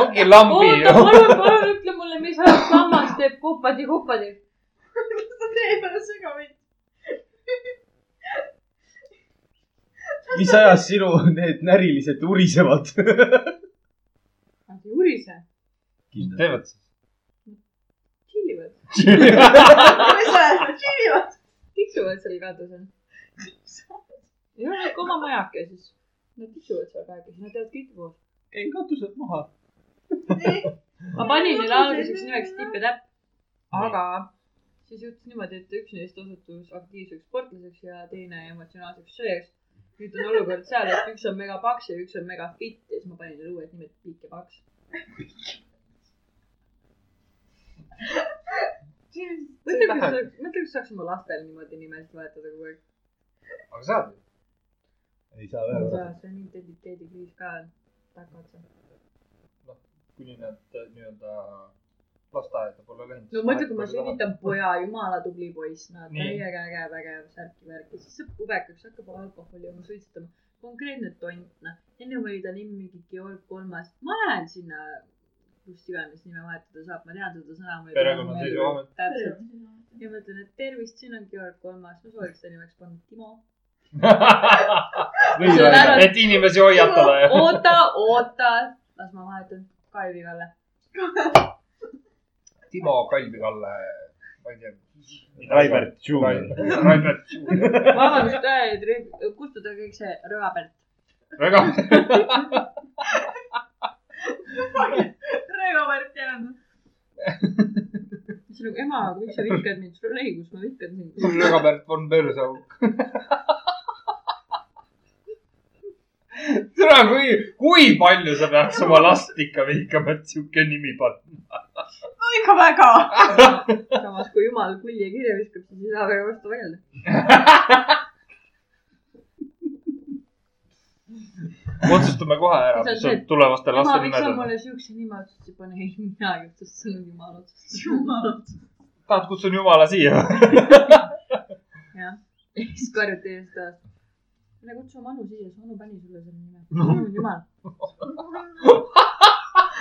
ongi lambi oota, palun, palun ütle mulle, mis ajast lammas teeb kuppadi, kuppadi. mis ta teeb, ära sega mind. mis ajas sinu need närilised urisevad? Nad ei urise, teevad siis. tšillivad, mis ajast nad tšillivad? tiksuvad seal katusel. ei ole ikka oma majake, siis nad tiksuvad seal kahekesi, nad teevad kõike koos. käin katused maha. ma panin neile alguseks nimeks Tipp ja Täpp, aga siis juhtus niimoodi, et üks neist osutus aktiivseks sportlaseks ja teine emotsionaalseks sööjaks. nüüd on olukord seal, et üks on mega paks ja üks on mega fit ja siis ma panin neile uued nimed Pikk ja Paks. mõtle, kui sa, mõtle, kui sa saaks oma lastel niimoodi nimesid vahetada kogu aeg. aga saad ju. Ei saa ühe korra. see on identiteedikriis ka takka otsa. kuni nad äh, nii-öelda lasteaeda pole läinud. no mõtle, kui ma sünnitan poja, jumala tubli poiss, no täiega äge, vägev, särki-värki, siis saab pubekaks, hakkab alkoholi oma suitsetama. konkreetne tont, noh. enne oli ta nimi mingi Georg Kolmas, ma lähen sinna, kus iganes nime vahetada saab, ma tean seda sõna. Perekonnaseisuamet. täpselt. ja ma ütlen, et tervist, siin on Georg Kolmas, ma sooviks ta nimeks panna Timo. See on ära- et inimesi hoiatada ja. oota, oota, las ma vahetan Kalvi Kalle. Timo Kalvi-Kalle, ma ei tea. Raibert Junior. Raibert. vabandust, kustutage kõik see Rööbert. väga, Regavert jäänud. siis nagu ema, miks sa vihkad mind, sul on õigus, ma vihkan sind. Rögabert von Börsauk. tere, kui, kui palju sa peaks oma last ikka vihkama, et sihuke nimi panna? no ikka väga. samas, kui jumal kulli ja kirja viskab, siis ei saa väga vastu vaielda. otsustame kohe ära, See on mis on see- tulevaste ema, laste nimed on. mulle siukse nime otsustasid panna? ei, mina ei otsustanud, jumal otsustas. tahad, kutsun jumala siia? jah, ja siis karjuti eest taas. Mine kutsu oma Anu siia, su Anu pani sulle selle nime. On jumal.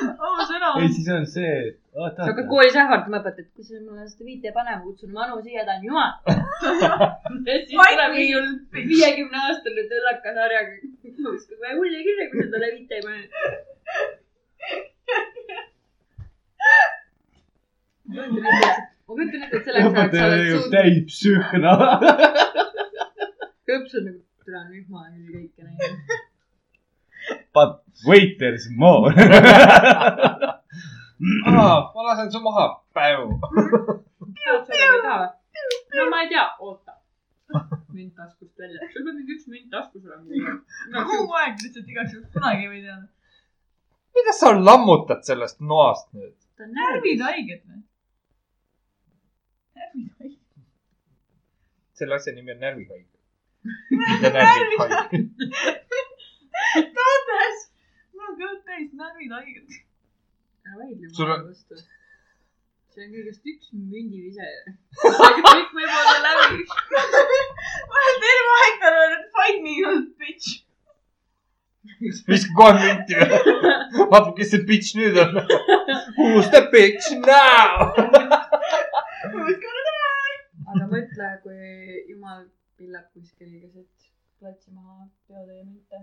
ausõna. ei, siis on see, sa hakkad koolis ähvardama õpetajat, kui sa mulle seda viite ei pane, ma kutsun oma Anu siia, ta on jumal. ja siis tuleb mingi viiekümne aastane tõllakas harjaga. viskab kohe hulli kirja, kui sa talle viite ei pane. ma kujutan ette, et, et selleks ajaks sa oled tegeb suutnud, täipsühna. õps on nagu, türa on rühma ja kõike näinud. But wait, there is more. ma lasen su maha. Päu. tahad seda või ei taha? no ma ei tea, oota. münt taskust välja. sul peab mingi üks münt taskus olema. kogu aeg lihtsalt igaks juhuks kunagi ei või teada. mida sa lammutad sellest noast nüüd? ta on närvid haiged või? närvid haiged. selle asja nimi on närvihaige. Mitte närvihaige. toodes, mul on kõht täis närvid haiged. ära vaidle mulle vastu. see on kõigest üks mündivise. kõik võib olla läbi. ma olen terve aeg talle öelnud fight me you bitch. viska kohe münti või? vaata, kes see bitch nüüd on. Who's the bitch now? aga mõtle, kui jumal pillab kuskil keset platsi maha peotäie münte.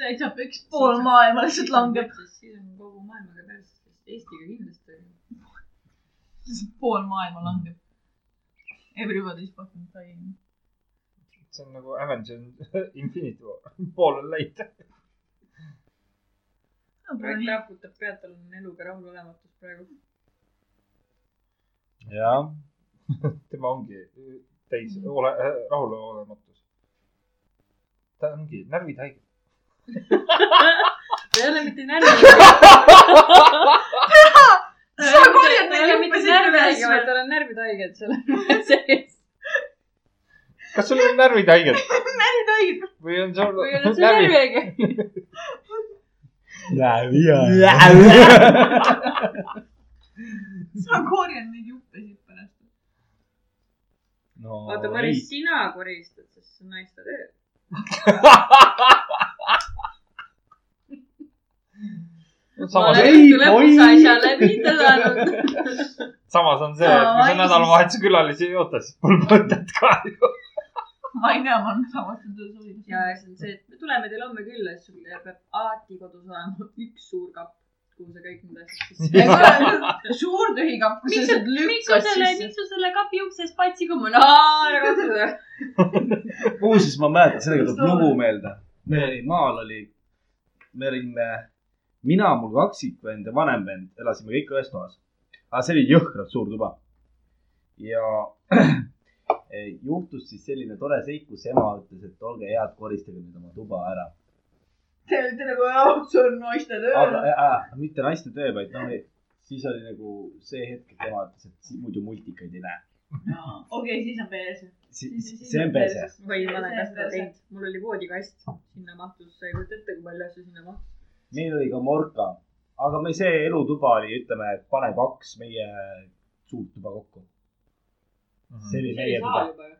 täitsa peks, pool maailma lihtsalt langeb. siis on kogu maailmaga päris, Eestiga kindlasti. pool maailma langeb. Everybody's fucking dying. see on nagu Avengers Infinity War. pool on läinud. Rott raputab pead, tal on eluga rahulolematus praegu. jah, tema ongi täis ole, rahulolematus. ta ongi närvid haige. ta ei ole mitte närvi. Sa korjad neid ole mitte juppe siit närvi üles haige, või? vaid tal on närvid haiged seal sees. kas sul on närvid haiged närvid haiged. või on sul või on see närvi haige? sa korjad neid pärast. No oota, Maris, sina koristad, sest see on naiste töö. ma samas, läbi tõdanud. samas on see, et kui sa nädalavahetuse külalisi ei oota, siis pole mõtet ka ju. ma ei tea, ma olen samast töös olnud. ja siis on see, et me tuleme teile homme külla, siis sul peab alati kodus olema üks suur kapp, kuhu sa kõik need asjad sisse. suur tühi kapp, kus sa miks sa, miks sa selle, miks sa selle kapi uksest patsi seda. muuseas, ma mäletan, sellega tuleb lugu meelde. meil oli maal oli, me olime, mina, mul kaksikvend ja vanem vend, elasime kõik ühes toas. aga see oli jõhkralt suur tuba. ja juhtus siis selline tore seik, kus ema ütles, et olge head, koristage nüüd oma tuba ära. Te olete nagu jaoks on naiste aga töö. äh, mitte naiste töö, vaid noh, siis oli nagu see hetk, et ema ütles, et muidu multikaid ei näe. okei, siis on pees. see on pese. või ma olen ka seda teinud, mul oli voodikast, sinna mahtus, sa ei kujuta ette, kui palju asju sinna mahtus. meil oli ka morka, aga me see elutuba oli, ütleme, pane kaks meie suurt tuba kokku. see oli see meie ei saa tuba.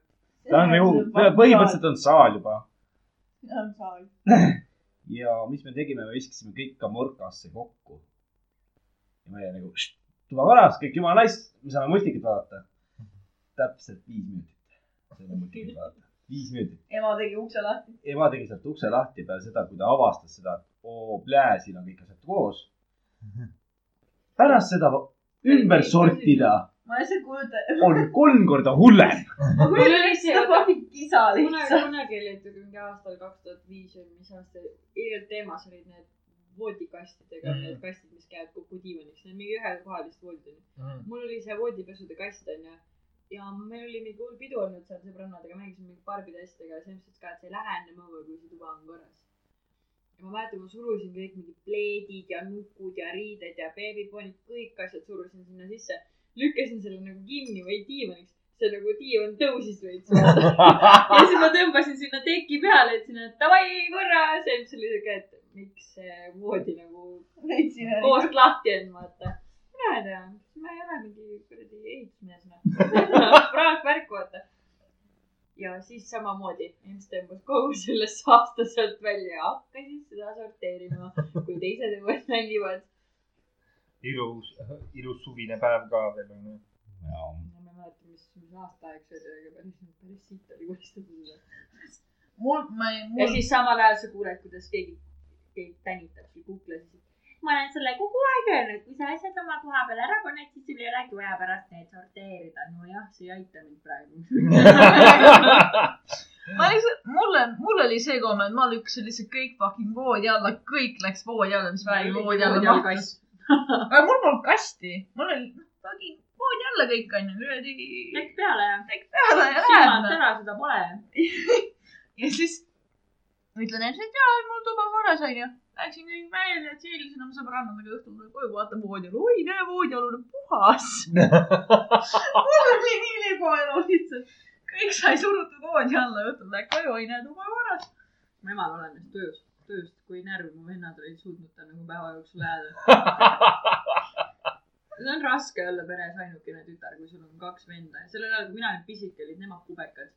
ta on ju, põhimõtteliselt on saal juba. on saal. ja mis me tegime, me viskasime kõik ka morkasse kokku. ja meie nagu tuba korras, kõik jumala nice, me saame multikit vaadata. täpselt viis minutit. saime multikit vaadata, viis minutit. ema tegi ukse lahti. ema tegi sealt ukse lahti peale seda, kui ta avastas seda, et oo, plää, siin on kõik asjad koos. pärast seda ümber sortida ma lihtsalt kujutan. on kolm korda hullem. Mul oli see- seda fucking kisa lihtsalt. kunagi oli, et mingi aastal kaks tuhat viis või mis aasta, teemas olid need voodikastidega mm, need kastid, mis käivad kokku diivaniks, need mingi ühekohalised voodid onju. mul oli see voodipesude kast onju ja meil oli mingi hull pidu olnud seal sõbrannadega, mängisime mingi barbide asjadega ja selles mõttes ka, et sa ei lähe enne mõõga, kui see tuba on korras. ja ma mäletan, ma surusin kõik mingid pleedid ja nukud ja riided ja beebipoonid, kõik asjad surusin sinna sisse. Lükkasin selle nagu kinni või diivaniks, see nagu diivan tõusis veits. ja siis ma tõmbasin sinna teki peale, ütlesin, et davai korras ja siis oli siuke, et miks see voodi nagu koost lahti on, vaata. mina ei tea, ma ei ole mingi kuradi ehitusmees, noh. praakvärk, vaata. ja siis samamoodi, Jens tõmbas kogu selle saasta sealt välja ja hakkas siis seda sorteerima, kui teised õues mängivad. ilus, ilus suvine päev ka veel onju. ma ei mäleta, mis, mis aastaaeg see oli, aga päris, päris siit oli koristatud seda. mul, ma ei, ja mul, siis samal ajal sa kuuled, kuidas keegi, keegi tänitab sul kuklas. ma olen sulle kogu aeg öelnud, kui sa asjad oma koha peal ära paned, siis sul ei olegi vaja pärast neid sorteerida. nojah, see ei aita mind praegu. ma lihtsalt, mulle, mulle oli see komme, et ma lükkasin lihtsalt kõik fucking voodi alla, kõik läks voodi alla, mis vägi voodi alla mahtus. aga mul polnud kasti, mul oli noh, fucking voodi alla kõik onju, kuradi tekk peale ja tekk peale ja silmad läheb. ära, seda pole. ja siis ütlen et jaa, mul tuba korras onju. Läksin kõik välja, tšiilisin oma sõbrannaga õhtul tulen koju, vaatan voodi alla, oi näe, voodialune puhas. mul oli nii libu elu lihtsalt, kõik sai surutud voodi alla, õhtul lähed koju, oi näe, tuba korras. mu emal olenes tujust, tujust, kui närvi mu vennad olid suutnud ta nagu päeva jooksul jääda. see on raske olla peres ainukene tütar, kui sul on kaks venda ja sellel ajal, kui mina olin pisike, olid nemad kubekad.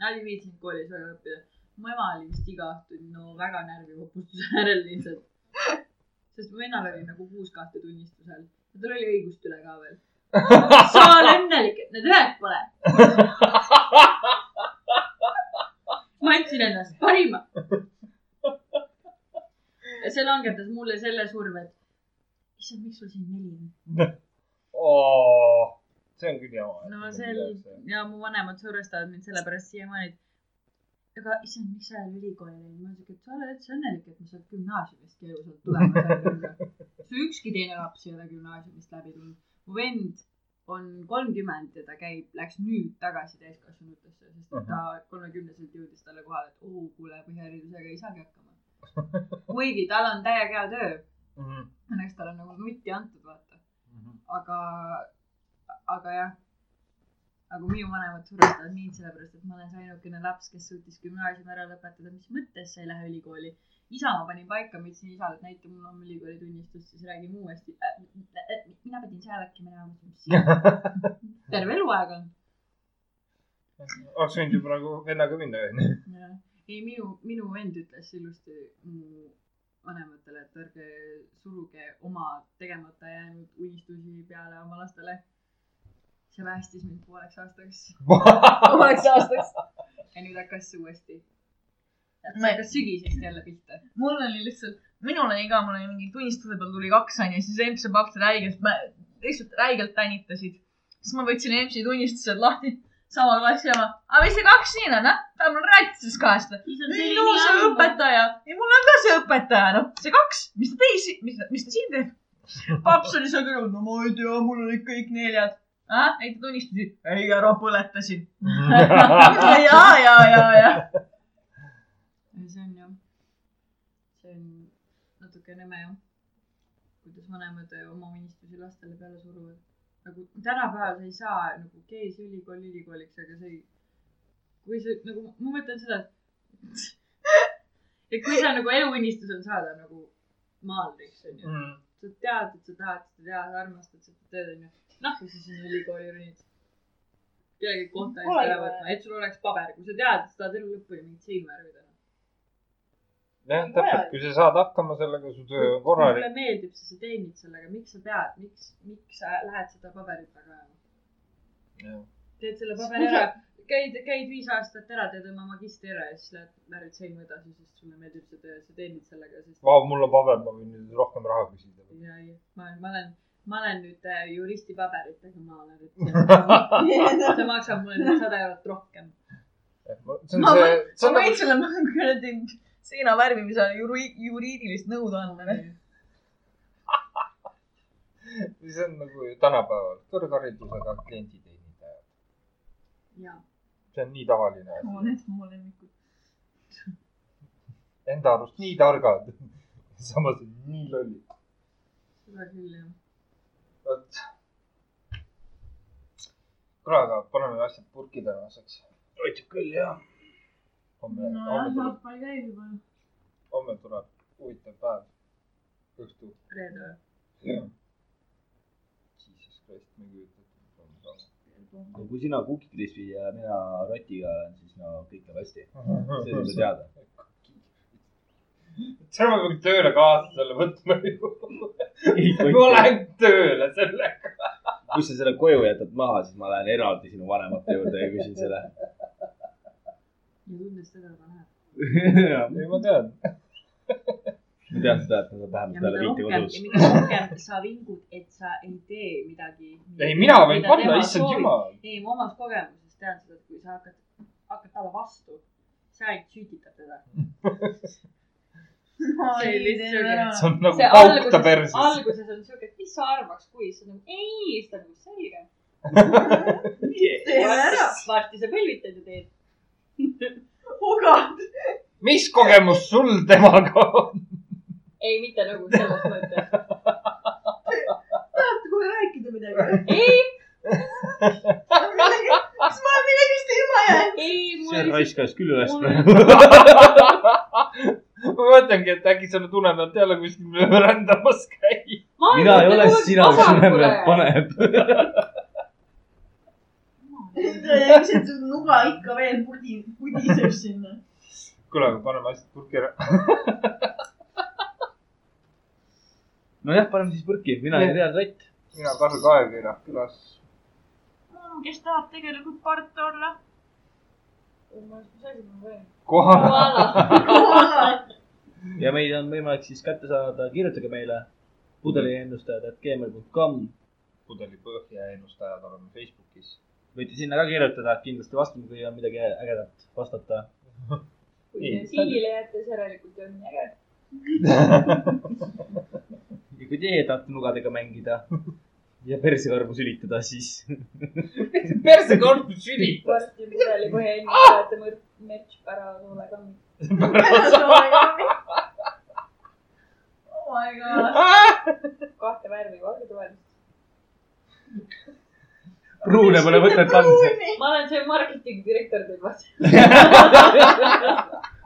Nad ei viitsinud koolis väga õppida. mu ema oli vist iga õhtu no väga närvivapustuse äärel lihtsalt. sest mu vennal oli nagu kuus kahte tunnistusel ja tal oli õigust üle ka veel. sa oled õnnelik, et need ühed pole. ma andsin endast parima. Ja see langetas mulle selle surve, et issand, miks sul siin neli on? see on küll jama. no sel ja mu vanemad survestavad mind sellepärast siiamaani, et aga issand, miks sa ole ülikooli läinud? ma ütlen, et sa oled üldse õnnelik, et ma sealt gümnaasiumist elusalt tulema sain. su ükski teine laps ei ole gümnaasiumist läbi tulnud. mu vend on kolmkümmend ja ta käib, läks nüüd tagasi täiskasvanutesse, sest et ta kolmekümneselt jõudis talle kohale, et oo, kuule, põhiharidusega ei saagi hakkama. kuigi tal on täiega hea töö, Mhm. õnneks talle on nagu nutti antud, vaata. aga, aga jah. aga minu vanemad survestavad mind sellepärast, et ma olen see ainukene laps, kes suutis gümnaasiumi ära lõpetada, mis mõttes sa ei lähe ülikooli. isa ma panin paika, ma ütlesin isale, et näita mulle oma ülikooli tunnistust, siis räägime uuesti äh,. mina pidin seal äkki minema. terve eluaeg on. oleks võinud ju praegu vennaga minna, onju. ei, minu, minu vend ütles ilusti mu vanematele, et ärge suruge oma tegemata jäänud unistusi peale oma lastele. see päästis mind pooleks aastaks. pooleks aastaks. ja nüüd hakkas see uuesti. see Ma- hakkas sügisest jälle pihta. mul oli lihtsalt, minul oli ka, mul oli mingi tunnistuse peal tuli kaks onju, siis EMS-i paps räigelt, lihtsalt räigelt tänitasid. siis ma võtsin EMS-i tunnistused lahti, sama klassi oma, aga mis see kaks siin on, ah? ta mul rääkis siis kahest. ei no see õpetaja, ei mul on ka see õpetaja, noh, see kaks, mis ta teisi, mis, mis ta siin teeb? paps oli seal kõrval, no ma ei tea, mul olid kõik neljad. ah, näita tunnistusi. ei, ära põletasin. ja, ja, ja, ja. see on ju, see on natuke nõme jah. kuidas vanemad oma unistusi lastele peale suruvad. Nagu tänapäeval sa ei saa nagu see ülikool ülikooliks, aga sa ei, kui sa nagu, ma mõtlen seda, et et kui sa nagu eluunistus on saada nagu maalriks onju. Mhm. sa tead, et sa tahad seda teha, sa armastad seda tööd onju. noh, kui sa sinna ülikooli ronid. kellegi kohta eest ära võtma, et sul oleks paber, kui sa tead, et sa tahad elu lõpuni mingit seinu värvida. jah, täpselt, kui sa saad hakkama sellega, su töö on korralik. sulle meeldib see, sa teenid sellega, miks sa pead, miks, miks sa lähed seda paberit taga ajama? teed selle paberi ära, käid, käid viis aastat ära, teed oma magistri ära ja siis lähed värvid seinu edasi, sest sulle meeldib see töö, sa teenid sellega, sest Vau, mul on paber, ma võin nüüd rohkem raha küsida. ja, ja ma, ma olen, ma olen nüüd äh, juristi paberitega, ma olen, et see maksab mulle nüüd sada eurot rohkem. see on Ma see, ma on võin sulle kuradi seina värvimisele juri-, juriidilist nõudu anda. see on nagu tänapäeval kõrgharidusega klienditeenindajad. ja, see on nii tavaline asi. Need mu lemmikud. Enda arust nii targad, samas nii lollid. seda küll jah. vot. kuule, aga paneme asjad purki tänaseks. aitab küll, jah. homme, homme tuleb, jalgpall käib juba. homme tuleb huvitav päev. õhtu. reede või? Jesus Christ, ma ei kujuta ette, mis homme saab. no kui sina Cookie Crispi ja mina Rotiga olen, siis no kõik läheb hästi. see on juba teada. seal ma pean tööle kaasa selle võtma ju. ma lähen tööle sellega. kui sa selle koju jätad maha, siis ma lähen eraldi sinu vanemate juurde ja küsin selle. ja tundes seda juba näed. ei, ma tean. ma tean seda, et nad on vähemalt ja peale viite rohkem, kodus ja. mida rohkem sa vingud, et sa ei tee midagi. ei, mina võin panna, issand jumal. ei, ma omast kogemusest tean seda, et kui sa hakkad, hakkad talle vastu, sa ainult süüditad teda. see see on nagu see paukta alguses, perses. alguses on siuke, et mis sa arvaks, kui sa nagu ei, siis ta on selge. teeme ära. varsti sa põlvitad ja teed. ogad. mis kogemus sul temaga on? ei, mitte nagu selles mõttes. tahate kohe rääkida midagi? ei, kas ma millegist ilma jään? ei, see raiskas küll üles praegu. ma mõtlengi, et äkki sa nüüd une pealt jälle kuskil rändamas käid. mina ei ole sina, kes une pealt. paneb. su nuga ikka veel pudi, pudiseb sinna. kuule, aga paneme asjad purki ära. nojah, paneme siis purki, mina olin Real Rott. mina Karl Kaevkirja külas. kes tahab tegelikult part olla? kohal. ja meid on võimalik siis kätte saada, kirjutage meile pudeliennustajad.gmail.com. pudeli põhja ennustajad oleme Facebookis. Võite sinna ka kirjutada, kindlasti vastame, kui on midagi ägedat vastata. kui te siilile jääte, siis järelikult on äge. ja kui teie tahate nugadega mängida ja persekarvu sülitada, siis perse kord sülitas. varsti pudeli põhja ennustajate mõrv, merch pära sulle ka. oh my god. kahte värvi, valgetuvalist. Pruune pole mõtet anda. ma olen see marketingi direktor teil vastu.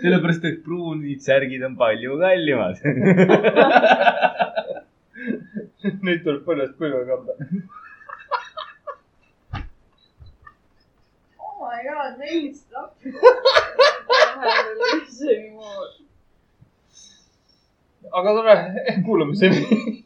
sellepärast, et pruunid särgid on palju kallimad. Neid tuleb põlvest põlve kanda. oh my god, neid stuff. aga tore, kuulamiseni.